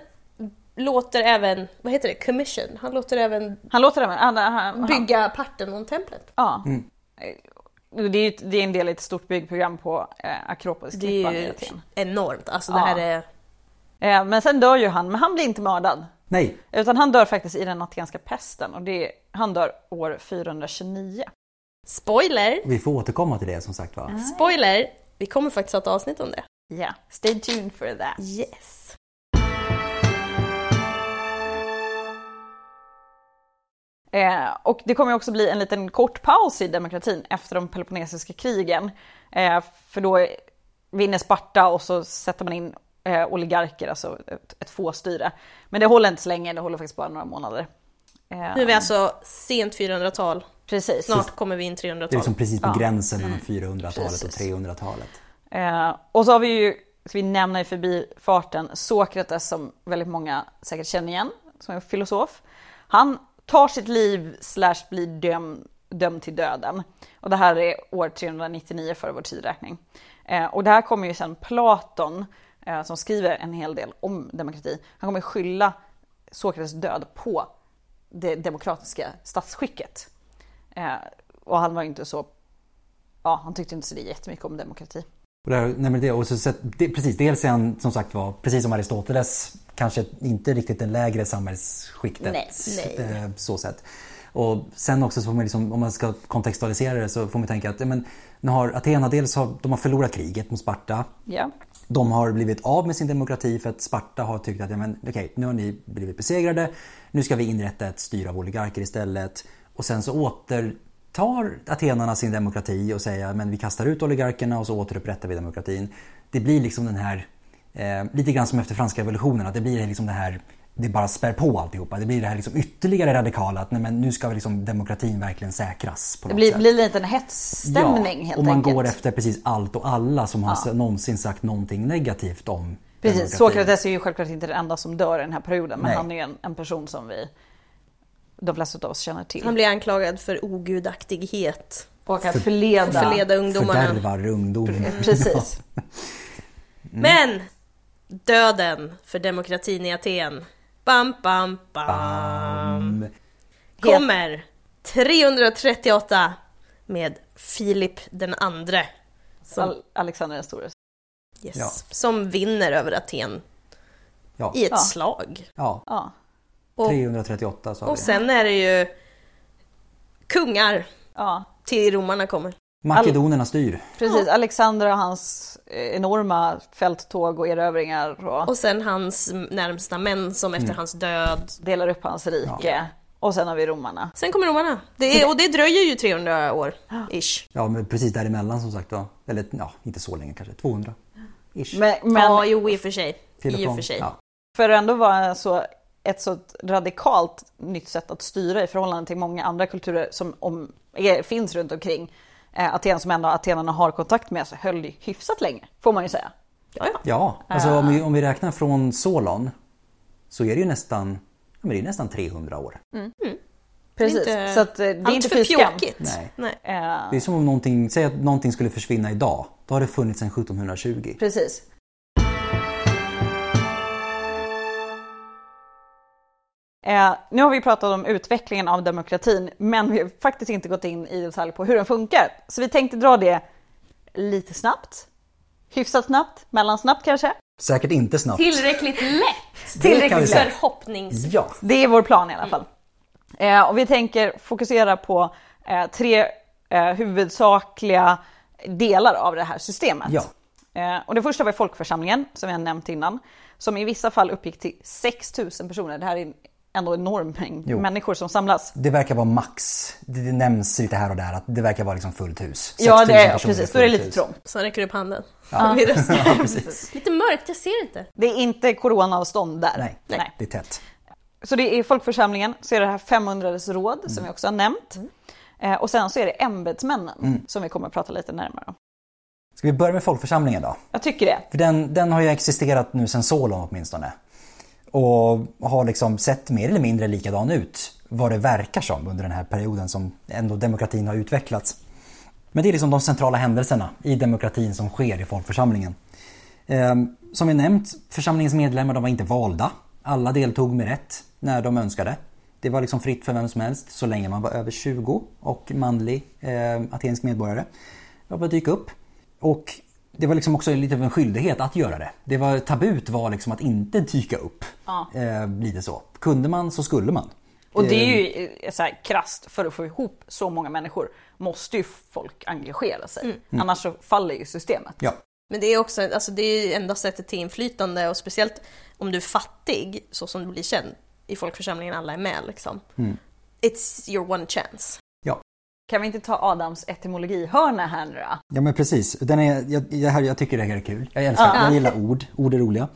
låter även, vad heter det, commission? Han låter även Han låter det, han, han, han, bygga Parthenon-templet. Ja. Eh, Det är, det är en del i ett stort byggprogram på eh, Akropolis Det är ju enormt. Alltså Ja. det här är... Eh, men sen dör ju han, men han blir inte mördad. Nej, Utan han dör faktiskt i den atenska pesten och det, han dör år 429. Spoiler! vi får återkomma till det som sagt var. Spoiler! Vi kommer faktiskt ha ett avsnitt om det. Ja, stay tuned for that. Yes. Eh, och det kommer också bli en liten kort paus i demokratin efter de peloponnesiska krigen. Eh, för då vinner Sparta och så sätter man in eh, oligarker, alltså ett, ett fåstyre. Men det håller inte så länge, det håller faktiskt bara några månader. Eh, Nu är vi alltså sent 400-tal. Precis. Snart kommer vi in 300-tal. Det är liksom precis på Ja. gränsen mellan 400-talet och Precis. 300-talet. Eh, och så har vi ju, ska vi nämna i förbifarten, Sokrates som väldigt många säkert känner igen, som en filosof. Han tar sitt liv slash blir dömd, dömd till döden. Och det här är år 399 före vår tidräkning. Eh, och det här kommer ju sen Platon, eh, som skriver en hel del om demokrati, han kommer skylla Sokrates död på det demokratiska statsskicket. Eh, och han var inte så, ja han tyckte inte så jättemycket om demokrati. Och där, nej men det, och så, det, precis, dels är han som sagt var, precis som Aristoteles, kanske inte riktigt det lägre samhällsskiktet. Nej, nej. Eh, så sett. Och sen också så får man liksom, om man ska kontextualisera det så får man tänka att ja, men, nu har Athena dels har, de har förlorat kriget mot Sparta. Ja. De har blivit av med sin demokrati för att Sparta har tyckt att ja, men, okej, nu har ni blivit besegrade. Nu ska vi inrätta ett styre av oligarker istället. Och sen så återtar atenarna sin demokrati och säger men vi kastar ut oligarkerna och så återupprättar vi demokratin. Det blir liksom den här, eh, lite grann som efter franska revolutionen, att det blir liksom det här det bara spär på alltihopa. Det blir det här liksom ytterligare radikala att nej, men nu ska vi liksom demokratin verkligen säkras. På Det något blir, sätt. blir lite en hetsstämning ja, helt och man enkelt. går efter precis allt och alla som har någonsin sagt någonting negativt om Precis, demokratin. Sokrates är ju självklart inte den enda som dör i den här perioden men Nej. han är ju en, en person som vi de flesta av oss känner till. Han blir anklagad för ogudaktighet. och att förleda. Förleda ungdomarna. Fördärvar ungdomen. Precis. Men! Döden för demokratin i Aten. Bam, bam, bam. Kommer 338 med Filip den andre. Som, Al- Alexander den store. yes, Ja. som vinner över Aten Ja, i ett Ja. slag. ja, Ja. Och, 338 sa vi. och sen är det ju kungar ja, till romarna kommer. Makedonerna styr. precis. Alexander och hans enorma fälttåg och erövringar och, Och sen hans närmsta män som Mm. efter hans död. delar upp hans rike. Och sen har vi romarna. Sen kommer romarna. Det är, och det dröjer ju 300 år, ish. Ja, men precis däremellan som sagt då. Eller ja, inte så länge kanske. 200. Ish. Men, men ja, jo i och för sig. I och för sig. Ja. för att ändå vara så, ett så radikalt nytt sätt att styra i förhållande till många andra kulturer som om, är, finns runt omkring eh, Aten som ändå atenarna har kontakt med så höll det hyfsat länge, får man ju säga. Ja, ja. Ja, alltså om vi, om vi räknar från Solon så är det ju nästan, ja, men det är nästan 300 år. Precis, Inte så att, eh, det är inte för pjåkigt. Nej. Nej. Eh, Det är som om någonting, säg att någonting skulle försvinna idag. Då har det funnits sedan 1720. Precis. Eh, nu har vi pratat om utvecklingen av demokratin, men vi har faktiskt inte gått in i detalj på hur den funkar. Så vi tänkte dra det lite snabbt, hyfsat snabbt, mellansnabbt kanske. Säkert inte snabbt. Tillräckligt lätt. Tillräckligt säga. Förhoppningsvis. Ja, Det är vår plan i alla fall. Eh, och vi tänker fokusera på eh, tre eh, huvudsakliga delar av det här systemet. Ja. Eh, och det första var folkförsamlingen, som jag nämnt innan, som i vissa fall uppgick till 6 000 personer. Det här är ändå en enorm mängd Jo. människor som samlas. det verkar vara max. Det, det nämns lite här och där att det verkar vara liksom fullt hus. Ja, 6 000 det är, precis. Då är det lite hus. trångt. Så han räcker upp handen. Ja. Ja, precis. Lite mörkt, jag ser inte. Det är inte coronaavstånd där. Nej, Nej. det är tätt. Så det är folkförsamlingen, så är det här 500 råd som vi också har nämnt. Eh, och sen så är det ämbetsmännen som vi kommer att prata lite närmare om. Ska vi börja med folkförsamlingen då? Jag tycker det. För den, den har ju existerat nu sedan Solon åtminstone. Och har liksom sett mer eller mindre likadan ut vad det verkar som under den här perioden som ändå demokratin har utvecklats. Men det är liksom de centrala händelserna i demokratin som sker i folkförsamlingen. Ehm, som vi nämnt, församlingens medlemmar de var inte valda. Alla deltog med rätt när de önskade. Det var liksom fritt för vem som helst så länge man var över 20 och manlig eh, atensk medborgare. Det var att dyka upp. Och det var liksom också lite av en skyldighet att göra det. Det var tabut var liksom att inte dyka upp. Ja. Eh, lite så. Kunde man så skulle man. Och det är ju eh, så här krasst, för att få ihop så många människor måste ju folk engagera sig. Annars så faller ju systemet. Ja. Men det är också alltså det är ju enda sättet till inflytande och speciellt om du är fattig, så som du blir känd i folkförsamlingen, alla är med liksom. It's your one chance. Kan vi inte ta Adams etymologihörna här nu då? Ja men precis. Den är, jag, här- jag tycker det här är kul. Jag älskar Ja. Jag gillar ord. Ord är roliga.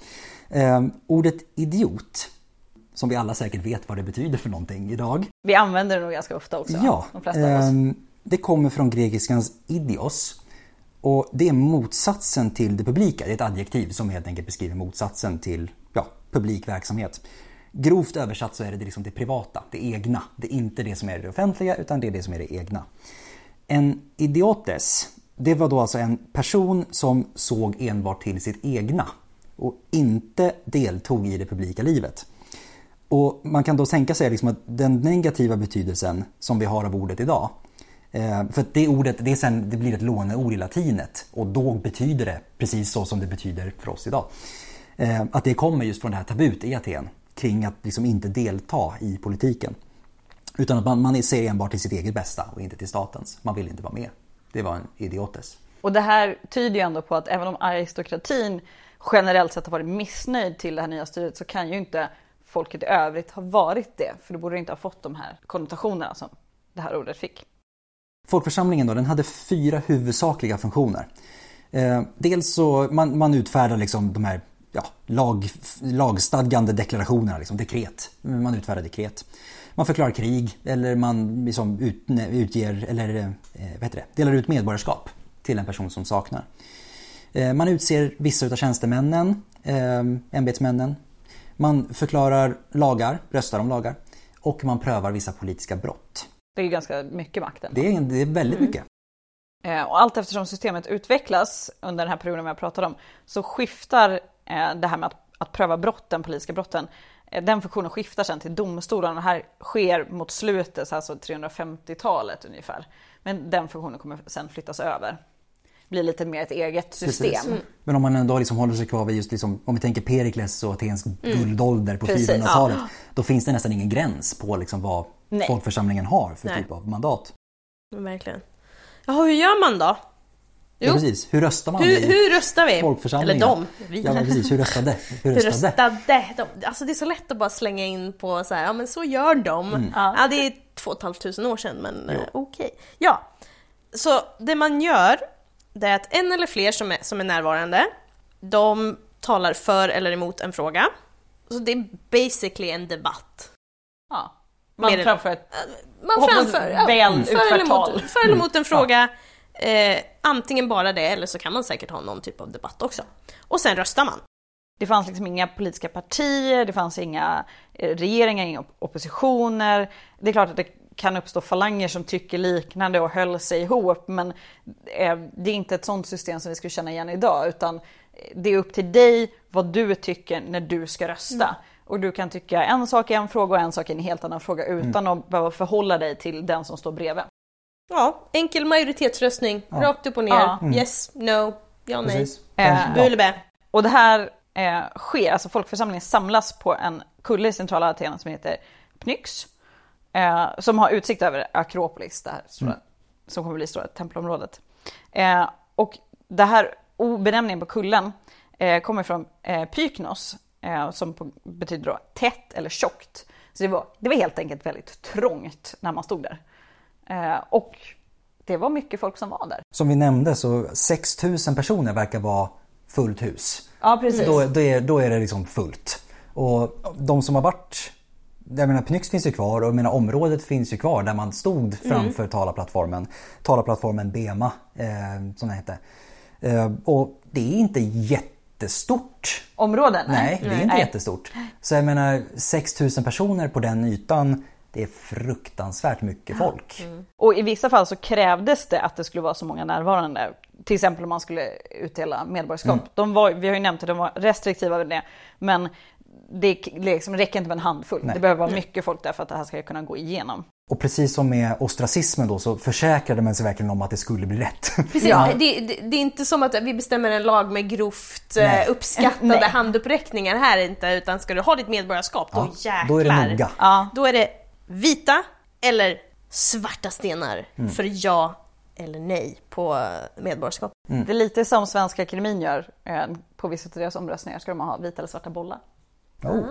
Eh, ordet idiot, som vi alla säkert vet vad det betyder för någonting idag. Vi använder det nog ganska ofta också. Ja, De flesta av oss. ehm, det kommer från grekiskans idios. Och det är motsatsen till det publika. Det är ett adjektiv som helt enkelt beskriver motsatsen till ja, publik verksamhet. Grovt översatt så är det liksom det privata, det egna. Det är inte det som är det offentliga utan det är det som är det egna. En idiotes, det var då alltså en person som såg enbart till sitt egna och inte deltog i det publika livet. Och man kan då tänka sig liksom att den negativa betydelsen som vi har av ordet idag. Eh, för att det ordet det, är sen, det blir ett låneord i latinet och då betyder det precis så som det betyder för oss idag. Eh, att det kommer just från det här tabut i Aten kring att liksom inte delta i politiken. Utan att man, man ser enbart till sitt eget bästa och inte till statens. Man vill inte vara med. Det var en idiotes. Och det här tyder ju ändå på att även om aristokratin generellt sett har varit missnöjd till det här nya styret så kan ju inte folket i övrigt ha varit det. För då borde det inte ha fått de här konnotationerna som det här ordet fick. Folkförsamlingen då, den hade fyra huvudsakliga funktioner. Eh, dels så man, man utfärdar liksom de här ja, lag, lagstadgande deklarationer, liksom, dekret. Man utfärdar dekret. Man förklarar krig eller man liksom ut, utger eller eh, det, delar ut medborgarskap till en person som saknar. Eh, man utser vissa av tjänstemännen, eh, ämbetsmännen. Man förklarar lagar, röstar om lagar och man prövar vissa politiska brott. Det är ganska mycket makt. Det är, det är väldigt mycket. Eh, Och allt eftersom systemet utvecklas under den här perioden vi har pratat om så skiftar det här med att, att pröva brotten, politiska brotten, eh, den funktionen skiftar sen till domstolarna. Det här sker mot slutet, alltså 350-talet ungefär. Men den funktionen kommer sen flyttas över. Blir lite mer ett eget system. Precis. Men om man ändå liksom håller sig kvar vid just liksom, om vi tänker Perikles och Atens guldålder på Precis, 400-talet. Då finns det nästan ingen gräns på liksom vad Nej. folkförsamlingen har för Nej. typ av mandat. Verkligen. Jaha, hur gör man då? Ja, Jo. precis. Hur röstar man Hur, hur röstar vi? folkförsamlingen? Eller de, vi. Ja, precis. Hur röstade? Hur Hur röstade? röstade de? Alltså det är så lätt att bara slänga in på så här, ja men så gör de. Mm. Ja. det är två och ett halvt tusen år sedan men eh, okej. Ja, så det man gör det är att en eller fler som är, som är närvarande, de talar för eller emot en fråga. Så det är basically en debatt. Ja. Man Mer- framför ett Man framför ja, väl för, eller utfört tal. emot, för eller emot en fråga. Eh, antingen bara det eller så kan man säkert ha någon typ av debatt också. Och sen röstar man. Det fanns liksom inga politiska partier, det fanns inga eh, regeringar, inga op- oppositioner. Det är klart att det kan uppstå falanger som tycker liknande och höll sig ihop, men eh, det är inte ett sånt system som vi skulle känna igen idag, utan det är upp till dig vad du tycker när du ska rösta. Och du kan tycka en sak i en fråga och en sak i en helt annan fråga utan att behöva förhålla dig till den som står bredvid. Ja, enkel majoritetsröstning, rakt upp och ner. Ja. Yes, no, ja, nej. Eh, Bu eller bä. Och det här eh, sker, alltså folkförsamlingen samlas på en kulle i centrala Aten som heter Pnyx. Eh, som har utsikt över Akropolis, det här stora, som kommer bli stora tempelområdet. Eh, och det här benämningen på kullen eh, kommer från eh, pyknos, eh, som på, betyder då tätt eller tjockt. Så det var, det var helt enkelt väldigt trångt när man stod där. Eh, och det var mycket folk som var där. Som vi nämnde så 6000 personer verkar vara fullt hus. Ja, precis. Då, då, är, då är det liksom fullt. Och de som har varit jag menar Pnyx finns ju kvar och jag menar, området finns ju kvar där man stod framför talarplattformen. Talarplattformen Bema eh, som den hette. Eh, och det är inte jättestort. Områden? Nej, det är inte Nej. jättestort. Så jag menar 6000 personer på den ytan. Det är fruktansvärt mycket folk. Och i vissa fall så krävdes det att det skulle vara så många närvarande. Till exempel om man skulle utdela medborgarskap. Mm. De var, vi har ju nämnt att de var restriktiva med det. Men det liksom räcker inte med en handfull. Nej. Det behöver vara mycket folk där för att det här ska kunna gå igenom. Och precis som med ostracismen då så försäkrade man sig verkligen om att det skulle bli rätt. Precis, det, det, det är inte som att vi bestämmer en lag med grovt Nej. eh, uppskattade Nej. handuppräckningar här inte, utan ska du ha ditt medborgarskap, då Ja, jäklar. då är det noga. Ja. Då är det vita eller svarta stenar Mm. för ja eller nej på eh, medborgarskap. Mm. Det är lite som Svenska Akademin gör. eh, På vissa av deras omröstningar ska de ha vita eller svarta bollar. Oh.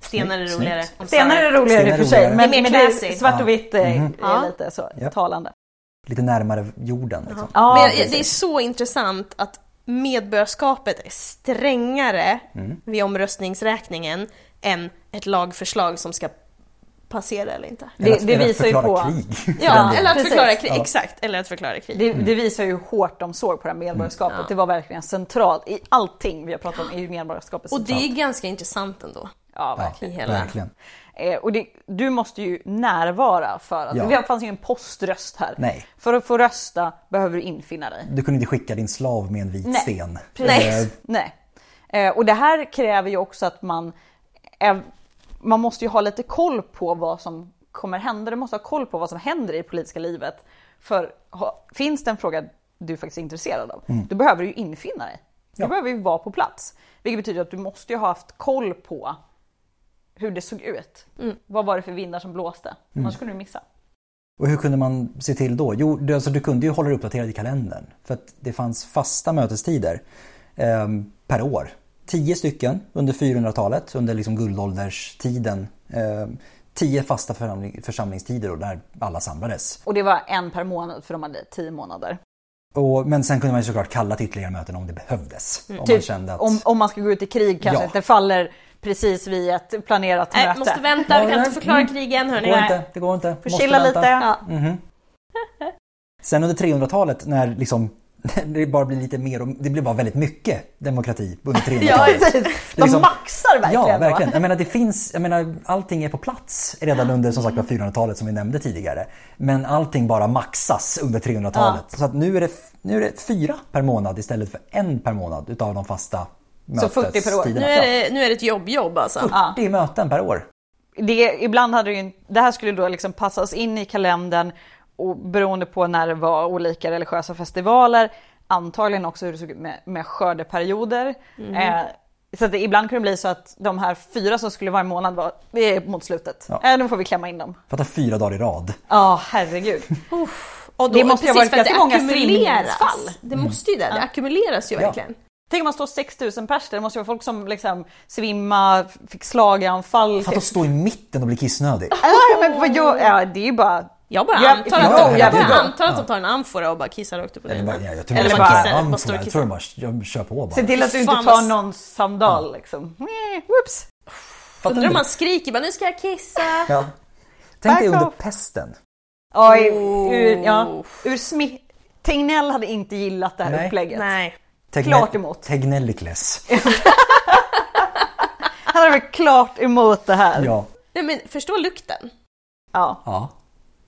Stenar är roligare. Stenar är roligare i och för sig. Men, Det är mer men det är svart och vitt är, är Ja. lite så Japp. talande. Lite närmare jorden. Liksom. Ja, Men det är så intressant att medborgarskapet är strängare Mm. vid omröstningsräkningen än ett lagförslag som ska passera eller inte. Eller Det- att- det eller att visar ju förklara på- krig. Ja, eller att förklara krig. Ja. Exakt, eller att förklara krig. Det, det visar ju hur hårt de såg på det här medborgarskapet. Ja. Det var verkligen centralt. I allting vi har pratat om är ju medborgarskapet Och det centralt. är ganska intressant ändå. Ja, Ja, verkligen. i hela- verkligen. Eh, och det, du måste ju närvara för att... Ja. Det fanns ju ingen poströst här. Nej. För att få rösta behöver du infinna dig. Du kunde inte skicka din slav med en vit Nej. sten. Nej. Eh, Nej. Eh, och det här kräver ju också att man... Man måste ju ha lite koll på vad som kommer hända. Du måste ha koll på vad som händer i det politiska livet. För ha, finns det en fråga du faktiskt är intresserad av, då behöver du ju infinna dig. Du Ja. behöver ju vara på plats. Vilket betyder att du måste ju ha haft koll på hur det såg ut. Vad var det för vindar som blåste? Annars kunde du missa. Och hur kunde man se till då? Jo, du, alltså, du kunde ju hålla dig uppdaterad i kalendern. För att det fanns fasta mötestider eh, per år. Tio stycken under 400-talet, under liksom guldålderstiden. Eh, tio fasta församling, församlingstider och där alla samlades. Och det var en per månad för de hade tio månader. Och, men sen kunde man ju såklart kalla till ytterligare möten om det behövdes. Om man Typ, kände att... om, om man ska gå ut i krig kanske Ja. inte faller precis vid ett planerat Nej, möte. måste vänta, vi kan inte förklara mm. krigen Det hörni. går inte, det går inte. Får chilla lite. Ja. Sen under 300-talet när liksom det bara blir lite mer och det blir bara väldigt mycket demokrati under 300-talet. precis. De Liksom- maxar verkligen. Ja, verkligen. Jag menar, det finns, jag menar, allting är på plats redan under som sagt var 400-talet som vi nämnde tidigare. Men allting bara maxas under 300-talet. Så att nu är, det, nu är det fyra per månad istället för en per månad utav de fasta Så 40 per år. mötestiderna. Nu är det, nu är det ett jobbjobb alltså. Ja. 40 möten per år. det, ibland hade det ju, det här skulle då liksom passas in i kalendern och beroende på när det var olika religiösa festivaler, antagligen också hur det såg ut med, med skördeperioder. Eh, så att det, ibland kunde det bli så att de här fyra som skulle vara en månad var, det är mot slutet. Ja. Eh, nu får vi klämma in dem. Fatta fyra dagar i rad. Ja, herregud. Och Det måste ju ha varit ganska det många strimningsfall. Det måste ju det, det ackumuleras ju Ja. verkligen. Tänk om man står 6000 pers där, det måste ju vara folk som liksom svimma, fick slaganfall. Fatta att stå i mitten och bli kissnödig. Ja, men vad gör, ja, det är ju bara... Jag bara Ja, antar, ja, att, ja, de, ja, jag ja. antar att de tar en amfora och bara kissar rakt upp och Eller ner. bara, ja, jag tror Eller bara, bara- jag, bara tror bara jag kör på bara. Se till att du inte tar någons sandal liksom. Whoops! Fattar Undrar ni? om man skriker bara nu ska jag kissa. Ja. Tänk dig under off. pesten. Oj, Oh. ur, ja, ur smi- Tegnell hade inte gillat det här Nej. upplägget. Nej. Tegne- Klart emot. Tegnellikles. Han hade varit klart emot det här. Ja. Nej men förstå lukten. Ja. ja.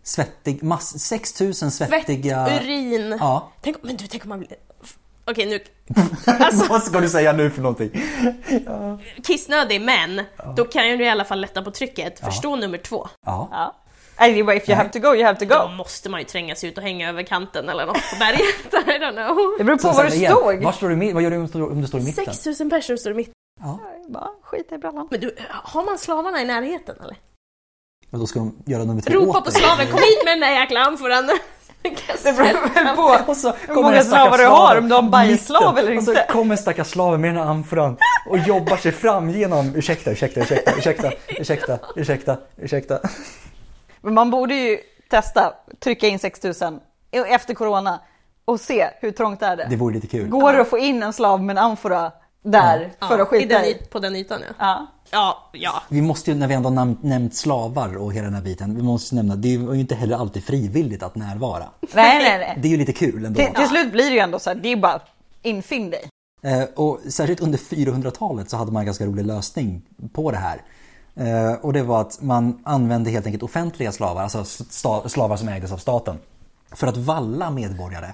Svettig, mass, 6000 Svett, svettiga... urin. Ja. Tänk, men du, tänk om man blir... Okej nu, Vad ska du säga nu för någonting? kissnödig men då kan ju du i alla fall lätta på trycket. Förstå nummer två. Ja. ja. Är bara if you have to go, you have to Då go. måste man ju tränga sig ut och hänga över kanten eller något på berget. I don't know. Det beror på Så var du igen, stod. Var står du, vad gör du om du står- i mitten? 6000 personer står i mitten. Bara skita i brallan. Men du, har man slavarna i närheten eller? Och då ska de göra nummer två Ropa åt på dig. slaven, kom hit med den där jäkla amforan! Det beror väl på Och så hur kommer många slavar du har, om du har en mitten. eller Och så inte. kommer stackars slav med den här amforan och jobbar sig fram genom, ursäkta, ursäkta, ursäkta, ursäkta, ursäkta, ursäkta, ursäkta. Men man borde ju testa, trycka in 6000 efter corona och se hur trångt är det. Det vore lite kul. Går det att få in en slav med en amfora där för att skita den, i? yt- på den ytan ja. Ja. Ja, ja. Vi måste ju, när vi ändå nam- nämnt slavar och hela den här biten, vi måste nämna, det är ju inte heller alltid frivilligt att närvara. Nej, nej, nej. Det är ju lite kul ändå. Till, till slut blir det ju ändå så här, det är bara infinn dig. Eh, och särskilt under 400-talet så hade man en ganska rolig lösning på det här. Eh, och det var att man använde helt enkelt offentliga slavar, alltså sta- slavar som ägdes av staten, för att valla medborgare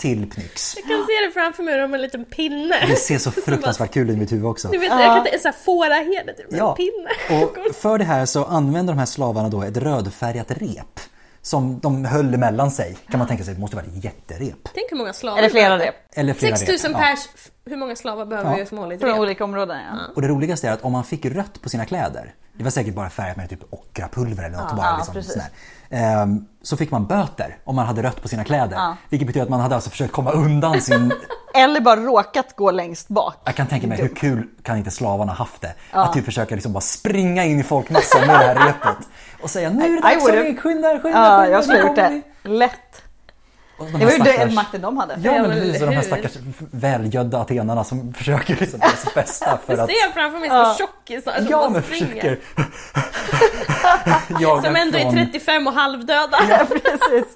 till Pnyx. Jag kan se det framför mig, de har en liten pinne. Det ser så fruktansvärt kul ut i mitt huvud också. Du vet, jag kan en sån här fåraherde, typ, Ja, en pinne. och för det här så använder de här slavarna då ett rödfärgat rep som de höll mellan sig. Kan man tänka sig, det måste vara ett jätterep. Tänk hur många slavar Eller flera behöver- rep. Eller flera 6000 rep. Ja. pers, f- hur många slavar behöver Ja. vi förmodligen Från till det? olika områden ja. Och det roligaste är att om man fick rött på sina kläder, det var säkert bara färgat med typ ockrapulver eller något, Ja, bara ja, liksom precis. sådär. Ehm, så fick man böter om man hade rött på sina kläder. Ja. Vilket betyder att man hade alltså försökt komma undan sin... Eller bara råkat gå längst bak. Jag kan tänka mig hur kul kan inte slavarna haft det? Att typ försöka liksom bara springa in i folkmassan med det här repet. Och säga nu är det dags hörni, skynda, skynda, Ja, skynda, jag skulle gjort det. vi." Lätt. Det var ju stackars- den makten de hade. Ja men precis, och de här stackars välgödda atenarna som försöker liksom göra sitt bästa för att... ser framför mig Ja. tjockisar som Ja bara men springer. försöker... Som ändå är från- 35 och halvdöda. Ja, precis.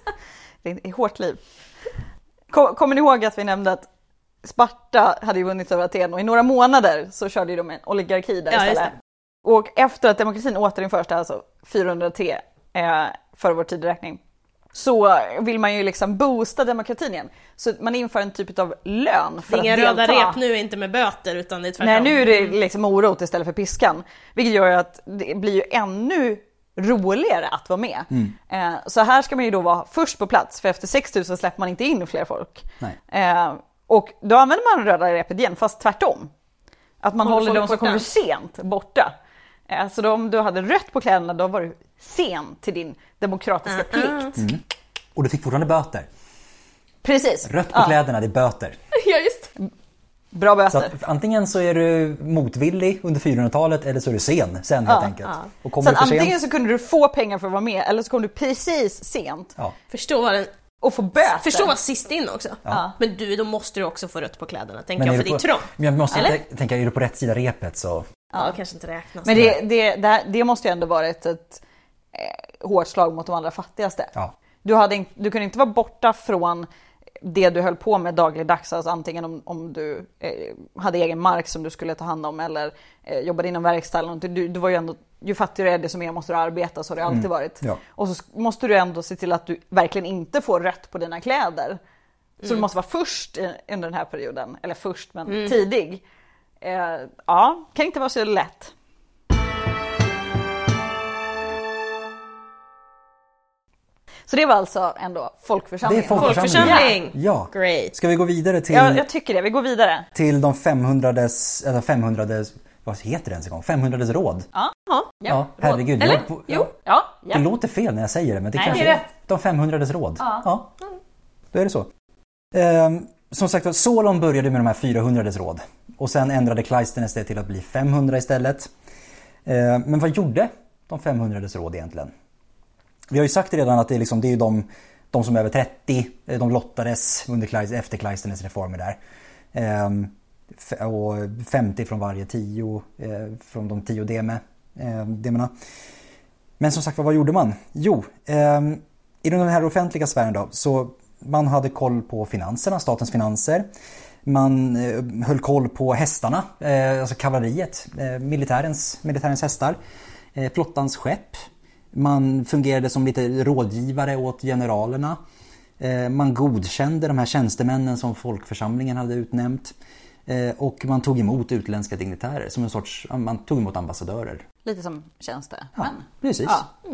Det är ett hårt liv. Kom- Kommer ni ihåg att vi nämnde att Sparta hade ju vunnit över Aten och i några månader så körde de en oligarki där Ja, istället. Och efter att demokratin återinförs, alltså 403 eh, för vår tideräkning, så vill man ju liksom boosta demokratin igen. Så man inför en typ av lön Det för är att inga delta. röda rep nu, inte med böter utan det är tvärtom. Nej, nu är det liksom morot istället för piskan. Vilket gör ju att det blir ju ännu roligare att vara med. Eh, så här ska man ju då vara först på plats, för efter 6000 släpper man inte in fler folk. Nej. Eh, och då använder man röda repet igen, fast tvärtom. Att man Håller de som kommer sent borta. Eh, så då, om du hade rött på kläderna, då var du sen till din demokratiska plikt. Och du fick fortfarande böter. Precis. Rött på Ja, kläderna, det är böter. Ja, just Bra Så böter. att antingen så är du motvillig under 400-talet eller så är du sen, sen helt enkelt. Och Så kommer att du för antingen sent... så kunde du få pengar för att vara med, eller så kom du precis sent. Ja. Förstå vad den Och få böter. Förstå vara sist in också. Ja. Men du, då måste du också få rött på kläderna, tänker jag, för du det är trångt. Men jag måste Eller? tänka, är du på rätt sida repet så... Ja, kanske inte räknas. Men det, det, det, här- det måste ju ändå varit ett eh, hårt slag mot de allra fattigaste. Ja. Du, hade, in- du kunde inte vara borta från det du höll på med dagligdags, alltså antingen om, om du eh, hade egen mark som du skulle ta hand om eller eh, jobbade inom verkstad eller någonting. Du, du var ju ändå, ju fattigare du är desto mer måste du arbeta, så har det alltid varit. Ja. Och så måste du ändå se till att du verkligen inte får rött på dina kläder. Så du måste vara först i, under den här perioden, eller först men tidig. Eh, ja, kan inte vara så lätt. Så det var alltså ändå Det är folkförsamlingen. folkförsamlingen. Folkförsamling! Ja. Great. Ska vi gå vidare till, Ja, jag tycker det. Vi går vidare. till de 500 eller 500 vad heter det ens en gång? 500 råd? Ja, Ja. Ja, herregud. Eller? Jag, Jo. ja, Det ja. låter fel när jag säger det men det Nej, kanske det är rätt. de 500 råd. Ja. Då är det så. Ehm, som sagt var, Solon började med de här 400 råd och sen ändrade Clijsterness det till att bli 500 istället. Eh, men vad gjorde de 500 råd egentligen? Vi har ju sagt redan att det är, liksom, det är ju de, de som är över 30, eh, de lottades under, efter Clijsterness reformer där. Ehm, och 50 från varje 10 eh, från de 10 deme, eh, demerna. Men som sagt vad gjorde man? Jo, ehm, i den här offentliga sfären då så man hade koll på finanserna, statens finanser. Man eh, höll koll på hästarna, eh, alltså kavalleriet, eh, militärens, militärens hästar, flottans skepp. Man fungerade som lite rådgivare åt generalerna. Man godkände de här tjänstemännen som folkförsamlingen hade utnämnt. Och man tog emot utländska dignitärer som en sorts, man tog emot ambassadörer. Lite som tjänstemän. Ja, precis. Ja.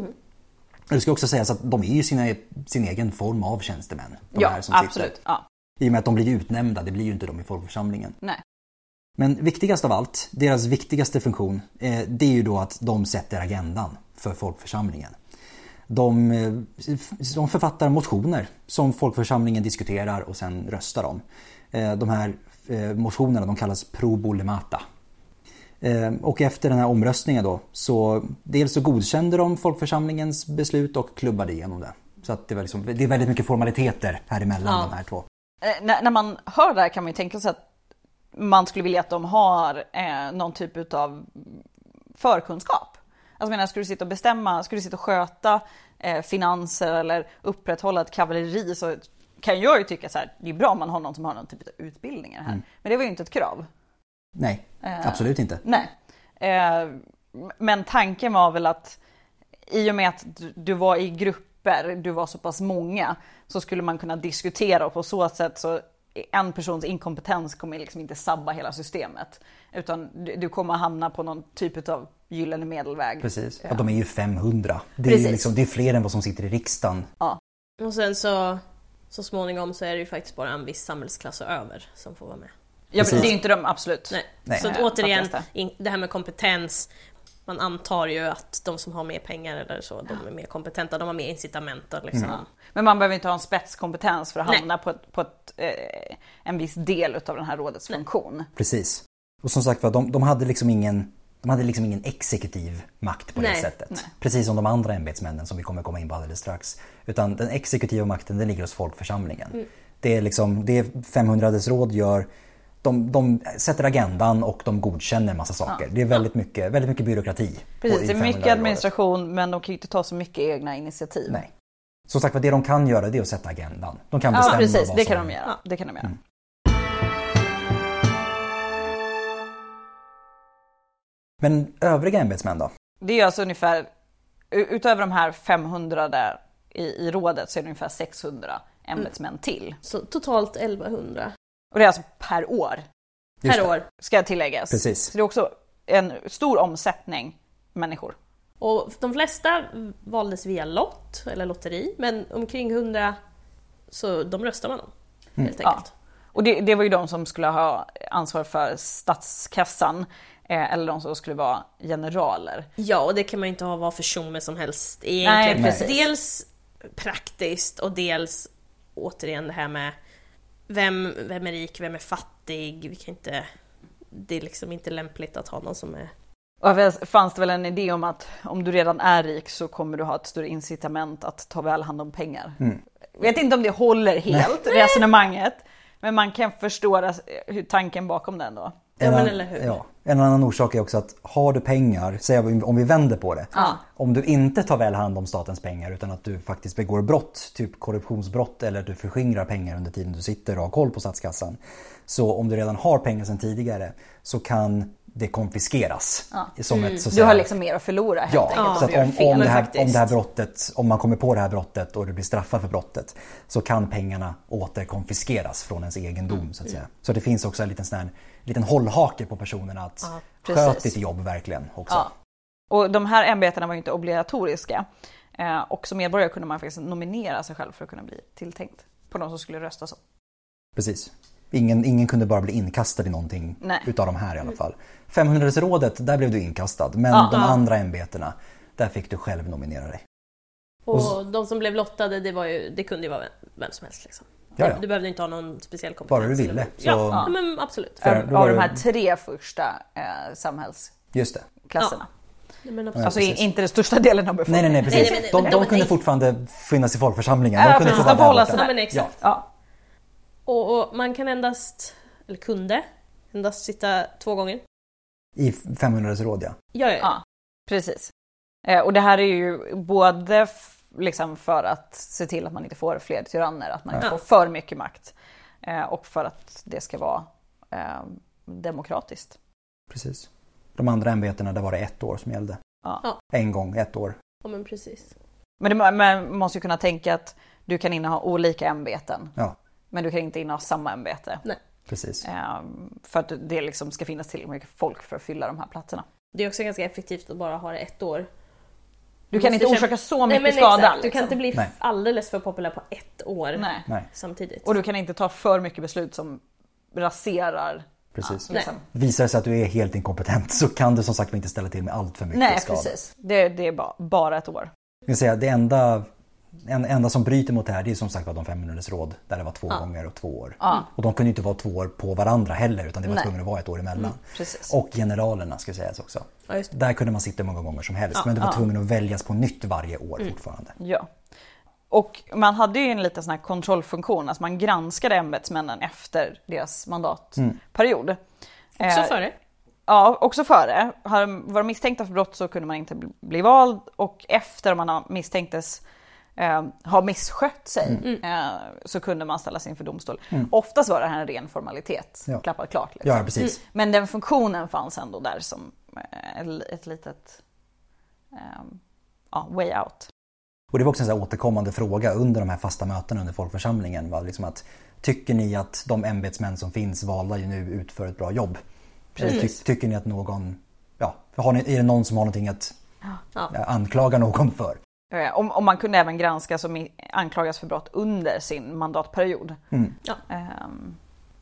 Det ska också sägas att de är ju sina, sin egen form av tjänstemän. Ja, absolut. Ja. I och med att de blir utnämnda, det blir ju inte de i folkförsamlingen. Nej. Men viktigast av allt, deras viktigaste funktion, eh, det är ju då att de sätter agendan för folkförsamlingen. De, eh, de författar motioner som folkförsamlingen diskuterar och sen röstar om. Eh, De här motionerna de kallas probolemata. Eh, Och efter den här omröstningen då så dels så godkände de folkförsamlingens beslut och klubbade igenom det. Så att det, var liksom, det är väldigt mycket formaliteter här emellan Ja. de här två. Eh, när, när man hör det här kan man ju tänka sig att man skulle vilja att de har eh, någon typ av förkunskap. Alltså menar, skulle du sitta och bestämma, skulle du sitta och sköta eh, finanser eller upprätthålla ett kavalleri så kan jag ju tycka så här, det är bra om man har någon som har någon typ av utbildningar här. Men det var ju inte ett krav. Nej, Eh, absolut inte. Nej. Eh, men tanken var väl att i och med att du- var i grupper, du var så pass många, så skulle man kunna diskutera och på så sätt så en persons inkompetens kommer liksom inte sabba hela systemet. Utan du, kommer hamna på någon typ av gyllene medelväg. Precis. Ja. Och de är ju 500. Det är, ju Precis. liksom, det är fler än vad som sitter i riksdagen. Och sen så, så småningom så är det ju faktiskt bara en viss samhällsklass och över som får vara med. Ja, det är inte de, absolut. Nej. Nej. Så återigen, det här med kompetens. Man antar ju att de som har mer pengar eller så, de är mer kompetenta, de har mer incitament liksom. Mm. Men man behöver inte ha en spetskompetens för att Nej. hamna på, ett, på ett, eh, en viss del av den här rådets funktion. Precis. Och som sagt var, de, de hade liksom ingen de hade liksom ingen exekutiv makt på det Nej, sättet. nej. Precis som de andra ämbetsmännen som vi kommer komma in på alldeles strax. Utan den exekutiva makten den ligger hos folkförsamlingen. Mm. Det är liksom det 500 råd gör. De, de sätter agendan och de godkänner en massa saker. Det är väldigt mycket, väldigt mycket byråkrati. Precis, i det är 500 mycket rådet. administration men de kan ju inte ta så mycket egna initiativ. Nej. Som sagt det de kan göra det är att sätta agendan. De kan Ja, bestämma precis, vad det som... kan de göra. Det kan de göra. Mm. Men övriga ämbetsmän då? Det är alltså ungefär, utöver de här 500 där i, i rådet så är det ungefär 600 ämbetsmän till. Så totalt 1100 Och det är alltså per år, Just per det. år. ska tilläggas. Precis. Så det är också en stor omsättning människor. Och de flesta valdes via lott eller lotteri, men omkring 100 så de röstar man om. Helt Ja. enkelt. Och det, det var ju de som skulle ha ansvar för statskassan, eh, eller de som skulle vara generaler. Ja, och det kan man ju inte ha vad för tjomme som helst egentligen. Nej, precis. Dels praktiskt och dels återigen det här med vem, vem är rik, vem är fattig? Vi kan inte, det är liksom inte lämpligt att ha någon som är... Och fanns det väl en idé om att om du redan är rik så kommer du ha ett större incitament att ta väl hand om pengar. Mm. vet inte om det håller helt, resonemanget. Men man kan förstå hur tanken bakom den då. Ja, En men eller hur? Ja. En annan orsak är också att har du pengar, säg om vi vänder på det. Om du inte tar väl hand om statens pengar utan att du faktiskt begår brott, typ korruptionsbrott eller att du förskingrar pengar under tiden du sitter och har koll på statskassan. Så om du redan har pengar sedan tidigare så kan det konfiskeras. Som ett, så att Du säga- har liksom mer att förlora helt Ja, enkelt. så om att om, om, det här, om det här brottet, om man kommer på det här brottet och du blir straffad för brottet så kan pengarna återkonfiskeras från ens egendom så att säga. Så det finns också en liten, sån här, liten hållhake på personerna att precis. sköt ditt jobb verkligen också. Ja. Och de här ämbetena var ju inte obligatoriska. Eh, och som medborgare kunde man faktiskt nominera sig själv för att kunna bli tilltänkt på de som skulle rösta så. Precis. Ingen, ingen kunde bara bli inkastad i någonting Nej. utav de här i alla fall. 500-rådet, där blev du inkastad. Men Ja. de Ja. andra ämbetena, där fick du själv nominera dig. Och de som blev lottade, det, var ju, det kunde ju vara vem, vem som helst. Liksom. Ja, ja. Du behövde inte ha någon speciell kompetens. Bara du ville. Så, Ja, ja, men absolut. För- Av de här tre första eh, samhällsklasserna. Men Ja. Alltså precis. i- inte den största delen av befolkningen. nej, nej, precis. Nej, nej, nej, de, de kunde fortfarande finnas i folkförsamlingen. Ja, De kunde precis. få vara hålla där. Ja, men exakt. Ja, Och, och man kan endast, eller kunde, endast sitta två gånger. I 500-råd ja. Ja, ja, ja. ja, precis. Eh, och det här är ju både liksom för att se till att man inte får fler tyranner, att man inte får för mycket makt. Eh, och för att det ska vara eh, demokratiskt. Precis. De andra ämbetena, där var det ett år som gällde. Ja. En gång, ett år. ja men precis. Men man måste ju kunna tänka att du kan inneha olika ämbeten. Ja, Men du kan inte inneha samma ämbete. precis. Ehm, för att det liksom ska finnas tillräckligt mycket folk för att fylla de här platserna. Det är också ganska effektivt att bara ha det ett år. Du kan inte orsaka så Nej, mycket men skada. exakt. Du liksom. kan inte bli Nej. alldeles för populär på ett år Nej. Nej, samtidigt. Och du kan inte ta för mycket beslut som raserar. precis. Liksom. Visar det sig att du är helt inkompetent så kan du som sagt inte ställa till med allt för mycket Nej skada. precis. Det, det är bara, bara ett år. Jag säga, det enda, en, enda som bryter mot det här det är som sagt var de 500 råd där det var två gånger och två år. Ja. Och de kunde inte vara två år på varandra heller utan det var tvungen att vara ett år emellan. Precis. Och generalerna ska sägas också. Ja, just det. Där kunde man sitta hur många gånger som helst men du var tvungen att väljas på nytt varje år Mm. fortfarande. Ja. Och man hade ju en liten sån här kontrollfunktion, alltså man granskade ämbetsmännen efter deras mandatperiod. Också Eh, före. Ja, också före. Var de misstänkta för brott så kunde man inte bli- bli vald och efter man har- misstänktes eh, ha misskött sig eh, så kunde man ställas inför domstol. Oftast var det här en ren formalitet, Ja. klappat klart. Liksom. Ja, precis. Men den funktionen fanns ändå där som eh, ett- litet eh, ja, way out. Och det var också en sån här återkommande fråga under de här fasta mötena under folkförsamlingen. Var liksom att, tycker ni att de ämbetsmän som finns valda ju nu utför ett bra jobb? Eller ty, tycker ni att någon, ja, har ni, är det någon som har någonting att Ja. ja, anklaga någon för? Eh, Om, om man kunde även granska som anklagas för brott under sin mandatperiod. Ja. Ehm,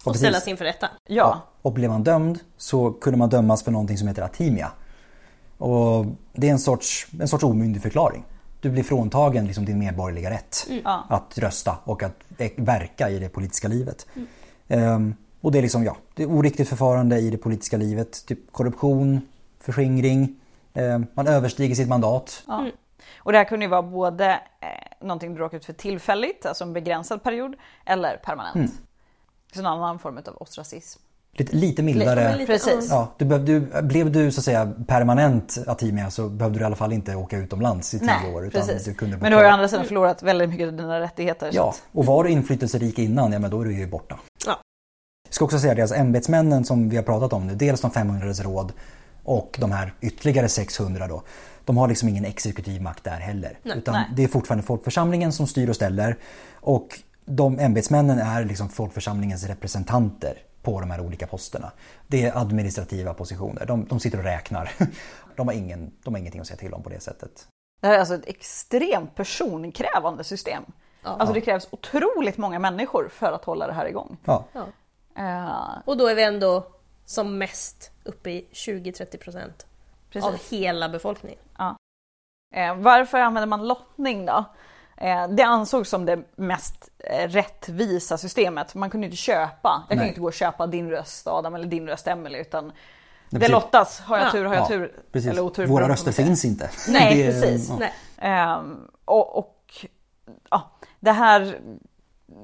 Och Och ställas inför rätta. ja, Och blev man dömd så kunde man dömas för någonting som heter atimia. Och det är en sorts, en sorts omyndigförklaring. Du blir fråntagen liksom din medborgerliga rätt Ja. att rösta och att verka i det politiska livet. Ehm, och det är liksom, ja, det är oriktigt förfarande i det politiska livet. Typ korruption, förskingring, ehm, man överstiger sitt mandat. Ja. Och det här kunde ju vara både eh, någonting du råkar ut för tillfälligt, alltså en begränsad period, eller permanent. Så en annan form av ostracism. Lite, lite mildare. lite- Precis. Ja, du behövde, du, blev du så att säga permanent atimia så behövde du i alla fall inte åka utomlands i tio Nej, år. Utan precis. du kunde Men du har ju å andra sidan förlorat väldigt mycket av dina rättigheter. så Ja, att- och var du inflytelserik innan, ja men då är du ju borta. Ja. Jag ska också säga det, alltså ämbetsmännen som vi har pratat om nu, dels de 500 råd och de här ytterligare 600 då. De har liksom ingen exekutiv makt där heller. utan nej. det är fortfarande folkförsamlingen som styr och ställer. Och de ämbetsmännen är liksom folkförsamlingens representanter på de här olika posterna. Det är administrativa positioner. De, de sitter och räknar. De har, ingen, de har ingenting att säga till om på det sättet. Det här är alltså ett extremt personkrävande system. Alltså det krävs otroligt många människor för att hålla det här igång. Ja, Ja. Eh, Och då är vi ändå som mest uppe i 20-30% precis. av hela befolkningen. Eh, varför använder man lottning då? Eh, det ansågs som det mest eh, rättvisa systemet. Man kunde inte köpa. Jag kan Nej. inte gå och köpa din röst Adam eller din röst Emily utan det precis. lottas. Har jag Ja. tur har jag Ja, tur. precis. Eller otur. Våra röster finns inte. Nej, Det precis. ja. Nej. Ehm, och och ja, det här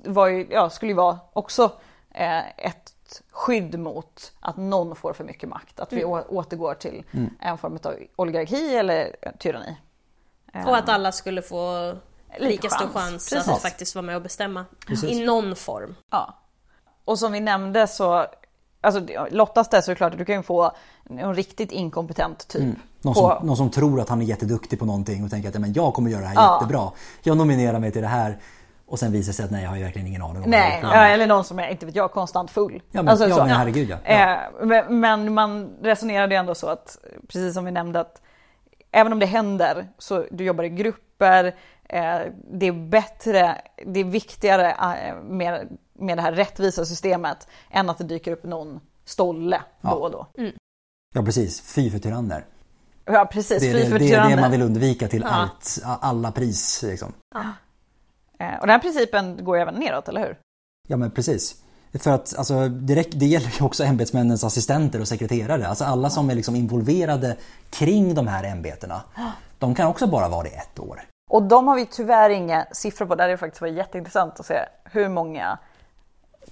var ju, ja, skulle ju vara också eh, ett skydd mot att någon får för mycket makt. Att vi å- återgår till en form av oligarki eller tyranni. Och att alla skulle få Lika stor chans. chans Precis. att faktiskt vara med och bestämma. Precis. I någon form. Ja. Och som vi nämnde så, alltså lottas det så är det klart att du kan ju få en riktigt inkompetent typ. Någon, på- som, någon som tror att han är jätteduktig på någonting och tänker att ja, men jag kommer göra det här Ja. jättebra. Jag nominerar mig till det här. Och sen visar det sig att nej, jag har ju verkligen ingen aning om Nej, det. ja. eller någon som är, inte vet jag, konstant full. Ja, men, Alltså ja, så. men herregud ja. ja. Eh, men- man resonerade ju ändå så att, precis som vi nämnde, att även om det händer så du jobbar i grupper, eh, det är bättre, det är viktigare eh, med, med det här rättvisa systemet än att det dyker upp någon stolle Ja. då och då. ja precis, fy för tyranner. Ja precis, Det är fri det, för det, är det tyranner. man vill undvika till Ja. allt, alla pris. Liksom. Eh, Och den här principen går även neråt, eller hur? Ja men precis. För att alltså, det, räck- det gäller ju också ämbetsmännens assistenter och sekreterare. Alltså alla som är liksom involverade kring de här ämbetena. De kan också bara vara det ett år. Och de har vi tyvärr inga siffror på. Där det faktiskt var jätteintressant att se hur många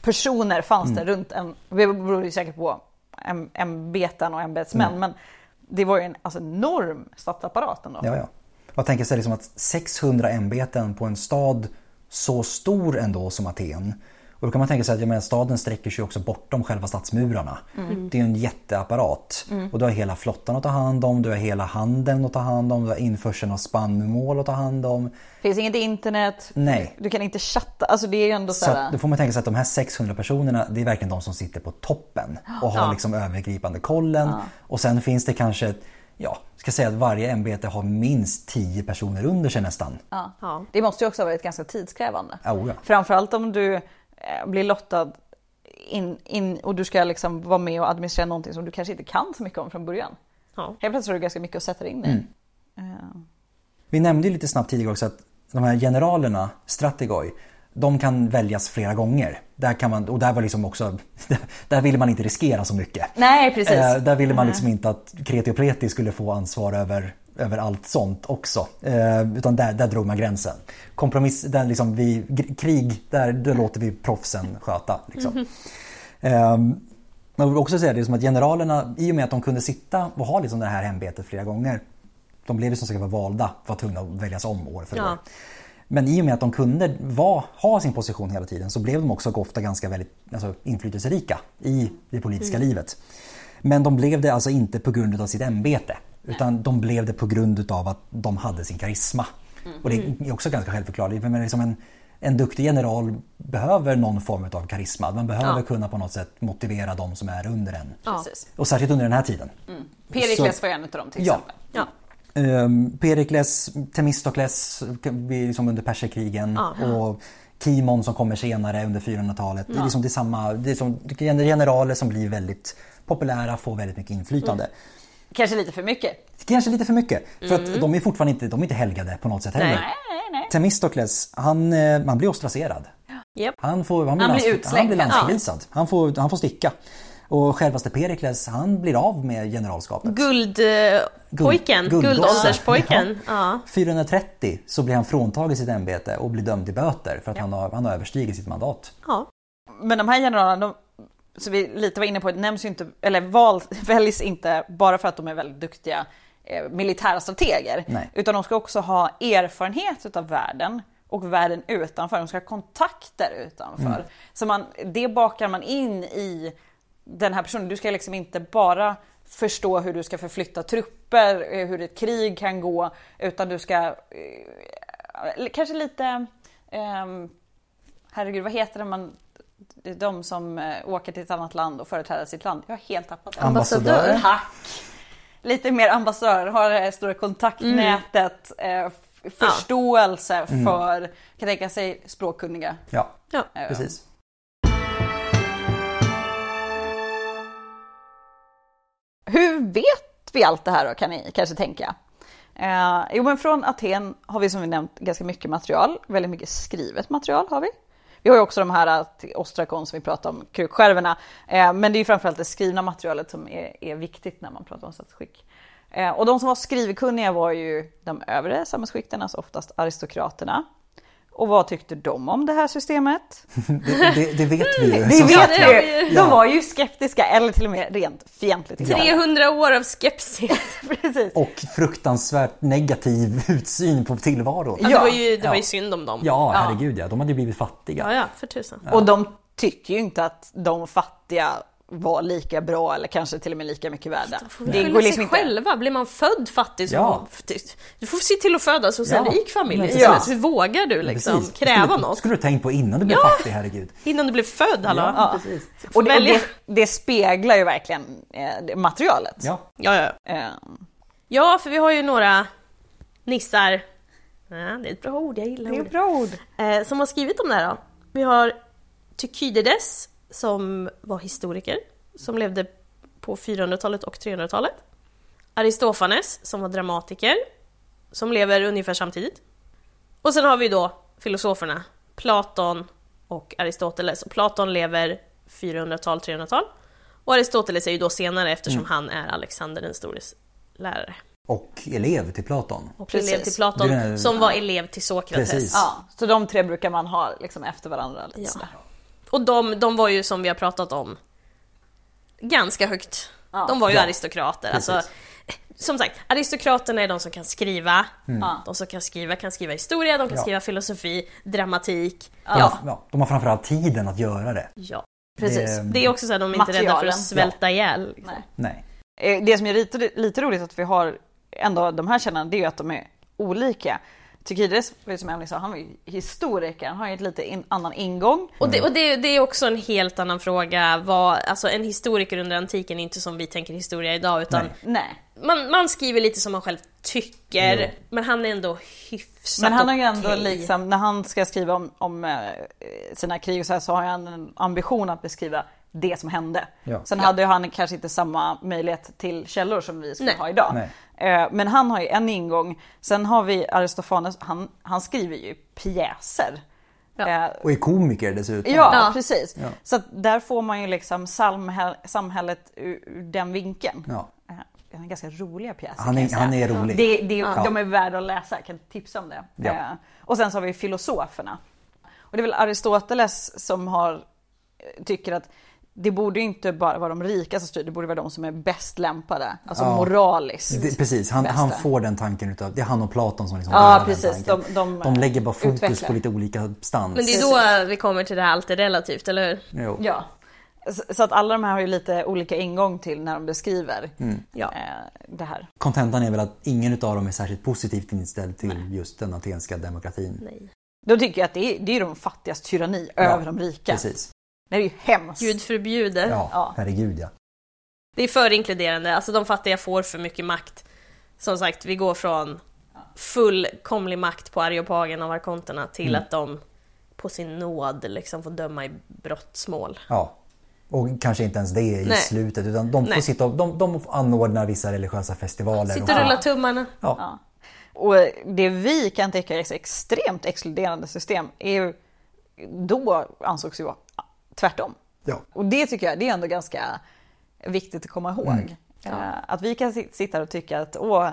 personer fanns det runt en, det beror ju säkert på äm- ämbeten och ämbetsmän, men det var ju en alltså, enorm statsapparat ändå. Ja, ja. Jag tänker sig liksom att 600 ämbeten på en stad så stor ändå som Aten. Och då kan man tänka sig att jag menar, staden sträcker sig också bortom själva stadsmurarna. Det är en jätteapparat. Och du har hela flottan att ta hand om, du har hela handeln att ta hand om, du har införseln av spannmål att ta hand om. finns inget internet, Nej. du kan inte chatta, alltså det är ändå så Så att, då får man tänka sig att de här 600 personerna, det är verkligen de som sitter på toppen och har liksom övergripande kollen. Och sen finns det kanske, ja, ska säga att varje ämbete har minst 10 personer under sig nästan. Ja. Det måste ju också ha varit ganska tidskrävande. Oh, ja. Framförallt om du eh, blir lottad in, in och du ska liksom vara med och administrera någonting som du kanske inte kan så mycket om från början. Ja. Helt plötsligt har du ganska mycket att sätta dig in i. Mm. Eh, Vi nämnde ju lite snabbt tidigare också att de här generalerna, Strategoi, de kan väljas flera gånger. Där kan man, och där var liksom också, där ville man inte riskera så mycket. Nej precis. Eh, där ville man liksom inte att Kreti och Pleti skulle få ansvar över, över allt sånt också. Eh, utan där, där drog man gränsen. Kompromiss, där liksom vi, krig, där, där låter vi proffsen sköta. Liksom. Eh, man vill också säga det som att generalerna, i och med att de kunde sitta och ha liksom det här ämbetet flera gånger. De blev ju som sagt var valda, var tvungna att väljas om år för Ja. Men i och med att de kunde var, ha sin position hela tiden så blev de också ofta ganska väldigt alltså, inflytelserika i det politiska livet. Men de blev det alltså inte på grund av sitt ämbete. Utan de blev det på grund av att de hade sin karisma. Och det är också ganska självförklarligt. Men liksom en, en duktig general behöver någon form av karisma. Man behöver Ja. kunna på något sätt motivera de som är under en. Ja. Och särskilt under den här tiden. Perikles var en av dem till Ja. exempel. Ja. Um, Perikles, Temistokles vi- liksom under perserkrigen Ja. och Kimon som kommer senare under 400-talet. Det är, liksom, det är samma, det är som generaler som blir väldigt populära, får väldigt mycket inflytande. Kanske lite för mycket. Kanske lite för mycket. För att de är fortfarande inte, de är inte helgade på något sätt heller. Nej. Nej, nej. Temistokles, han, eh, blir ostracerad. Japp. Han, får, han blir, Han blir lands- utslängd, han blir landsförvisad. Han, får, han får sticka. Och självaste Perikles, han blir av med generalskapet. Guldpojken, Guld- guldålderspojken. Ja. 430 så blir han fråntagen sitt ämbete och blir dömd till böter för att han, har, han har överstigit sitt mandat. ja. Men de här generalerna, de, så vi lite var inne på, nämns ju inte, eller val, väljs inte bara för att de är väldigt duktiga eh, militära strateger. Nej. Utan de ska också ha erfarenhet av världen och världen utanför. De ska ha kontakter utanför. Så man, det bakar man in i den här personen. Du ska liksom inte bara förstå hur du ska förflytta trupper, eh, hur ett krig kan gå, utan du ska eh, kanske lite ehm, herregud, vad heter det man, det är de som eh, åker till ett annat land och företräder sitt land. Jag har helt tappat det. Ambassadör. Tack! Lite mer ambassadör, har det stora kontaktnätet, f- förståelse för, kan tänka sig, språkkunniga. Ja, Ja. Precis. Hur vet vi allt det här då kan ni kanske tänka? Eh, jo men från Aten har vi som vi nämnt ganska mycket material, väldigt mycket skrivet material har vi. Vi har ju också de här eh, till ostrakon som vi pratade om, krukskärvorna. Eh, men det är ju framförallt det skrivna materialet som är, är viktigt när man pratar om statsskick. Eh, och de som var skrivkunniga var ju de övre samhällsskikten, alltså oftast aristokraterna. Och vad tyckte de om det här systemet? Det, det, det vet vi ju. Det vet sagt vi De var ju skeptiska eller till och med rent fientligt till det. 300 år av skepsis. Precis. Och fruktansvärt negativ utsyn på tillvaron. Ja, det var ju, det var ju synd om dem. Ja, herregud ja. De hade ju blivit fattiga. ja, ja för tusan. Och de tycker ju inte att de fattiga var lika bra eller kanske till och med lika mycket värda. Det går liksom inte. själva. Blir man född fattig så Ja. Du får se till att födas hos en Ja. rik familj precis. Hur vågar du liksom Precis. kräva skulle, något? skulle du tänkt på innan du blev fattig, herregud. Innan du blev född, hallå? Ja. Och det, det, det speglar ju verkligen eh, det- materialet. Ja. Ja, ja. Eh, ja, för vi har ju några nissar. Ja, det är ett bra ord, jag gillar ordet. bra ord. Eh, som har skrivit om det här då. Vi har Thukydides som var historiker, som levde på 400-talet och 300-talet. Aristofanes som var dramatiker, som lever ungefär samtidigt. Och sen har vi då filosoferna Platon och Aristoteles. Och Platon lever 400-tal, 300-tal. Och Aristoteles är ju då senare eftersom han är Alexander den stores lärare. Och elev till Platon. Och Precis. elev till Platon, är- som var elev till Sokrates. Precis. Ja, så de tre brukar man ha liksom efter varandra. Lite Ja. sådär. Och de, de var ju som vi har pratat om ganska högt. Ja. De var ju Ja, aristokrater. precis. Alltså, som sagt, aristokraterna är de som kan skriva. Ja. De som kan skriva kan skriva historia, de kan Ja. skriva filosofi, dramatik. Ja. Ja, Ja, de har framförallt tiden att göra det. ja. Precis. Det- Det är också så att de är inte rädda för att svälta ihjäl. Liksom. Nej. Nej. Eh, Det som är lite, lite roligt att vi har ändå de här källorna, det är ju att de är olika. Thukydides, som Emelie sa, han var ju historiker, han har ju ett lite in, annan ingång. Och, det, och det, det är också en helt annan fråga. Vad, alltså en historiker under antiken är inte som vi tänker historia idag utan Nej. Nej. man, man skriver lite som man själv tycker. Ja. Men han är ändå hyfsat Men han har ju ändå okej. liksom, när han ska skriva om, om eh, sina krig och så här, så har han en ambition att beskriva det som hände. Ja. Sen hade ju han kanske inte samma möjlighet till källor som vi skulle Nej. ha idag. Nej. Eh, Men han har ju en ingång. Sen har vi Aristofanes, han, han skriver ju pjäser. Ja. Eh, Och är komiker dessutom. Ja, Ja. precis. Ja. Så där får man ju liksom samhäll, samhället ur, den vinkeln. Ja. Eh, en ganska roliga pjäser Han är, han är rolig. Det, det, Ja. De är värda att läsa, jag kan tipsa om det. Ja. Och sen så har vi filosoferna. Och det är väl Aristoteles som har, tycker att det borde ju inte bara vara de rika som styr, det borde vara de som är bäst lämpade. Alltså Ja. moraliskt. Det, precis, han, han får den tanken utav, det är han och Platon som liksom Ja, precis. tanken. De- de, lägger bara fokus utvecklar. på lite olika stans. Men det är då vi kommer till det här allt är relativt, eller hur? Jo. Ja. Så, att alla de här har ju lite olika ingång till när de beskriver Ja. eh, det här. Kontentan är väl att ingen utav dem är särskilt positivt inställd till just den atenska demokratin. Nej. Då tycker jag att det är, det är de fattigas tyranni över de rika. Precis. Det är ju hemskt. Gud förbjude. Ja, Ja. herregud ja. Det är för inkluderande, alltså de fattiga får för mycket makt. Som sagt, vi går från fullkomlig makt på areopagen av arkonterna till Mm. att de på sin nåd liksom får döma i brottsmål. ja. Och kanske inte ens det i Nej. slutet utan de får Nej. sitta och, de, de anordnar vissa religiösa festivaler. Sitter och och, rullar tummarna. ja. Ja. Och det vi kan tycka är ett extremt exkluderande system är ju, då ansågs ju vara tvärtom. Ja. Och det tycker jag det är ändå ganska viktigt att komma ihåg. Mm. Eh, Att vi kan sit- sitta och tycka att åh,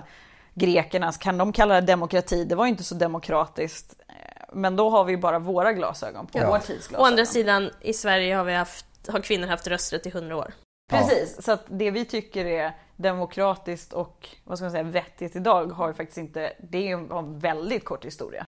grekerna, kan de kalla det demokrati? Det var ju inte så demokratiskt. Eh, Men då har vi bara våra glasögon på Ja. vår tids Å glasögon. andra sidan, i Sverige har, vi haft, har kvinnor haft rösträtt i 100 år. Precis, så att det vi tycker är demokratiskt och vad ska man säga, vettigt idag har ju faktiskt inte, det är en väldigt kort historia.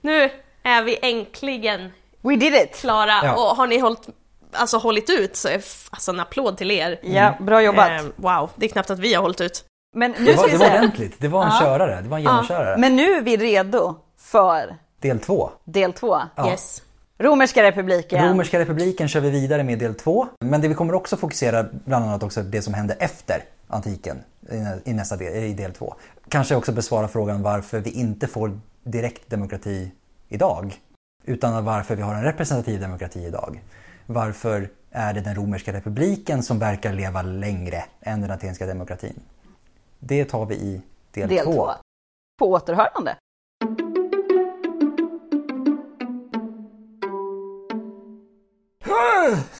Nu är vi äntligen We did it! klara Ja. och har ni hållit, alltså, hållit ut så är f- alltså, en applåd till er. Ja, bra jobbat. Eh, wow, det är knappt att vi har hållit ut. Men nu Det ska var, vi det var ordentligt. Det var en Ja. körare. Det var en genomkörare. men nu är vi redo för Del två. del två. Ja. Yes. Romerska republiken. Romerska republiken kör vi vidare med del två. Men det vi kommer också fokusera bland annat också det som hände efter antiken i nä- i nästa del, i del två. Kanske också besvara frågan varför vi inte får direkt demokrati idag. Utan varför vi har en representativ demokrati idag. Varför är det den romerska republiken som verkar leva längre än den atenska demokratin? Det tar vi i del, del två. två. På återhörande.